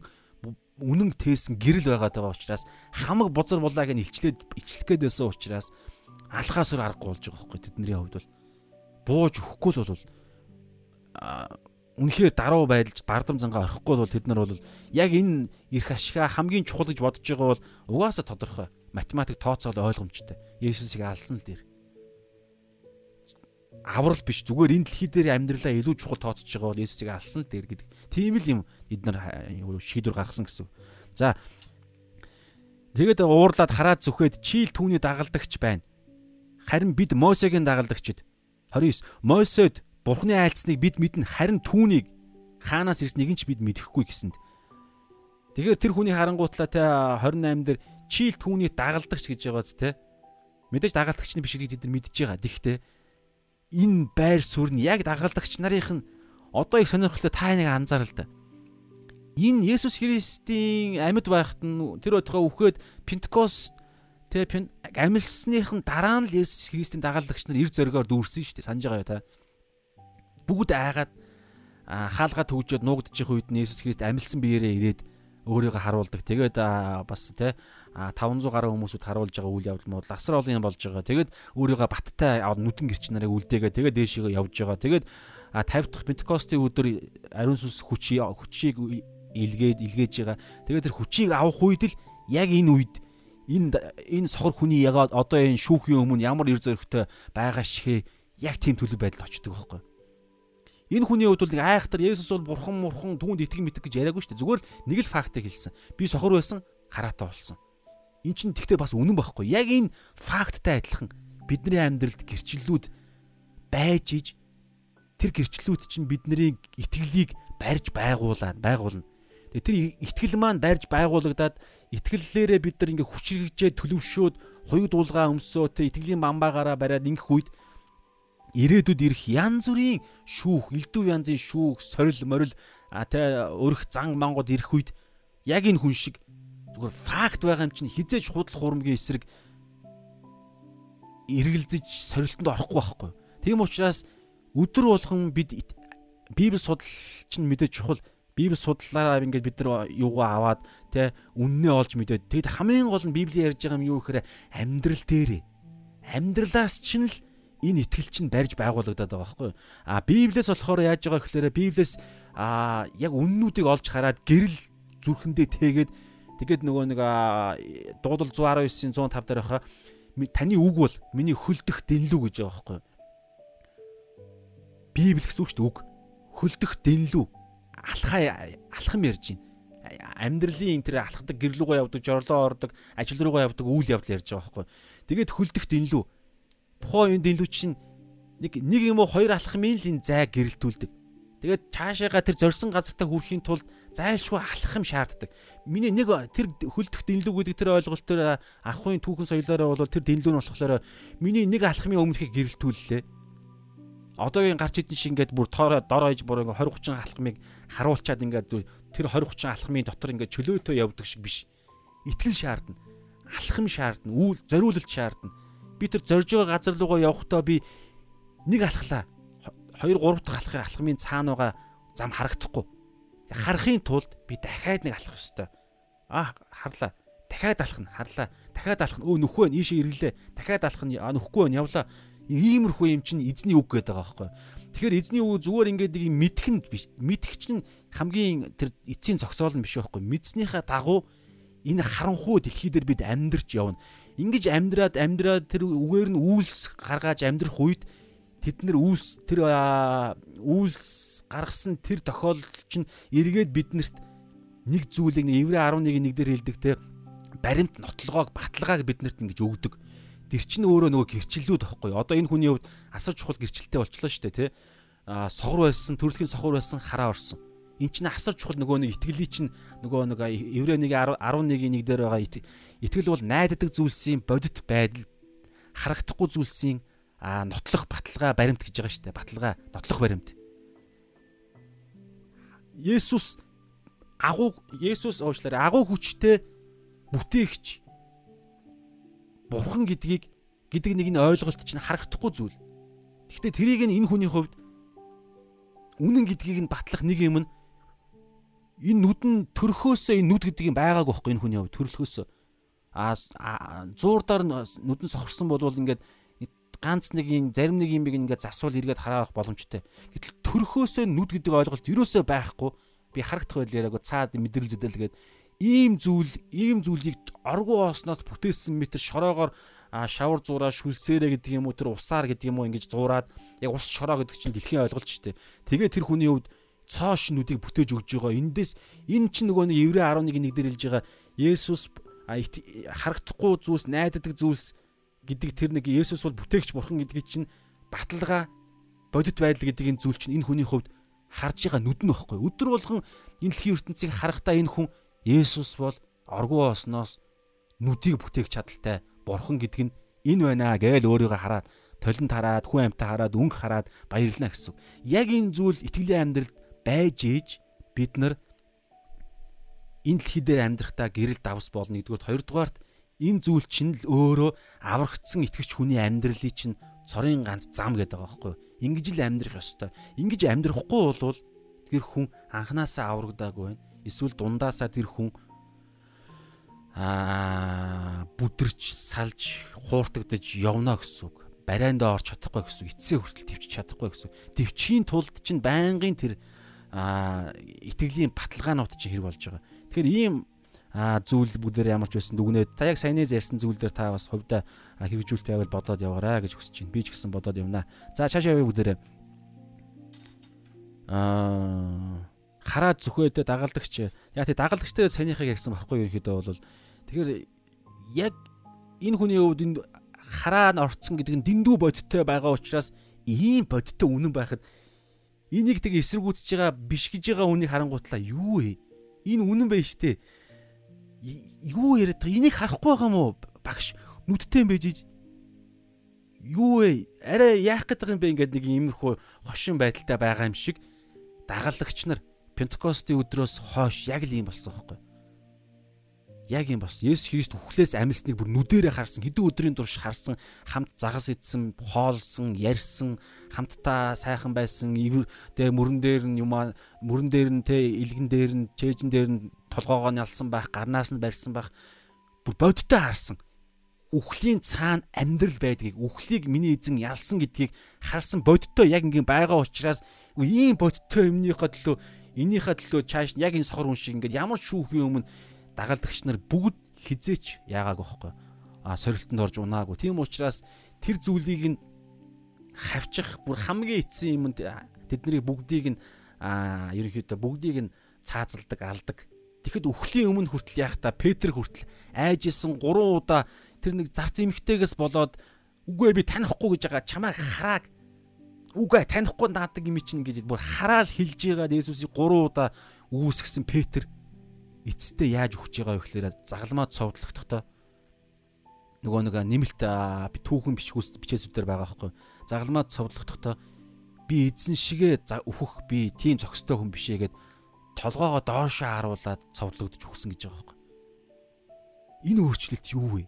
үнэн тээсэн гэрэл байгаад байгаа учраас хамаг бузар булааг нь илчлээд ичлэх гээд байсан учраас алхаас өр аргагүй болж байгаа байхгүй тэдний хувьд бол бууж өхгүй л бол үнэхээр даруй байдалж бардам зангаа орхихгүй бол тэд нар бол яг энэ эрх ашигаа хамгийн чухал гэж бодож байгаа бол угаасаа тодорхой математик тооцоол ойлгомжтой. Есүсийг алсан л дээр аврал биш зүгээр энэ дэлхий дээр амьдралаа илүү чухал тооцож байгаа бол Есүсийг алсан л дээр гэдэг. Тийм л юм бид нар шийдвэр гаргасан гэсэн. За тэгэд уурлаад хараад зүхээд чийл түүний дагалдагч байна. Харин бид Мосегийн дагалдагчид 29 Мосед Бурхны айлцныг бид мэднэ харин түүнийг хаанаас ирснийг нь ч бид мэдэхгүй гэсэнд. Тэгэхээр тэр хүний харангуутлаа те 28 дээр чийл түүний дагалдагч гэж байгааз те. Мэдээж дагалдагч нь биш гэдгийг бид нар мэдж байгаа. Тэгэхдээ энэ байр суурь нь яг дагалдагч нарын нь одоо их сонирхолтой та нэг анзаарал да. Энэ Есүс Христийн амьд байхад нь тэр өдгөө үхээд Пентекост тэ амилсныхын дараа нь л Есүс Христийн дагалдагч нар эр зөргөөр дүүрсэн шүү дээ. Санаж байгаа юу та? Бүгд айгаад хаалгаа төгжөөд нуугдчих үед нь Есүс Христ амилсан биеэрээ ирээд өөрийгөө харуулдаг. Тэгээд бас тэ 500 гаруй хүмүүсүүд харуулж байгаа үйл явдал мод асар олон юм болж байгаа. Тэгээд өөрийгөө баттай нүдэн гэрч нарыг үлдээгээ тэгээд дээшийгөө явж байгаа. Тэгээд 50 дахь Пентекостийн өдөр ариун сүнс хүчийг хүчийг илгээд илгээж байгаа. Тэгээд тэр хүчийг авах үед л яг энэ үед энэ энэ сохор хүний яг одоо энэ шүүхийн өмнө ямар эр зөрөгтэй байгаа шихээ яг тийм төлөв байдал очдөг байхгүй. Энэ хүний хувьд бол нэг айхтар Есүс бол бурхан мурхан түүнд итгэн митэг гэж яриаггүй шүү дээ. Зүгээр л нэг л фактыг хэлсэн. Би сохор байсан, хараатай болсон. Эн чинь тэгтээ бас үнэн байхгүй. Яг энэ факттай адилхан бидний амьдралд гэрчлэлүүд байж иж тэр гэрчлүүд чинь бидний итгэлийг барьж байгуулад байгуулна. Тэгээ тэр итгэл маань барьж байгуулагдаад итгэллээрээ бид нар ингээ хүчрэгжээ төлөвшөөд хоёуг дуулгаа өмсөө тэ итгэлийн бамбаагаараа бариад ингэх үед ирээдүйд ирэх янз бүрийн шүүх, элдв янзын шүүх, сорил, морил тэ өрх зан мангууд ирэх үед яг энэ хүн шиг зүгээр факт байгаа юм чинь хизээж худал хурамгийн эсрэг эргэлзэж сорилтонд орохгүй байхгүй. Тийм учраас өдөр болгон бид Библи судалч нь мэдээж чухал. Библи судлаараа ингээд бид нар юугаа аваад тэ үннээ олж мэдээд. Тэгэд хамгийн гол нь Библи ярьж байгаа юм юу гэхээр амьдрал дээрээ. Амьдралаас ч нь л энэ итгэл чинь барьж байгуулагдаад байгаа байхгүй а Библиэс болохоор яаж байгаа гэхээр Библиэс а яг үннүүдийг олж хараад гэрэл зүрхэндээ тэгээд тэгээд нөгөө нэг дуудлал 119-ийн 105 дээр байхаа таны үг бол миний хөлдөх дэнлүү гэж байгаа байхгүй Библи гэсэн үг шүү дээ үг. Хөлдөх дэнлүү. Алхаа алхам ярьж байна амьдралын тэр алхдаг гэрлүүгөө явдаг, жорлоо ордог, ажил руугаа явдаг үйл явдал ярьж байгаа байхгүй. Тэгээд хөлдөх дэнлүү. Тухайн үеийн дэнлүү чинь нэг нэг юм уу хоёр алхмын л энэ зай гэрэлтүүлдэг. Тэгээд цаашаага тэр зорсон газартаа хүрэхийн тулд зайлшгүй алхам шаарддаг. Миний нэг тэр хөлдөх дэнлүү гэдэг тэр ойлголт тэр ахын түүхэн соёлоороо бол тэр дэнлүү нь болохоор миний нэг алхмын өмнөхийг гэрэлтүүллээ одоогийн гарч идэн шиг ингээд бүр дор хойж бүр ингээд 20 30 алхмыг харуулчаад ингээд тэр 20 30 алхмын дотор ингээд чөлөөтөө явдаг шиг биш. Итгэл шаардна. Алхам шаардна. Үйл зориулалт шаардна. Би тэр зорж байгаа газар руугаа явахдаа би нэг алхлаа. 2 3 дахь алхахыг алхмын цаана байгаа зам харагдахгүй. Харахын тулд би дахиад нэг алхах ёстой. Аа харлаа. Дахиад алхна. Харлаа. Дахиад алхна. Өө нөхөө ийшээ ирлээ. Дахиад алхна. Нөхгүй нь явлаа иймэрхүү юм чинь эзний үг гэдэг байгаа байхгүй. Тэгэхээр эзний үг зүгээр ингээд нэг мэдэх нь биш. Мэдэх чинь хамгийн тэр эцсийн зогсоол нь биш байхгүй. Мэдснийхаа дагуу энэ харанхуй дэлхий дээр бид амьдарч явна. Ингиж амьдраад амьдраад тэр үгээр нь үйлс гаргаж амьдрах үед тэд нар үйлс тэр үйлс гаргасан тэр тохиолдол чинь эргээд биднэрт нэг зүйлийг Еврей 11-ийн 1 дээр хэлдэг те баримт нотлогоог баталгааг биднэрт ингэж өгдөг тэр чинь өөрөө нөгөө гэрчлэлүүд байхгүй. Одоо энэ хүний хувьд асар чухал гэрчлэлтэй болчлоо шүү дээ, тий. Аа сохор байсан, төрөлхийн сохор байсан, хараа орсон. Эн чинь асар чухал нөгөө нэг итгэлийн чинь нөгөө нэг еврей 1-ийн 11-ийн 1 дээр байгаа итгэл бол найддаг зүйлсийн бодит байдал харагдахгүй зүйлсийн нотлох баталгаа баримт гэж байгаа шүү дээ. Баталгаа, нотлох баримт. Есүс агуу Есүс уучлаарай агуу хүчтэй бүтээгч бурхан гэдгийг гэдэг нэг нь ойлголт чинь харагдахгүй зүйл. Гэхдээ тэрийг нь энэ хүний хувьд үнэн гэдгийг нь батлах нэг юм нь энэ нүд нь төрхөөсөө энэ нүд гэдгийг байгаагүй байхгүй энэ хүний хувьд төрлөхөөсөө а зуурдаар нүд нь сохорсон бол ингээд ганц нэг юм зарим нэг юм ингээд засвал эргээд хараарах боломжтой. Гэтэл төрхөөсөө нүд гэдэг ойлголт юусоо байхгүй би харагдах байл яриагүй цаад мэдрэл зэдэл гээд ийм зүйл ийм зүйлийг оргуу оосноос бүтээсэн метр шороогоор шавар зураа шүлсээрэ гэдэг юм уу тэр усаар гэдэг юм уу ингэж зуураад яг ус шороо гэдэг чинь дэлхийн ойлголт шүү дээ. Тэгээ тэр хүний хувьд цоош нүдийг бүтээж өгж байгаа. Эндээс энэ чинь нөгөө нэг Еврей 11-ийн 1 дээр хэлж байгаа Есүс харагдахгүй зүйлс найддаг зүйлс гэдэг тэр нэг Есүс бол бүтээгч бурхан гэдгийг чинь баталгаа бодит байдал гэдэг энэ зүйл чинь энэ хүний хувьд харж байгаа нүд нь багхгүй. Өдөр болгон энэ дэлхийн ертөнцийг харахтаа энэ хүн Есүс бол оргуу осноос нүдийг бүтээх чадaltaй бурхан гэдэг нь энэ байна гээл өөрийгөө хараад толинд хараад хүн амьтаа хараад өнгө хараад баярлна гэсэн. Яг энэ зүйл итгэлийн амьдралд байж ээж бид нар энэ дэлхий дээр амьдрахдаа гэрэл давс болно нэгдүгээр хоёрдугаарт энэ зүйл чинь л өөрөө аврагдсан итгэгч хүний амьдралын чинь цорын ганц зам гэдэг байгаа байхгүй. Ингэж л амьдрах ёстой. Ингэж амьдрахгүй бол тэр хүн анханасаа аврагдаагүй байна эсвэл дундаасаа тэр хүн аа бүдэрч салж хууртагдаж явна гэсэн үг. Барайнд орч чадахгүй гэсэн үг. Эцсээ хүртэл төвчж чадахгүй гэсэн үг. Төвчхийн тулд чинь байнгын тэр аа итгэлийн баталгаанууд чинь хэрэг болж байгаа. Тэгэхээр ийм а зүйл бүгдээр ямар ч байсан дүгнээд та яг саяны ярьсан зүйл дээр та бас хувьдаа хэрэгжүүлэлт байвал бодоод яваарай гэж хүсэж байна. Би ч гэсэн бодоод явна. За цаашаа явъя бүгдээрээ. Аа хараад зүхөөдөө дагалдагч яа тий дагалдагч дээр санийхыг ярьсан байхгүй ерөөхдөө бол тэгэхээр яг энэ хүний хувьд энэ хараа нь орцсон гэдэг нь дэндүү бодиттой байгаа учраас ийм бодиттой үнэн байхад Энийг тэг эсэргүүцэж байгаа биш гэж байгаа үнийг харангуутлаа юу вэ? Энэ үнэн байж тээ. Юу яриад байгаа? Энийг харахгүй байгаа мó багш нүдтэй юм байж юу вэ? Арай яах байгаа юм бэ ингээд нэг иймэрхүү хошин байдалтай байгаа юм шиг дагалдагч нар Пентекостийн өдрөөс хойш яг л ийм болсон байхгүй яг юм бас Есүс Христ үхлээс амьсныг бүр нүдэрээ харсан. Хэдэн өдрийн турш харсан. Хамт загас идсэн хоолсон ярьсан. Хамтдаа сайхан байсан. Тэгээ мөрөн дээр нь юмаа мөрөн дээр нь тэ илгэн дээр нь чэйжэн дээр нь толгоогоо нялсан байх гарнаас нь барьсан байх. Бүр бодиттой харсан. Үхлийн цаана амьдрал байдгийг үхлийг миний эзэн ялсан гэдгийг харсан бодиттой. Яг ингийн байгаа учраас ийм бодиттой юмныхаа төлөө энийхээ төлөө чааш яг энэ сохор хүн шиг ингээд ямар шүүхийн өмнө дагалдагч нар бүгд хизээч яагаагүй байхгүй а сорилтонд орж унаагүй. Тийм учраас тэр зүйлийг нь хавчих бүр хамгийн эцсийн юм тэднийг бүгдийг нь а ерөнхийдөө бүгдийг нь цаазалдаг алдаг. Тэгэхэд үхлийн өмнө хүртэл яах та? Петр хүртэл айжсэн 3 удаа тэр нэг зарц эмхтэйгээс болоод үгүй би танихгүй гэж байгаа. Чамайг харааг үгүй танихгүй наадаг юм чинь гэж бүр хараал хэлж байгаа Есүсийг 3 удаа үүсгэсэн Петр эцэстээ яаж өгч байгаа вэ гэхээр загалмаа цовдлогдохдоо нөгөө нэг нэмэлт түүхэн бичгүүс бичээсүүдээр байгаа байхгүй. Загалмаа цовдлогдохдоо би эзэн шигээ өөхөх би тийм зөкстэй хүн бишээ гэд толгоогоо доошоо харуулад цовдлогдож өгсөн гэж байгаа байхгүй. Энэ өөрчлөлт юу вэ?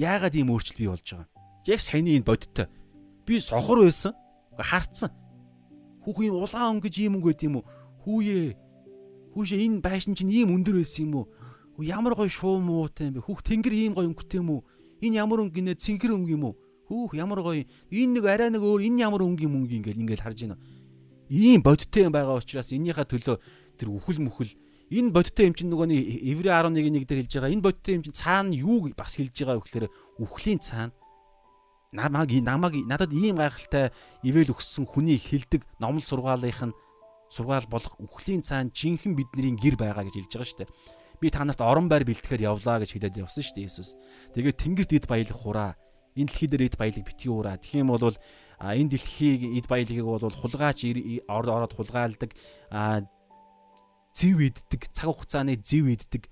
Яагаад ийм өөрчлөлт бий болж байгаа? Яг саяны энэ бодиттой. Би сохор байсан харцсан. Хүүх юм улаан өнгөж ийм өнгө гэдэм үү? Хүүе Хүүшээ энэ байшин чинь ийм өндөр байсан юм уу? Ямар гоё шуу муутай юм бэ? Хүүх тэнгэр ийм гоё өнгөтэй юм уу? Энэ ямар өнгө гинэ цэнгэр өнгө юм уу? Хүүх ямар гоё. Энэ нэг арай нэг өөр энэ ямар өнгө юм өнгө ингээл ингээл харж байна. Ийм бодиттой юм байгаа учраас энийхээ төлөө тэр үхэл мүхэл энэ бодиттой юм чинь нөгөө нэг Еврей 11-1 дээр хэлж байгаа. Энэ бодиттой юм чинь цаана юу бас хэлж байгаа вэ гэхээр үхлийн цаана намаг намаг надад ийм гайхалтай ивэл өгсөн хүний хилдэг номлол сургаалынх нь сургаал болох үхлийн цаана жинхэнэ бидний гэр байгаа гэж хэлж байгаа шүү дээ. Би та нарт орон байр бэлтгэхээр явлаа гэж хэлээд явсан шүү дээ Иесус. Тэгээд тэнгэрт эд баялаг хураа. Энэ дэлхий дээр эд баялаг битгий ураа. Тэгэх юм бол энэ дэлхийн эд баялагийг бол хулгаач ороод хулгаалдаг зэв иддэг, цаг хугацааны зэв иддэг,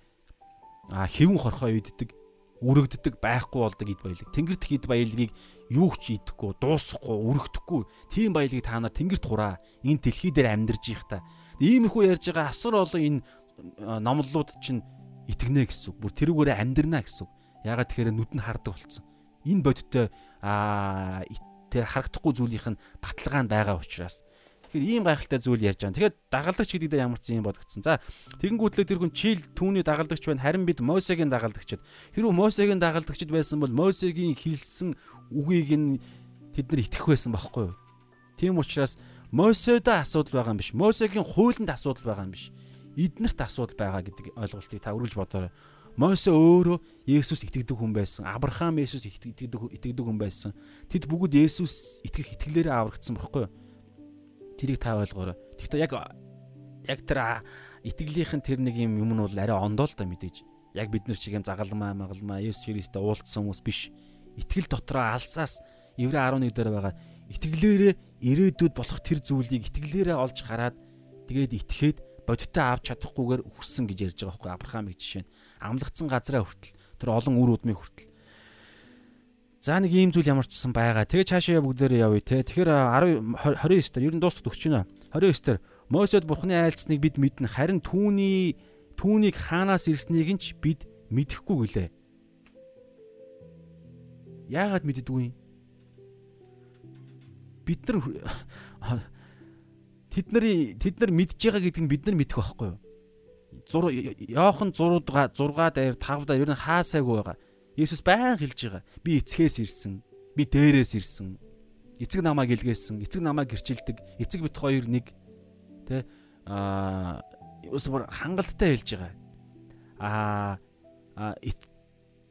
хэвэн хорхоо иддэг үрэгддэг байхгүй болдог эд баялаг. Тэнгэрт эд баялагийг юу ч идэхгүй, дуусахгүй, үрэгдэхгүй. Тийм баялагийг та нар тэнгэрт хураа. Энэ дэлхий дээр амьдарж их та. Иймэрхүү ярьж байгаа асар олон энэ номлолууд чинь итгэнэ гэсэн үг. Бүр тэрүүгээрээ амьдрна гэсэн үг. Ягаад тэгэхээр нүд нь хардаг болсон. Энэ бодиттой аа тэр харагдахгүй зүйлийнх нь баталгаа нь байгаа учраас Тэгэхээр ийм гайхалтай зүйл ярьж байгаа. Тэгэхээр дагалдагч гэдэг дээр ямар ч юм бодогдсон. За тэгэнгүүтлээ тэр хүн чил түүний дагалдагч байна. Харин бид Мосегийн дагалдагчд. Хэрвээ Мосегийн дагалдагчд байсан бол Мосегийн хэлсэн үгийг нь тэд нар итгэх байсан байхгүй юу? Тийм учраас Моседо асуудал байгаа юм биш. Мосегийн хуулинд асуудал байгаа юм биш. Эднэрт асуудал байгаа гэдэг ойлголтыг та үргэлж бодоорой. Мосе өөрөө Есүс итгэдэг хүн байсан. Авраам Есүс итгэдэг итгэдэг хүн байсан. Тэд бүгд Есүс итгэх итгэлээрээ аврагдсан байхгүй юу? Тэрийг та ойлгоорой. Гэхдээ яг яг тэр итгэлийнх нь тэр нэг юм юм нь бол арай ондоо л да мэдээж. Яг бид нар шиг юм загалмаа магалмаа Есүс Христтэй уулзсан хүмүүс биш. Итгэл дотроо алсаас Еврей 11 дээр байгаа итгэлээрээ ирээдүйд болох тэр зүйлийг итгэлээрээ олж хараад тэгээд итгээд бодиттой авч чадахгүйгээр үхсэн гэж ярьж байгаа байхгүй Авраамыг жишээ нь амлагдсан газраа хүртэл тэр олон үр удмыг хүртэл За нэг ийм зүйл ямар ч гэсэн байгаа. Тэгээ цаашаа бүгдээрээ явъя те. Тэгэхээр 10 29 дээр ер нь дуустал өгч байна. 29 дээр Мосед бурхны айлцныг бид мэднэ. Харин түүний түүнийг хаанаас ирснийг нь ч бид мэдэхгүй гэлээ. Яагаад мэддэггүй юм? Бид нар *laughs* тэд нарын тэд нар мэдж байгаа гэдгийг бид нар мэдэх байхгүй юу? 6 Йохан 6 6 дээр 5 дээр ер нь хаасайгүй байгаа Есүс баян хэлж байгаа. Би эцгээс ирсэн. Би дээрээс ирсэн. Эцэг намайг илгээсэн. Эцэг намайг гэрчилдэг. Эцэг бит хоёр нэг. Тэ аа юус бүр хангалттай хэлж байгаа. Аа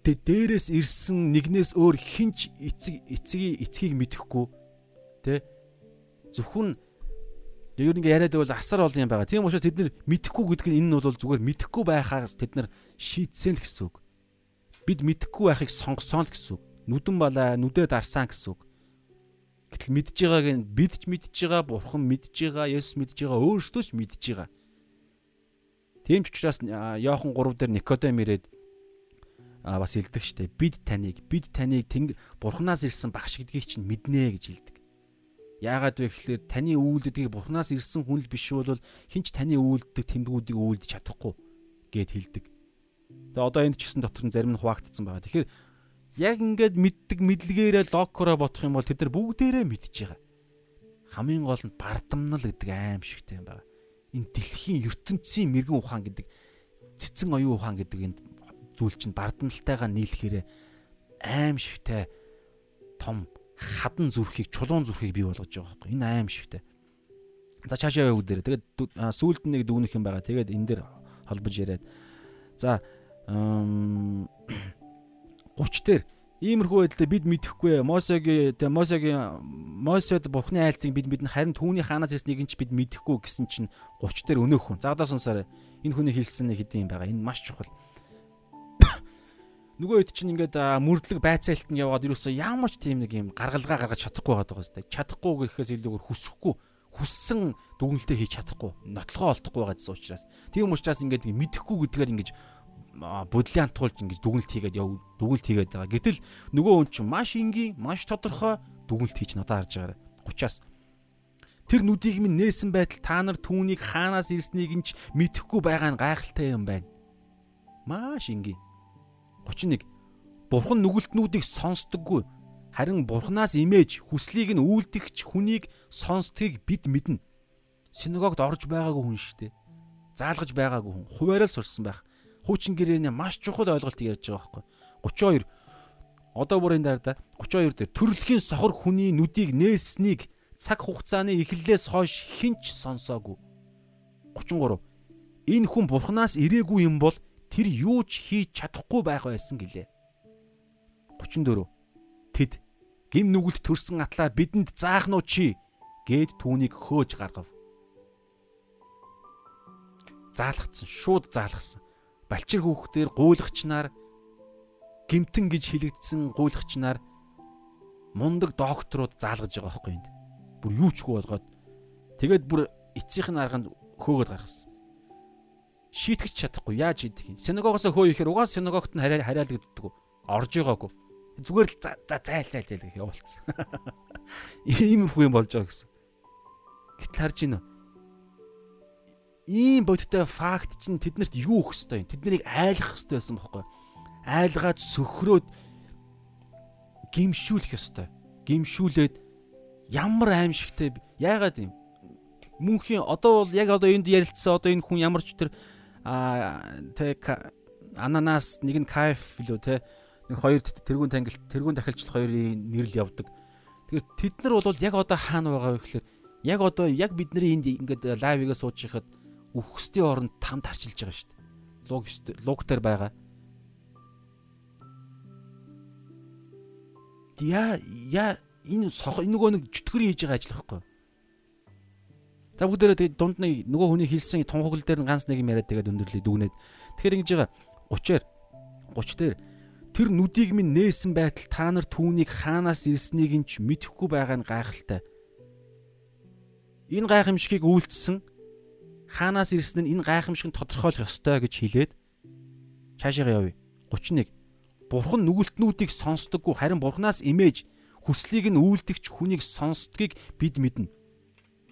дээрээс ирсэн нэгнээс өөр хинч эцэг эцгийг эцгийг мэдэхгүй. Тэ зөвхөн ер нь яриад байвал асар олон юм байгаа. Тийм учраас тэд нар мэдэхгүй гэдэг нь энэ нь бол зүгээр мэдэхгүй байхаас тэд нар шийдсэн л гэсэн үг бид мэдхгүй байхыг сонгосон л гэсэн үг. Нүдэн балаа, нүдэ дарсан гэсэн үг. Гэтэл мэдж байгааг нь бид ч мэдж байгаа, Бурхан мэдж байгаа, Есүс мэдж байгаа, өөрсдөө ч мэдж байгаа. Тийм ч учраас Иохан 3 дээр Никодем ирээд бас хэлдэг штэ бид таныг бид таныг тэнг бурхнаас ирсэн багш гэдгийг чинь мэднэ гэж хэлдэг. Яагаад вэ гэхээр таны үйлдэлийг бурхнаас ирсэн хүн л биш бол хинч таны үйлддэг тэмдгүүдийг үйлдэж чадахгүй гэд хэлдэг. Тэгээ одоо энд ч гэсэн дотор нь зарим нь хуваагдсан байгаа. Тэгэхээр яг ингээд мэддэг мэдлэгээрээ логкороо бодох юм бол тэд нар бүгдээрээ мэдж байгаа. Хамгийн гол нь бардамнал гэдэг аим шигтэй юм байна. Энэ дэлхийн ертөнцийн мэрэгэн ухаан гэдэг цэцэн оюун ухаан гэдэг энэ зүйл чинь бардамналтайгаа нийлэхээр аим шигтэй том хадан зүрхийг чулуун зүрхийг бий болгож байгаа байхгүй энэ аим шигтэй за цаашаа яваа үдээр тэгээд сүүлд нэг дүгнэх юм байгаа тэгээд энэ дээр холбож яриад за 30 дээр иймэрхүү байдлаа бид мэдэхгүй Мосегийн тэгээ Мосегийн Мосед бурхны айлцыг бид мэднэ харин түүний хаанаас ирснийг ч бид мэдэхгүй гэсэн чинь 30 дээр өнөөх хүн. За одоо сонсоорой. Энэ хүний хэлсэн нэг хэдийн байгаа. Энэ маш чухал *coughs* нөгөө хэд чинь ингээд мөрдлөг байцаалт нь яваад юусоо ямар ч тийм нэг юм гаргалгаа гаргаж чадахгүй байгаа даа. Чадахгүй гэхээс илүүгээр хүсэхгүй хүссэн дүгнэлтээ хийж чадахгүй нотлохоо олдохгүй байгаа гэсэн учраас тийм учраас ингээд мэдэхгүй гэдгээр ингэж бодлын антуулж ингэж дүгнэлт хийгээд яв дүгнэлт хийгээд байгаа. Гэтэл нөгөө хүн чинь маш энгийн, маш тодорхой дүгнэлт хийж надад харж байгаарай. 30-аас Тэр нүдийг минь нээсэн байтал та нар түүнийг хаанаас ирснийг нь ч мэдэхгүй байгаа нь гайхалтай юм байна. Маш энгийн. 31 Бурхан нүгэлтнүүдийг сонсдоггүй харин Бурханаас имэж хүслийг нь үйлдэгч хүнийг сонсдгийг бид мэднэ. Синагогт орж байгаагүй хүн шүү дээ. Заалгаж байгаагүй хүн. Хуваарал сурсан байх. Хуучин гэрээний маш чухал ойлголт ярьж байгаа байхгүй. 32 Одоо бүрийн дараа да 32 дээр төрөлхийн сохор хүний нүдийг нээснийг цаг хугацааны эхлэлээс хойш хинч сонсоогүй. 33 Энэ хүн Бурханаас ирээгүй юм бол тэр юу ч хийж чадахгүй байх байсан гэлээ. 34 Тэд гим нүгэлт төрсөн атлаа бидэнд заах нь чи гэд түүнийг хөөж гаргав. Заалгацсан, шууд заалгасан. Балчир хүүхдээр гуйлагчнаар гимтэн гэж хэлэгдсэн гуйлагчнаар мундаг докторууд заалгаж байгаа байхгүй энд. Бүр юу ч хүү болгоод тэгээд бүр эцсийнх нь арганд хөөгд гаргасан шийтгэж чадахгүй яаж хийдэг юм. Синагогоос хөө ихээр угаас синагогт нь хараалагддаг. Орж байгаагүй. Зүгээр л за зайл зайл зайл гэх явуулсан. *laughs* Ийм хүү юм болж байгаа гэсэн. Гэтэл харж байна. Ийм бодиттой факт чинь тэднэрт юу өгөх хэвээр юм. Тэднийг айлах хэвээр байсан бохоггүй. Айлгаад сөхрөөд гимшүүлэх хэвээр. Гимшүүлээд ямар аимшигтэй яагаад юм мөнхийн одоо бол яг одоо энд ярилцсан одоо энэ хүн ямар ч тэр а тэг ананас нэг нь кайф лөө те нэг хоёр тэрүүн тангилт тэрүүн дахилчлах хоёрын нэрл явдаг. Тэгэхээр тэд нар бол яг одоо хаана байгаа вэ гэхээр яг одоо яг бидний энд ингээд лайвыгаа сууж хахад үхсдийн оронд тамд харчилж байгаа шүү дээ. Луг луг дээр байгаа. Я я энэ нөгөө нэг чөтгөрийн хийж байгаа ажил байхгүй. За бүгдээрээ тэгээд дунд нь нөгөө хүний хэлсэн тун хугал дээр ганц нэг юм яриад тэгээд өндөрлөе дүгнээд. Тэгэхээр ингэж байгаа 30-аар 30 дээр тэр нүдийг минь нээсэн байтал та нар түүнийг хаанаас ирснийг нь ч мэдэхгүй байгаа нь гайхалтай. Энэ гайхамшигыг үйлдэлсэн хаанаас ирсэн нь энэ гайхамшиг нь тодорхойлох ёстой гэж хэлээд цаашаа явъя. 31 Бурхан нүгэлтнүүдийг сонсдоггүй харин Бурханаас имэж хүслийг нь үйлдэгч хүнийг сонсдгийг бид мэднэ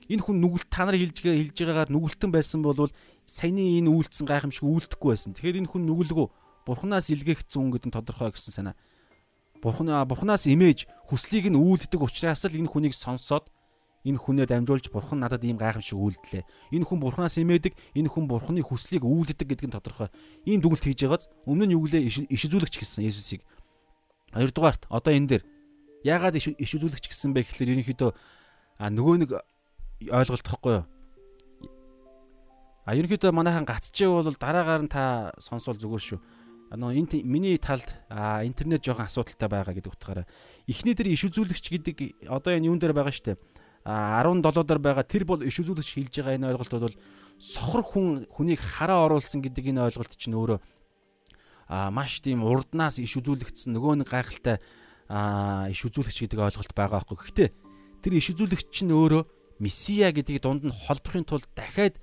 энэ хүн нүгэлт та нар хэлж хэлж байгаагаар нүгэлтэн байсан бол саяны энэ үйлдэлсэн гайхамшиг үйлдэхгүй байсан. Тэгэхээр энэ хүн нүгэлгүй бурхнаас илгээгдсэн хүн гэдэг нь тодорхой гэсэн санаа. Бурхан бурхнаас имэж хүслийг нь үйлддэг учраас л энэ хүнийг сонсоод энэ хүнээр дамжуулж бурхан надад ийм гайхамшиг үйлдлээ. Энэ хүн бурхнаас имээдэг, энэ хүн бурханы хүслийг үйлддэг гэдэг нь тодорхой. Ийм дүгнэлт хийж байгааз өмнө нь юу гэлээ иш үзүүлэгч гэсэн Есүсийг. Хоёрдугаарт одоо энэ дээр яагаад иш үзүүлэгч гэсэн бэ гэхэлэр ерөнхийдөө а нөгөө нэг ойлголт тохгүй юу? А ерөнхийдөө манайхан гацчээ бол дараагаар нь та сонсвол зүгээр шүү. Энэ миний талд интернет жоохон асуудалтай байгаа гэдэг утгаараа эхний дээр иш үзүүлэгч гэдэг одоо энэ юун дээр байгаа штэ 17 дээр байгаа тэр бол иш үзүүлэгч хэлж байгаа энэ ойлголт бол сохор хүн хүнийг хараа оруулсан гэдэг энэ ойлголт чинь өөрөө а маш тийм урднаас иш үзүүлэгдсэн нөгөө нэг гайхалтай а иш үзүүлэгч гэдэг ойлголт байгаа байхгүй. Гэхдээ тэр иш үзүүлэгч нь өөрөө месиа гэдгийг дунд нь холбохын тулд дахиад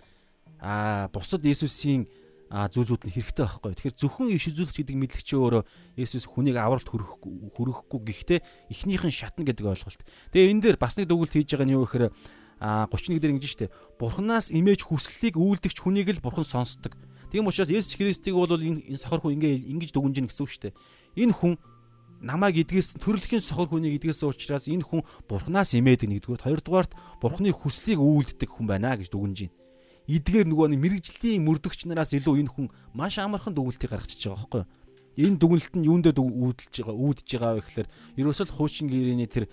а бусад Есүсийн зүйлүүд нь хэрэгтэй байхгүй. Тэгэхээр зөвхөн иш үзүүлэгч гэдэг мэдлэгчээ өөрөө Есүс хүнийг авралт хүргэхгүй хүргэхгүй гэхдээ эхнийхэн шатна гэдэг ойлголт. Тэгээ энэ дээр бас нэг дүгнэлт хийж байгаа нь юу гэхээр а 31 дээр ингэж штэ. Бурханаас имэж хүслийг үйлдэгч хүнийг л бурхан сонсдог. Тийм учраас Есүс Христийг бол энэ сохор хүн ингээ ингэж дүгнэж гин гэсэн үг штэ. Энэ хүн намайг идгээс төрөлхийн сохор хүнийг идгээсэн учраас энэ хүн бурхнаас имээдэг нэгдүгээр хоёрдугаарт бурхны хүслийг үйлддэг хүн байна гэж дүгнэж байна. Эдгээр нөгөө нэг мэрэгжлийн мөрдөгч нараас илүү энэ хүн маш амархан дүгнэлтийг гаргачихж байгаа байхгүй юу? Энэ дүгнэлт нь юундээ үүдэлж байгаа үүдж байгаа вэ гэхээр ерөөсөл хуучин гэрээний тэр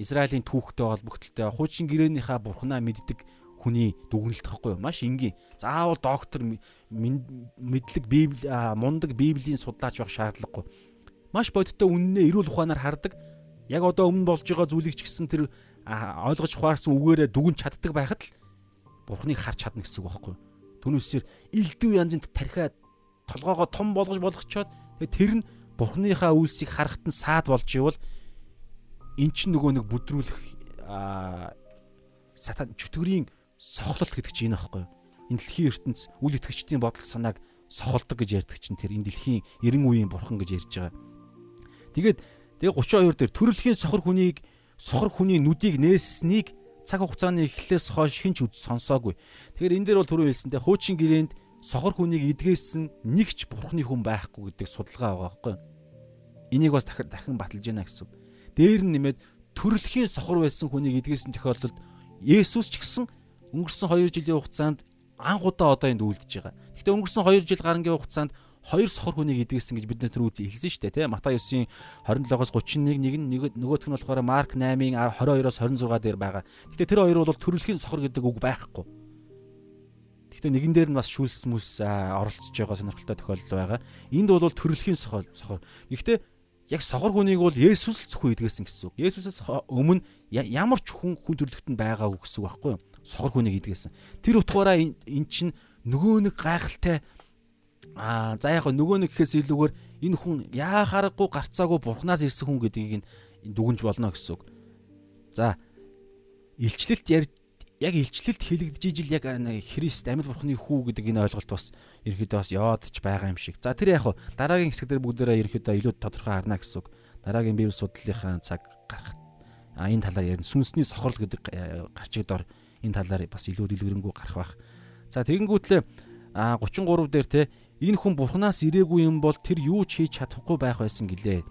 Израилийн түүхтэй холбогдлолтой хуучин гэрээнийхаа бурхнаа мэддэг хүний дүгнэлт гэхгүй юу? Маш энгийн. Заавал доктор мэдлэг библи мундаг библийн судлаач байх шаардлагагүй маш бодиттой үннээ эрүүл ухаанаар хардаг. Яг одоо өмнө болж байгаа зүйлийг ч гэсэн тэр ойлгож ухаарсан үгээрээ дүгнж чаддаг байхад л Бурхныг харж чадна гэсэн үг байхгүй юу? Түүнээсээр элдв янзын тархиа толгоогоо том болгож болгочоод тэр нь Бурхныхаа үйлсийг харахад нь саад болж ивэл эн чинь нөгөө нэг бүдрүүлэх сатан чөтгөрийн сохолт гэдэг чинь энэ байхгүй юу? Энэ дэлхийн ертөнц үл итгэгчдийн бодол санааг сохолдог гэж ярьдаг чинь тэр энэ дэлхийн 90 үеийн бурхан гэж ярьж байгаа. Тэгээд тэгээ 32 дээр төрөлхийн сохор хүнийг сохор хүний нүдийг нээснийг цаг хугацааны эхлэлээс хойш хинч үд сонсоогүй. Тэгэхээр энэ дээр бол түрүү хэлсэнтэй хуучин гэрээнд сохор хүнийг идгээсэн нэгч бурхны хүн байхгүй гэдэг судалгаа байгаа байхгүй. Энийг бас дахин дахин баталж яана гэсэн. Дээр нь нэмээд төрөлхийн сохор байсан хүнийг идгээсэн тохиолдолд Есүс ч гэсэн өнгөрсөн 2 жилийн хугацаанд анхудаа одоо энд үлдэж байгаа. Гэхдээ өнгөрсөн 2 жил гарангийн хугацаанд хоёр сохор хүнийг идгээсэн гэж бид нар түр үзий хэлсэн шүү дээ тий Матай 9-ийн 27-оос 31 нэг нь нөгөөх нь болохоор Марк 8-ийн 22-оос 26 дээр байгаа. Гэтэ тэр хоёр бол төрөлхийн сохор гэдэг үг байхгүй. Гэтэ нэгэн дээр нь бас шүүлс мүс оролцож байгаа сонирхолтой тохиолдол байгаа. Энд бол төрөлхийн сохор сохор. Гэхдээ яг сохор хүнийг бол Есүс л зөвхөн идгээсэн гэсэн үг. Есүсээс өмнө ямар ч хүн хүн төрлөختөнд байгаагүй гэсэн үг байхгүй юу? Сохор хүнийг идгээсэн. Тэр утгаараа эн чинь нөгөө нэг гайхалтай Аа за яг нөгөө нэг гэхээс илүүгээр энэ хүн яахааргүй гарцаагүй бурхнаас ирсэн хүн гэдгийг нь дүгнж болно гэсэн үг. За илчлэлт ярьж яг илчлэлт хэлэгдэж ижил яг Христ амьд бурхны хүү гэдэг энэ ойлголт бас ерөөдөө бас яваадч байгаа юм шиг. За тэр яг дараагийн хэсэг дээр бүгдээрээ ерөөдөө илүү тодорхой харна гэсэн үг. Дараагийн бие судлалынхаа цаг гарах а энэ талаар ярина. Сүнсний сохорл гэдэг гарчиг дор энэ талаар бас илүү дэлгэрэнгүй гарах бах. За тэгэнгүүтлээ а 33 дээр те энэ хүн бурхнаас ирээгүй юм бол тэр юу ч хийж чадахгүй байх байсан гэлээ.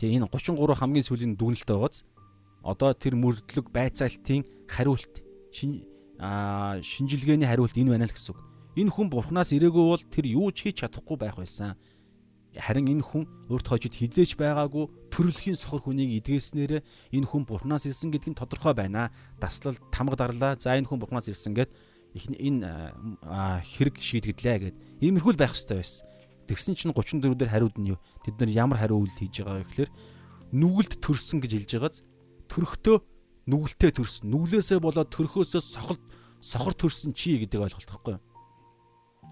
Тэгээ энэ 33 хамгийн сүүлийн дүгнэлт байгааз одоо тэр мөрдлөг байцаалтын хариулт шин а шинжилгээний хариулт энэ байна л гэсэн үг. Энэ хүн бурхнаас ирээгүй бол тэр юу ч хийж чадахгүй байх байсан. Харин энэ хүн өөрт хожид хизээч байгаагүй төрөлхийн сохор хүнийг идгээснээр энэ хүн бурхнаас ирсэн гэдг нь тодорхой байна. Таслал тамга дарлаа. За энэ хүн бурхнаас ирсэн гэд энэ хэрэг шийдэгдлээ гэд иймэрхүү л байх хэрэгтэй байсан. Тэгсэн чинь 34 дээр хариуд нь юу? Тэд нар ямар хариу үйлдэл хийж байгаа вэ гэхээр нүгэлд төрсөн гэж хэлж байгааз төрхтөө нүгэлтээ төрсөн. Нүглээсээ болоод төрхөөсөө сохол сохор төрсөн чи гэдэг ойлголт юу?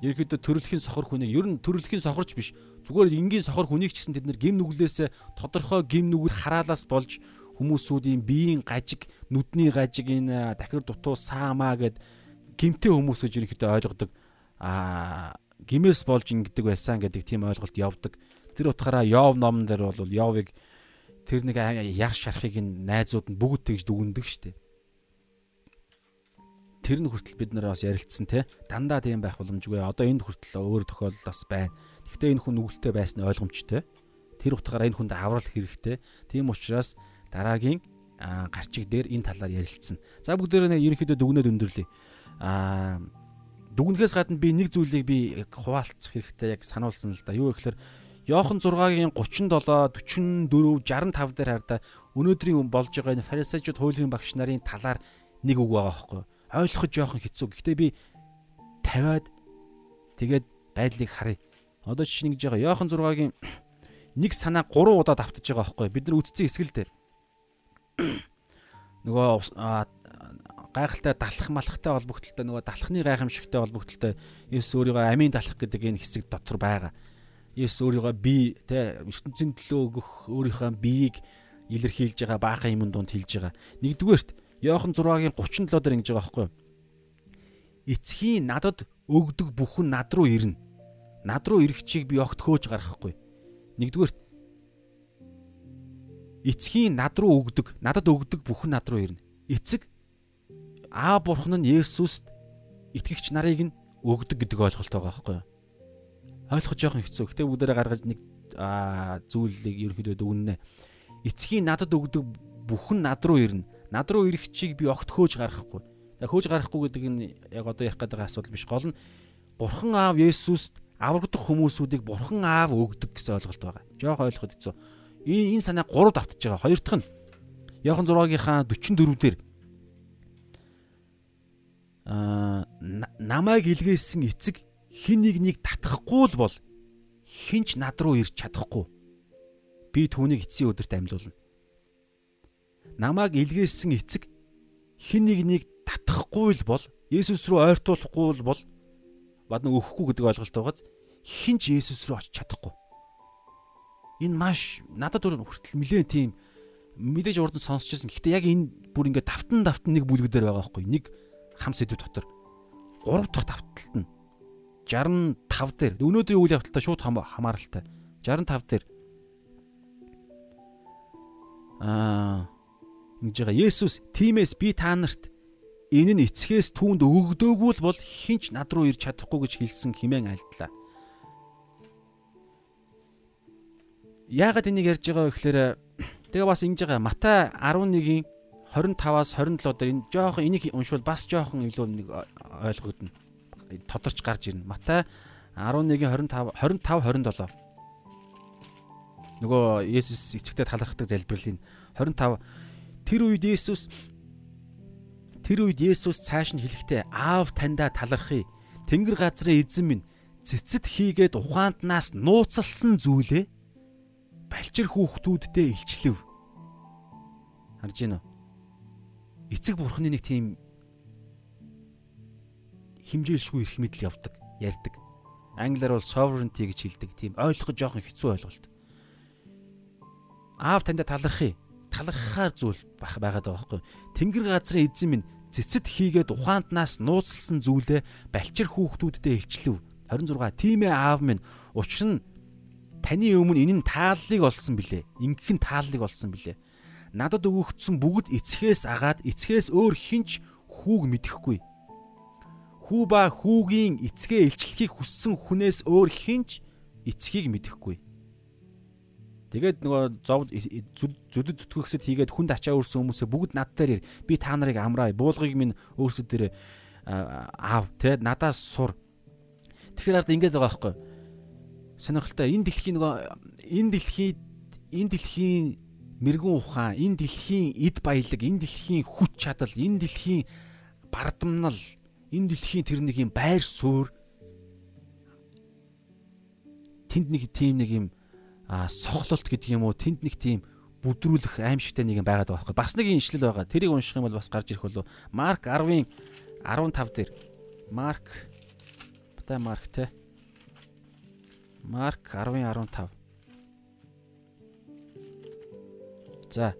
Ерөнхийдөө төрөлхийн сохор хүнийг ер нь төрөлхийн сохорч биш. Зүгээр энгийн сохор хүнийг ч гэсэн тэд нар гим нүглээсээ тодорхой гим нүгэл хараалаас болж хүмүүсүүдийн биеийн гажиг, нүдний гажиг энэ дахир дутуу саамаа гэд гимтэй хүмүүс гэж ерөнхийдөө ойлгодог аа гимээс болж ингэдэг байсан гэдэг тийм ойлголт явдаг. Тэр утгаараа Йов номон дээр бол Йовыг тэр нэг яар шарахыг нь найзууд нь бүгд тэгж дүгндэг штеп. Тэр нь хүртэл бид нар бас ярилцсан те дандаа тийм байх боломжгүй. Одоо энд хүртэл өөр тохиолдол бас байна. Гэхдээ энэ хүн нүгэлтэй байсан ойлгомжтой. Тэр утгаараа энэ хүнд аврал хэрэгтэй. Тийм учраас дараагийн гарчиг дээр энэ талаар ярилцсан. За бүгдээрээ ерөнхийдөө дүгнээд өндөрлөе аа дүгнэхээс гадна би нэг зүйлийг би хуваалцах хэрэгтэй яг сануулсан л да. Юу гэхээр Йохан 6-гийн 37, 44, 65 дээр хараа өнөөдрийн болж байгаа энэ фарисеучуд хуулийн багш нарын талаар нэг үг байгаа байхгүй ойлгох жоохон хэцүү. Гэхдээ би тавиад тэгээд байдлыг харъя. Одоо жишээ нь гэж байгаа Йохан 6-гийн нэг санаа 3 удаа давтаж байгаа байхгүй бид нар үтцэн эсгэл дээр нөгөө гайхалтай далах малахтай холбогдлолтой нөгөө далахны гайхамшигтай холбогдлолтой Есүс өөрийгөө амийн далах гэдэг энэ хэсэг дотор байгаа. Есүс өөрийгөө би тэ ертөнцийн төлөө өгөх өөрийнхөө биеийг илэрхийлж байгаа баахан юмн донд хэлж байгаа. Нэгдүгээрт Иохан 6-гийн 37 дээр ингэж байгаа байхгүй юу? Эцгийн надад өгдөг бүхэн над руу ирнэ. Над руу ирэх чиг би огт хөөж гарахгүй. Нэгдүгээрт эцгийн над руу өгдөг, надад өгдөг бүхэн над руу ирнэ. Эцэг Аа бурхан нь Есүст итгэгч нарыг нь өгдөг гэдэг ойлголт байгаа байхгүй юу? Ойлгох жоохон хэцүү. Гэтэ бүгдээрээ гаргаж нэг зүйлийг ерөөхдөө дүгнэнэ. Эцгийн надад өгдөг бүхэн над руу ирнэ. Над руу ирэх чиг би огт хөөж гарахгүй. За хөөж гарахгүй гэдэг нь яг одоо ярих гэдэг асуудал биш. Гол нь Бурхан аав Есүст аврагдах хүмүүсүүдийг Бурхан аав өгдөг гэсэн ойлголт байгаа. Жоох ойлгоход хэцүү. Энэ энэ санаа гурав давтаж байгаа. Хоёр дахь нь Яхан 6-гийн 44 дээр аа намайг илгээсэн эцэг хин нэг нэг татахгүй л бол хинч над руу ирч чадахгүй. Би түүнийг эцсийн өдөрт амьлуулна. Намайг илгээсэн эцэг хин нэг нэг татахгүй л бол Есүс рүү ойртуулахгүй л бол бадна өгөхгүй гэдэг ойлголт байгааз хинч Есүс рүү очиж чадахгүй. Энэ маш надад хүртэл нэлээд тийм мэдээж урд нь сонсчихсан. Гэхдээ яг энэ бүр ингээд давтан давтан нэг бүлгүүдээр байгаа байхгүй. Нэг хам сэдв дотор. 3 дахь давталт нь 65 дээр. Өнөөдрийн үйл явдалтай шууд хамааралтай. 65 дээр. Аа ингэж байгаа. Есүс тиймээс би та нарт энэ нь эцгээс түүнд өгөгдөөгүй бол хинч над руу ирж чадахгүй гэж хэлсэн химэн альдлаа. Яагаад энийг ярьж байгаа вэ гэхээр *coughs* тэгээ бас ингэж байгаа. Матай 11-ийн 25-аас 27 дээр энэ жоохон энийг уншвал бас жоохон илүү нэг ойлгогдно. Тодорч гарч ирнэ. Матай 11-ийн 25 25 27. Нөгөө Есүс эцэгтэй талархдаг залбирлын 25 тэр үед Есүс тэр үед Есүс цааш нь хэлэхдээ аав таньда талархъя. Тэнгэр газрын эзэн минь цэцэд хийгээд ухаантнаас нууцлсан зүйлээ балчир хүүхдүүддээ илчлэв. Харж гинөө эцэг бурхны нэг тийм химжээлшгүй эрх мэдэл явдаг, ярьдаг. Англиар бол sovereignty гэж хэлдэг. Тийм ойлгох жоохон хэцүү ойлголт. Аав таньда талархъя. Талархахаар зүйл бах байгаад байгаа байхгүй. Тэнгэр газрын эзэн минь цэцэд хийгээд ухаантнаас нууцлсан зүйлээ балчир хүүхдүүддээ илчлэв. 26 тийм ээ аав минь учир нь таны өмнө энэ нь тааллыг олсон билээ. Ингэх нь тааллыг олсон билээ надад өгөгдсөн бүгд эцгээс агаад эцгээс өөр хинч хүүг мэдэхгүй. Хүү ба хүүгийн эцгээ илчлэхийг хүссэн хүнээс өөр хинч эцгийг мэдэхгүй. Тэгээд нөгөө зов зүдэд зүтгэгсэд хийгээд хүнд ачаа өрсөн хүмүүсээ бүгд над дээр би та нарыг амраа буулгыг минь өөрсөд дээр аав те надаас сур. Тэгэхээр ард ингэж байгаа байхгүй. Сонирхолтой энэ дэлхийн нөгөө энэ дэлхийд энэ дэлхийн мэрэгүн ухаан, энэ дэлхийн эд баялаг, энэ дэлхийн хүч чадал, энэ дэлхийн бардамнал, энэ дэлхийн тэр нэг юм байр суурь тэнд нэг тийм нэг юм сохлолт гэдэг юм уу, тэнд нэг тийм бүдрүүлэх аимшигтай нэг юм байгаад байгаа байхгүй. Бас нэг иншлэл байгаа. Тэрийг унших юм бол бас гарч ирэх болов. Марк 10-ын 15 дээр Марк Бата Марк те. Марк 10-ын 15 За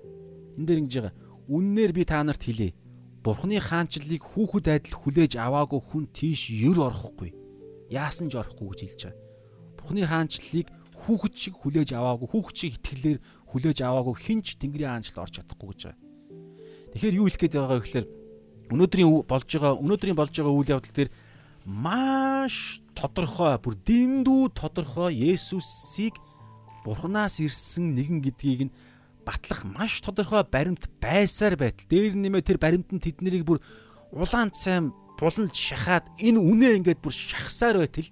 энэ дээр ингэж байгаа. Үннээр би та нарт хэлье. Бурхны хаанчлалыг хүүхэд адил хүлээж аваагүй хүн тийш ер орохгүй. Яасан ч орохгүй гэж хэлж байгаа. Бурхны хаанчлалыг хүүхэд шиг хүлээж аваагүй, хүүхэд шиг итгэлээр хүлээж аваагүй хинч Тэнгэрийн хаанчлал орж чадахгүй гэж байгаа. Тэгэхээр юу хэлэх гээд байгаа вэ гэхээр өнөөдрийн болж байгаа өнөөдрийн болж байгаа үйл явдал дээр маш тодорхой бүр дэндүү тодорхой Есүсийг Бурханаас ирсэн нэгэн гэдгийг нь батлах маш тодорхой баримт байсаар байтал дээр нэмээ тэр баримтанд тэднийг бүр улаан цайм буланж шахаад энэ үнэ ингээд бүр шахсаар байтал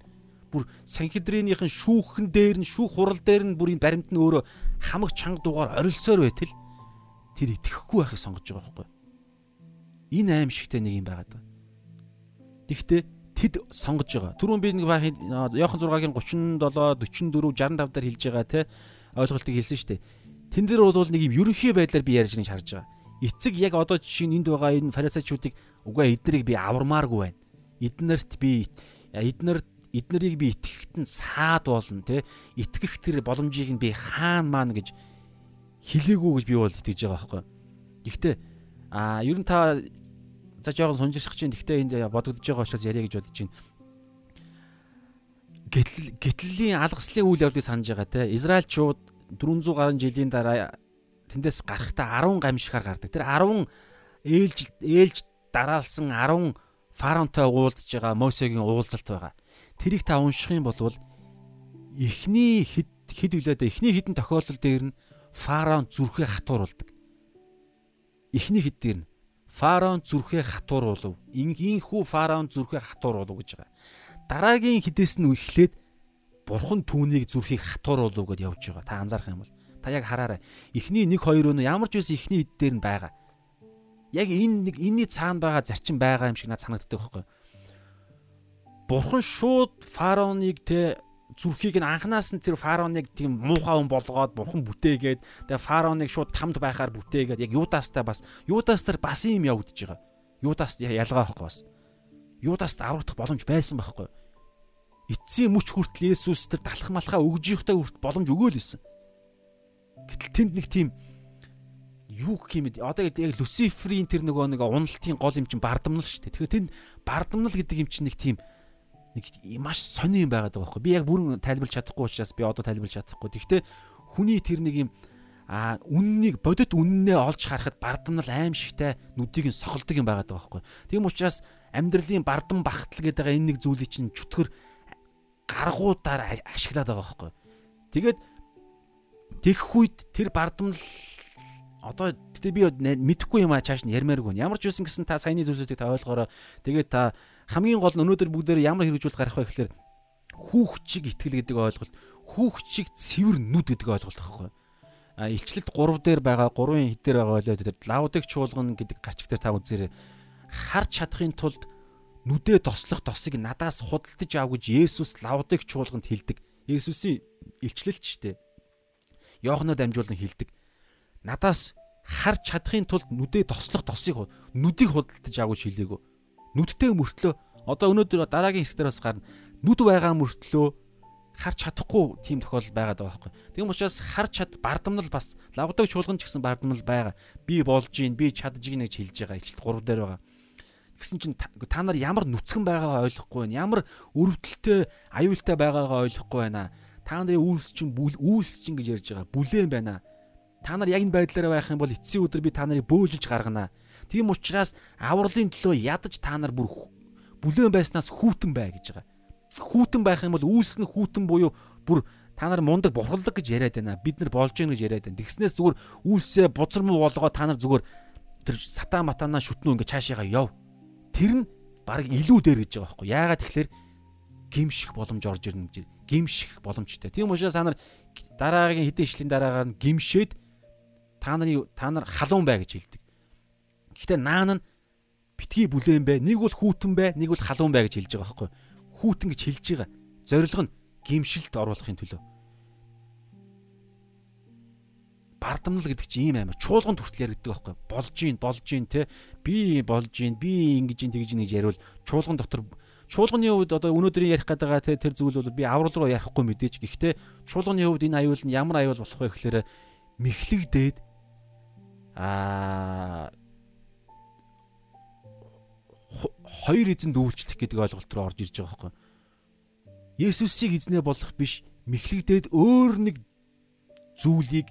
бүр санхидрынийхэн шүүхэн дээр нь шүүх хурал дээр нь бүр энэ баримт нь өөрөө хамаг чанга дугаар орилсоор байтал тэр итгэхгүй байхыг сонгож байгаа байхгүй. Энэ аим шигтэй нэг юм байгаад байна. Тэгэхдээ тэд сонгож байгаа. Түрүүн би нэг Яохан 6-гийн 37, 44, 65 дээр хэлж байгаа те ойлголтыг хэлсэн шүү дээ Тэн дээр бол нэг юм ерөнхий байдлаар би ярьж байгаа харж байгаа. Эцэг яг одоо жишээ нь энд байгаа энэ фарисеучуудыг угаа эднэрийг би авармааргүй байна. Эднэрт би эднэр эднэрийг би итгэхэд нь саад болно те. Итгэх тэр боломжийг нь би хаана маань гэж хилээгүй гэж би бол итгэж байгаа байхгүй. Гэхдээ а ер нь та за жоохон сунжирсах чинь гэхдээ энд бодогдож байгаа учраас яриа гэж бодож байна. Гэтэл гэтллийн алгаслын үйл явдлыг санаж байгаа те. Израильчууд 400 гаруй жилийн дараа тэндээс гарахтаа 10 гамшихаар гардаг. Тэр 10 ээлж ээлж дараалсан 10 фараонтой уулзж байгаа Мосегийн уулзалт байгаа. Тэрийг та унших юм бол эхний хэд хэд үлээд эхний хідэн тохиолдол дээр нь фараон зүрхээ хатууруулдаг. Эхний хэд дээр нь фараон зүрхээ хатууруулв. Инхүү фараон зүрхээ хатууруулв гэж байгаа. Дараагийн хідээс нь эхлээд бурхан түүнийг зүрхийг хатууруулв гэдээ явж байгаа. Та анзаарах юм бол та яг хараарай. Эхний 1 2 өнө ямар ч байсан эхний хэд дээр нь байгаа. Яг энэ нэг энэний цаана байгаа зарчим байгаа юм шиг надад санагддаг байхгүй. Бурхан шууд фараоныг те зүрхийг нь анханаас нь тэр фараоныг тийм муухай хүн болгоод бурхан бүтээгээд тэгээ фараоныг шууд тамд байхаар бүтээгээд яг юудастай бас юудастар бас юм явагдаж байгаа. Юудас ялгаа байхгүй бас. Юудаст аврагдах боломж байсан байхгүй. Эцсийн мөч хүртэл Есүс тэр талах малхаа өгж ихтэй хүртэл боломж өгөөл исэн. Гэтэл тэнд нэг тийм юу гэх юм бэ? Одоо яг Люциферийн тэр нөгөө нэг уналтын гол юм чинь бардамнал шүү дээ. Тэгэхээр тэнд бардамнал гэдэг юм чинь нэг тийм нэг маш сони юм байгаад байгаа байхгүй. Би яг бүрэн тайлбарлаж чадахгүй учраас би одоо тайлбарлаж чадахгүй. Гэхдээ хүний тэр нэг юм а үннийг бодит үннээ олж харахад бардамнал аимшигтай нүдийг нь сохолдог юм байгаад байгаа байхгүй. Тийм учраас амьдралын бардам багтал гэдэг энэ нэг зүйлийг чинь чөтгөр гаргуудаар ашиглаад байгаа байхгүй. Тэгээд тэгэх үед тэр бардамнал одоо гэтээ би мэдэхгүй юм а чааш нь ярмааргүй. Ямар ч үсэн гэсэн та саяны зүйлсүүдийг та ойлгоорой. Тэгээд та хамгийн гол нь өнөөдөр бүгдээр ямар хэрэгжүүл гарах вэ гэхээр хүүхчиг итгэл гэдэг ойлголт хүүхчиг цэвэр нүд гэдэг ойлголт байхгүй а илчлэлт 3 дээр байгаа 3-ын хэд дээр байгаа байлаа тэр лаудыг чуулгана гэдэг гарчиг дээр та үзээрэй харж чадахын тулд нүдэ тослох тосыг надаас худалдаж ав гэж Есүс лаудыг чуулганд хэлдэг Есүсийн илчлэлт штэ Йоханнод дамжуулан хэлдэг надаас харж чадахын тулд нүдэ тослох тосыг нүдийг худалдаж ав гэж хэлээгөө нүдтэй мөртлөө одоо өнөөдөр дараагийн хэсгээр бас гарна нүд байгаа мөртлөө харж чадахгүй тийм тохиолдол байгаад байгаа байхгүй. Тийм учраас харж чад бардамнал бас лавдаг чуулган ч гэсэн бардамнал байгаа. Би болж гин, би чадж гин гэж хэлж байгаа. Ичлэл 3 дээр байгаа. Тэгсэн чинь та нар ямар нүцгэн байгаагаа ойлгохгүй байна. Ямар өрөвдөлтөй, аюултай байгаагаа ойлгохгүй байна. Та нарын үүс чинь бүл үүс чинь гэж ярьж байгаа. Бүлээн байна. Та нар яг энэ байдлаараа байх юм бол эцсийн өдөр би та нарыг бөөлж гаргана. Тийм учраас авралын төлөө ядаж та нар бүр бүлээн байснаас хүүтэн бай гэж байгаа. Хүүтэн байх юм бол үйлс нь хүүтэн буюу бүр та нар мундаг бурхалдаг гэж яриад байна. Бид нар болж гин гэж яриад байна. Тэгснээс зүгээр үйлсээ бузар муу болгоо та нар зүгээр тэр сатаа матанаа шүтнүү ингээ цаашаага яв. Тэр нь баг илүү дээр гэж байгаа байхгүй. Яагаад тэгэхээр гимших боломж орж ирнэ гэж гимших боломжтой. Тийм учраас та нар дараагийн хэдэн ишлийн дараагаар нь гимшээд та нарын та нар халуун бай гэж хэлдэг. Гэхдээ наан нь битгий бүлээн бай. Нэг бол хүүтэн бай, нэг бол халуун бай гэж хэлж байгаа байхгүй. Хүүтэн гэж хэлж байгаа. Зорилго нь гимшилт оруулахын төлөө. Бардамнал гэдэг чинь ийм амар чуулганд хүртэл яригддаг байхгүй болж гин болж гин те би болж гин би ингэж гин тэгж гин гэж яриул. Чуулган дотор чуулганы хувьд одоо өнөөдрийн ярих гэдэг байгаа те тэр зүйл бол би аврал руу ярихгүй мэдээж гэхдээ чуулганы хувьд энэ аюул нь ямар аюул болох вэ гэхээр мэхлэгдээд аа хоёр эзэнд үйлчлэх гэдэг ойлголт руу орж ирж байгаа байхгүй. Есүсийг эзнээ болох биш мэхлэгдээд өөр нэг зүйлийг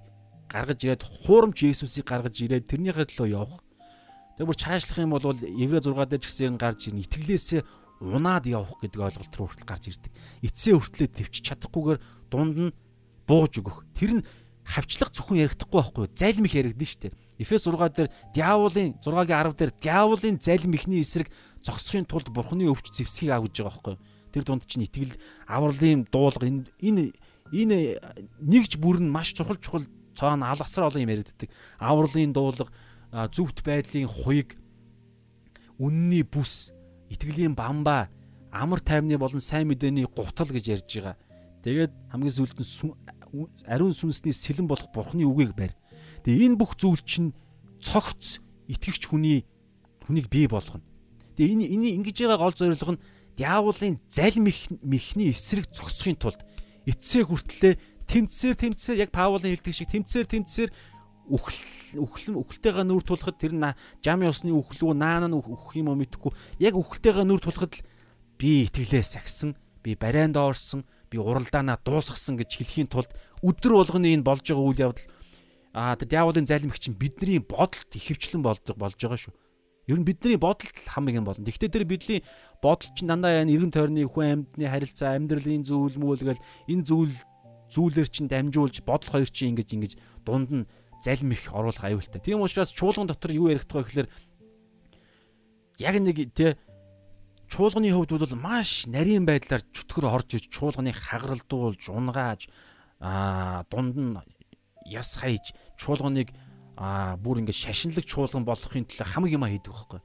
гаргаж ирээд хуурамч Есүсийг гаргаж ирээд тэрнийхээ төлөө явах. Тэгээ бүр чаашлах юм бол Еврэ 6 дээр ч гэсэн гарч ирнэ. Итгэлээсээ унаад явах гэдэг ойлголт руу хүртэл гарч ирдэг. Эцсээ хүртлээ төвч чадахгүйгээр дунд нь бууж өгөх. Тэр нь хавчлах зөвхөн ярихдаггүй байхгүй залим их яригдэн штэ. Эфес 6 дээр диаволын 6-гийн 10 дээр диаволын залим ихний эсрэг зогсохын тулд бурхны өвч зэвсгийг авж байгаа байхгүй. Тэр дунд чинь итгэл авралын дуулга энэ энэ энэ нэгж бүр нь маш чухал чухал цаана алгасар олон юм яригддаг. Авралын дуулга зүвт байдлын хуйг үнний бүс итгэлийн бамбаа амар тайвны болон сайн мэдээний гутал гэж ярьж байгаа. Тэгээд хамгийн сүүлд нь ариун сүнсний сэлэн болох бурхны үгийг барь. Тэгээ энэ бүх зүйл чинь цогц итгэгч хүний хүнийг бий болгоно. Тэгээ энэ энэ ингэж байгаа гол зорилго нь диаволын залим мэхний эсрэг зогсохын тулд эцсээ хүртлээ тэмцээр тэмцээр яг Паулын хэлдэг шиг тэмцээр тэмцээр үхэл үхэл үхэлтэйгээ нүр тулахад тэр жам ёсны үхлүү наан нь үхэх юм уу мэдэхгүй яг үхэлтэйгээ нүр тулахад л би итгэлээ сагсан би барайнд орсон би уралдаанаа дуусгасан гэж хэлхийн тулд өдөр болгоны энэ болж байгаа үйл явдал аа тэр диаволын залимх чинь бидний бодолд ихэвчлэн болж болж байгаа шүү. Ер нь бидний бодолд хамгийн болно. Гэхдээ тэр бидний бодол чинь дандаа яа эргэн тойрны хүн амьтны харилцаа, амьдралын зүйл мөл гэл энэ зүйл зүйлэр чинь дамжуулж бодол хоёр чинь ингэж ингэж дунд нь залим их оруулах аюултай. Тийм учраас чуулган дотор юу ярих таа гэхээр яг нэг тий чуулганы хувьд бол маш нарийн байдлаар чөтгөр орж иж чуулганыг хагаралдуулж унгааж аа дунд нь яс хайж чуулганыг аа бүр ингээд шашинлаг чуулган болохын тулд хамаг юм хийдэг байхгүй.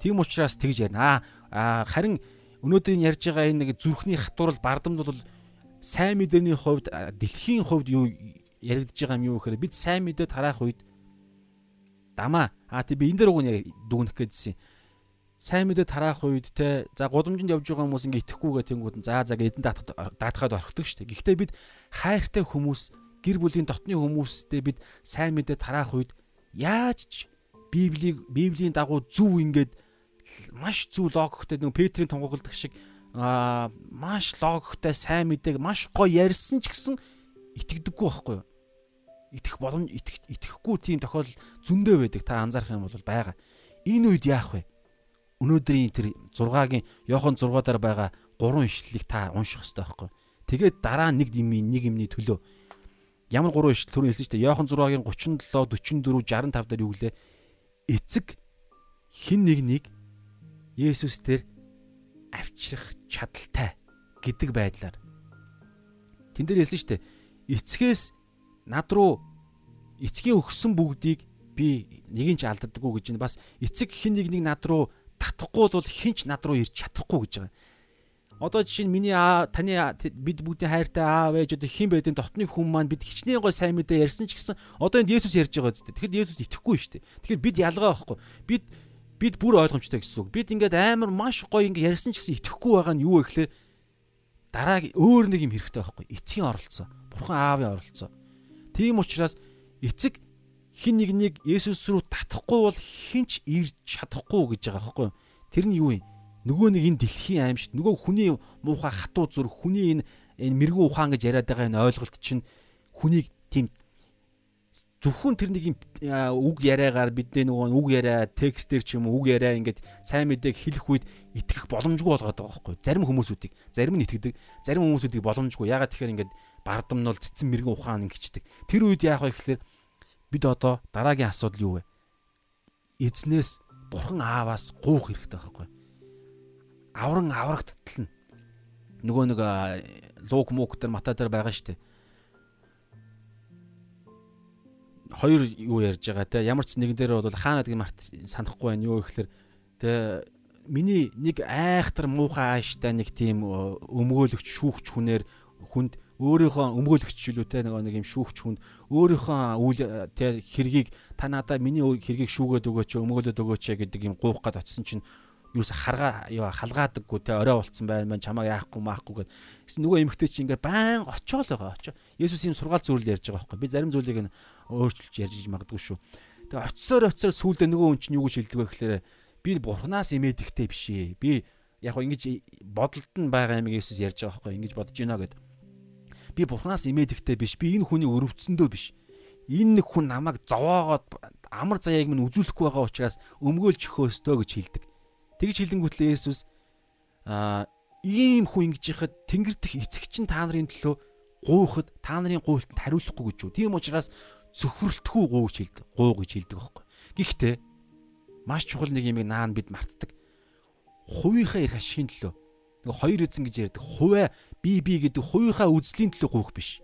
Тийм учраас тэгж ярина. Аа харин өнөөдрийн ярьж байгаа энэ нэг зүрхний хатуурал бардамд бол сайн мэдээний хувьд дэлхийн хувьд юу яригдж байгаа юм юу гэхээр бид сайн мэдээ тараах үед дамаа аа тий би энэ дээр уг нь дүгнэх гэжсэн. Сайн мэдээ тараах үед те за гудамжинд явж байгаа хүмүүс ингээ итгэхгүйгээ тэнгууд нь за за эзэн даатахад орхидог шүү дээ. Гэхдээ бид хайртай хүмүүс гэр бүлийн дотны хүмүүстэй бид сайн мэдээ тараах үед яаж ч Библийг Библийн дагуу зөв ингээд маш зөв логиктэй нэг Петрийн тунгаглдаг шиг аа маш логиктой сайн мэдээг маш гоё ярьсан ч гэсэн итгэдэггүй байхгүй юу? Итгэх боломж итгэхгүй тийм тохиолдол зөндөө байдаг. Та анзаарах юм бол байгаа. Энэ үед яах вэ? Өнөөдрийн тэр 6-гийн Йохан 6 дээр байгаа гурван ишлэлийг та унших хэрэгтэй байхгүй юу? Тэгээд дараа нэг юм нэг юмний төлөө ямар гурван ишлэл түрүү хэлсэн шүү дээ. Йохан 6-гийн 37, 44, 65 дээр юу гэлээ? Эцэг хин нэг нэг Есүс дээр авчрах чадaltaй гэдэг байдлаар тэн дээр хэлсэн дээ. Эцгээс над руу эцгийн өгсөн бүгдийг би нэгийг ч алддаггүй гэж байна. Бас эцэг хин нэг нэг над руу татахгүй бол хинч над руу ирч чадахгүй гэж байгаа. Одоо жишээ нь миний аа таны бид бүгдийн хайртай аав ээж одоо хэн байдیں۔ Дотны хүн маань бид хичнээн гой сайн мэдээ ярьсан ч гэсэн одоо энд Есүс ярьж байгаа зү. Тэгэхээр Есүс итгэхгүй шүү дээ. Тэгэхээр бид ялгаа байхгүй. Бид бид бүр ойлгомжтой гэсэн үг. Бид ингээд амар маш гоё ингээд ярьсан ч гэсэн итгэхгүй байгаа нь юу вэ гэхээр дараагийн өөр нэг юм хэрэгтэй байхгүй. Эцгийн оролцоо. Бурхан аавын оролцоо. Тийм учраас эцэг хин нэг нэг Есүс рүү татахгүй бол хинч ирж чадахгүй гэж байгаа байхгүй. Тэр нь юу юм? Нөгөө нэг энэ дэлхийн аимшигт нөгөө хүний муухай хатуу зүр хүний энэ энэ мэрэгүү ухаан гэж яриад байгаа энэ ойлголт чинь хүнийг тийм зөвхөн тэр нэг үг яриагаар бидний нөгөө үг яриа текстээр ч юм уу үг яриа ингээд сайн мэдээг хэлэх үед итгэх боломжгүй болгоод байгаа байхгүй зарим хүмүүсүүдийг зарим нь итгэдэг зарим хүмүүсүүдийг боломжгүй. Ягаад тэгэхээр ингээд бардамнуул цэцэн мэрэгэн ухаан ингэчдэг тэр үед яах вэ гэхээр бид одоо дараагийн асуудал юу вэ? Эзнээс бурхан ааваас гуух хэрэгтэй байхгүй авран аврагдтал нь нөгөө нэг лук мук дээр мата дээр байгаа шүү дээ хоёр юу ярьж байгаа те? Ямар ч нэгэн дээр бол хаана гэдгийг март санахгүй байна юу гэхээр те? Миний нэг айхтар муухай ааштай нэг тийм өмгөөлөгч шүүгч хүнээр хүнд өөрийнхөө өмгөөлөгч жилүү те? Нэг юм шүүгч хүнд өөрийнхөө үйл те? Хэргийг та надаа миний хэргийг шүүгээд өгөөч өмгөөлөд өгөөч гэдэг юм гуух гад очисон чинь юус харгаа юу халгаадаггүй те орой болцсон байна мань чамаа яахгүй маахгүй гэд. Гэсэн нөгөө эмэгтэй чи ингээ байн очоол байгаа очоо. Есүс юм сургаал зөвлөл ярьж байгаа байхгүй. Би зарим зүйлийг өөрчилж ярьж магадгүй шүү. Тэгээ очисоор очисоор сүүлдээ нөгөө хүн чинь юу гэж хэлдэг вэ гэхээр би бурхнаас имээд ихтэй биш ээ. Би яг гоо ингэж бодолд нь байгаа юм Есүс ярьж байгаа байхгүй. Ингэж бодож байна гэд. Би бурхнаас имээд ихтэй биш. Би энэ хүний өрөвцөндөө биш. Энэ хүн намайг зовоогоод амар заяаг минь үзүүлэхгүй байгаа учраас өмгөөлж өгөөстөө гэж хэлдэг. Тэгж хэлэнгүүтлээ Есүс аа ийм хүн ингэж яхад тэнгэр дэх эцэг чинь та нарын төлөө гуйхад та нарын гуйлтанд хариулахгүй гэж юу. Тийм учраас зөвхөрлөлтгүй гуу гэж хэлдэг. Гуу гэж хэлдэг байхгүй. Гэхдээ маш чухал нэг юм наан бид мартдаг. Хувийнхаа эрх ашигын төлөө нэг хоёр эзэн гэж ярьдаг. Хуваа би би гэдэг хувийнхаа үзлийн төлөө гуйх биш.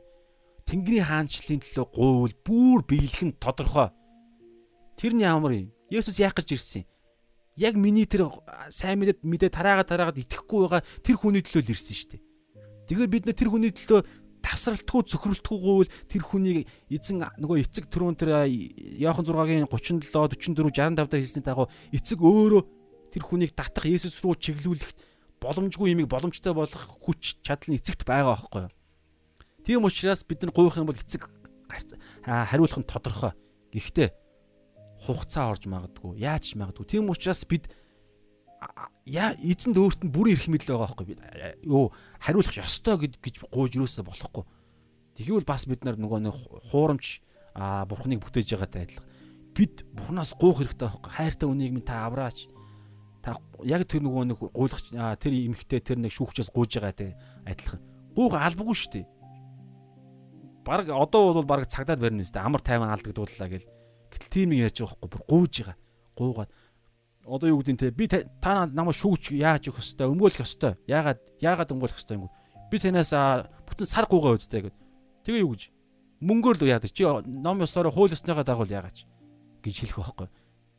Тэнгэрийн хаанчлалын төлөө гуйвал бүр биелэх нь тодорхой. Тэр нь ямар юм? Есүс яах гэж ирсэн юм? Яг миний тэр сайн мэдээ мэдээ тараагаад тараагаад итгэхгүй байгаа тэр хүний төлөө л ирсэн шүү дээ. Тэгэхээр бид тэр хүний төлөө тасралтгүй зөвхөрлөлтгүйгүй бол тэр хүнийг эзэн нөгөө эцэг түрүүн тэр Иохан 6-гийн 37 44 65 дээр хэлсний дагуу эцэг өөрөө тэр хүнийг татах Есүс рүү чиглүүлэх боломжгүй юмыг боломжтой болгох хүч чадал нь эцэгт байгаа байхгүй юу. Тийм учраас бид нар гуйх юм бол эцэг хариулах нь тодорхой. Гэхдээ хугацаа орж магадгүй, яаж ч магадгүй. Тийм учраас бид яа эзэнд өөрт нь бүр ирэх мэдл байгаа байхгүй бид юу хариулах ёстой гэж гуйж юусаа болохгүй. Тэгвэл бас бид нар нөгөө нэг хуурамч бурхныг бүтээж байгаатай адилхан. Бид бурхнаас гуух хэрэгтэй байхгүй. Хайртай үнийг минь та авраач. Та яг тэр нөгөө нэг гуйлах тэр эмхтэй тэр нэг шүүгчээс гуйж байгаа те адилхан. Гуух албагүй шүү дээ. Бараг одоо бол бараг цагдаад барина үстэй амар тайван алдагдууллаа гэл. Гэтэл тийм юм ярьж байгаа байхгүй. Бүр гуйж байгаа. Гуугаад. Одоо юу гэдэг нь те би та намайг шүүгч яаж өгөх хэвээр өмгөөлөх хэвээр яагаад яагаад өмгөөлөх хэвээр юм би танаас бүтэн сар гуугаа үзтэй гэд. Тэгээ юу гэж? Мөнгөөр л яадаг чи ном ёсоор хууль ёсныгаа дагуул яагач гэж хэлэх байхгүй.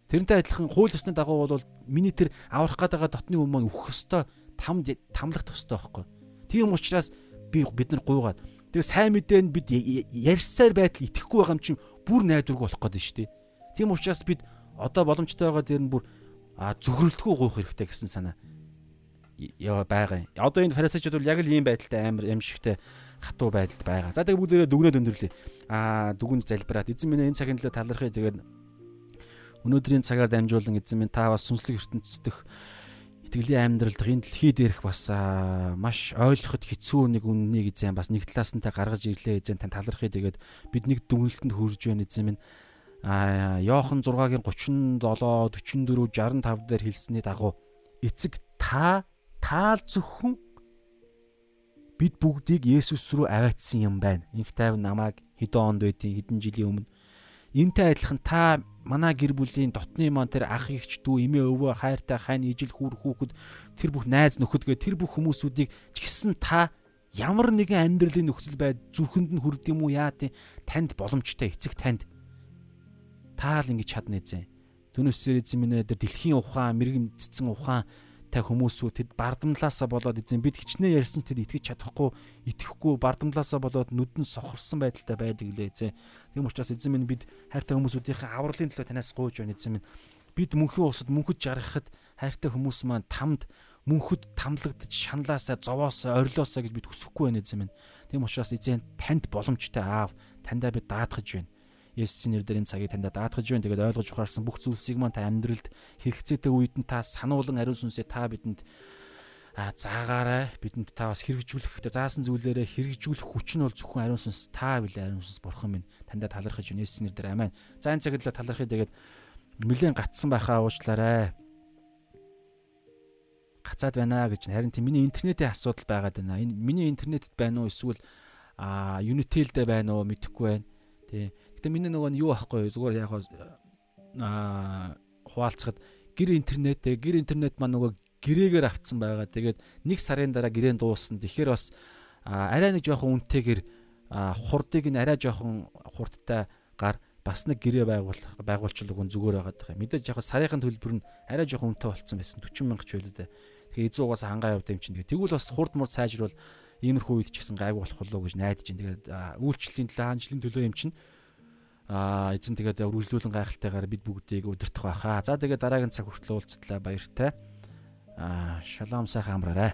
Тэрнтэй адилхан хууль ёсны дагуу бол миний тэр аврах гээд байгаа дотны өмнө өөх хэвээр там тамлагдах хэвээр байхгүй. Тийм учраас би бид нар гуйгаад тэгээ сайн мэдээ нь бид ярьсаар байтал итгэхгүй байгаа юм чинь бүр найдваргүй болох гээд шүү дээ тийм учраас бид одоо боломжтой байгаа дээр нь бүр зүгрэлтгүй гуйх хэрэгтэй гэсэн санаа яа байгаа. Одоо энэ фарисеучуд бол яг л ийм байдалтай амар ямшигтай хатуу байдалд байгаа. За тэгээ бүгдээрээ дүгнээд өндөрлөө. А дүгүнд залбираад эзэн минь энэ цагийн төлөө талархъя. Тэгээд өнөөдрийн цагаар дамжуулан эзэн минь та бас сүнслэг ертөнцийн итгэлийн амьдралд энэ дэлхий дээрх бас маш ойлгоход хэцүү нэг үннийг эзэн бас нэг талаас нь та гаргаж ирлээ эзэн та талархъя. Тэгээд бид нэг дүгнэлтэнд хүрж байна эзэн минь а Йохан 6-гийн 37 44 65 дээр хэлсний дагуу эцэг та таал зөвхөн бид бүгдийг Есүс рүү аваатсан юм байна. Инх тайван намайг хэдэн онд байдیں۔ хэдэн жилийн өмнө энтэй адилхан та манай гэр бүлийн дотны маань тэр ах ихч дүү эмээ өвөө хайртай хань ижил хүүр хүүхэд тэр бүх найз нөхөдгөө тэр бүх хүмүүсүүдийг ч гэсэн та ямар нэгэн амьдралын нөхцөл байд зүрхэнд нь хүрд юм уу яа тийм танд боломжтой эцэг танд таал ингэж чадна эзэн. Түүнээсээр эзэн минь дээр дэлхийн ухаан, мэрэгэн цэцэн ухаан та хүмүүсүүд тэд бардамлаасаа болоод эзэн бид хичнээн ярьсан тэд итгэж чадахгүй, итгэхгүй бардамлаасаа болоод нүдэн сохорсон байдалтай байдаг лээ эзэн. Тийм учраас эзэн минь бид хайртай хүмүүсүүдийн авралын төлөө танаас гуйж байна эзэн минь. Бид мөнхийн усад мөнхөд жаргахад хайртай хүмүүс маань тамд мөнхөд тамлагдж шаналаасаа зовоосоо орилоосоо гэж бид хүсэхгүй байна эзэн минь. Тийм учраас эзэн танд боломжтой аав таньдаа бид даатгаж байна Есүсийн нэрээр энэ цагийг таньда даатгаж байна. Тэгээд ойлгож ухаарсан бүх зүйлсийг маань та амьдралд хэрэгцээтэй үед нь та сануулan ариун сүнсээ та бидэнд а заагаарай. Бидэнд та бас хэрэгжүүлэх заасан зүйлээрээ хэрэгжүүлэх хүч нь бол зөвхөн ариун сүнс. Та билээ ариун сүнс бурхан минь. Таньда талархаж байна Есүсийн нэрээр амин. За энэ цагт л талархъя. Тэгээд нэлээд гатсан байхаа уучлаарай. Гацаад байна гэж харин тийм миний интернетийн асуудал байгаад байна. Энэ миний интернетэд байна уу? Эсвэл а Unitel-дээ байна уу? Мэдэхгүй байна. Тий. Гэтэ миний нөгөө нь юу ахгүй зүгээр яг аа хуваалцахад гэр интернетээ гэр интернет маань нөгөө гэрээгээр авцсан байгаа. Тэгээд нэг сарын дараа гэрээ дууссан. Тэгэхээр бас арай нэг жоохон үнэтэйгэр хурдыг нь арай жоохон хурдтай гар бас нэг гэрээ байгуул байгуулчлаг үн зүгээр байгаад байгаа. Мэдээж яг сарынхын төлбөр нь арай жоохон үнэтэй болцсон байсан 40 мянга ч байлаа дээ. Тэгэхээр эзэн угаас хангаа явд юм чинь. Тэгвэл бас хурд мур сайжруул иймэрхүү үед ч гэсэн гайгүй болох болов уу гэж найдаж байна. Тэгээд үйлчлэлийн төлөө хаанчлалын төлөө юм чинь Аа эзэн тэгээд үргэлжлүүлэн гайхалтайгаар бид бүгдийг удирдах байхаа. За тэгээд дараагийн цаг хүртэл уулзтлаа баяртай. Аа, шалом сайхан амраарай.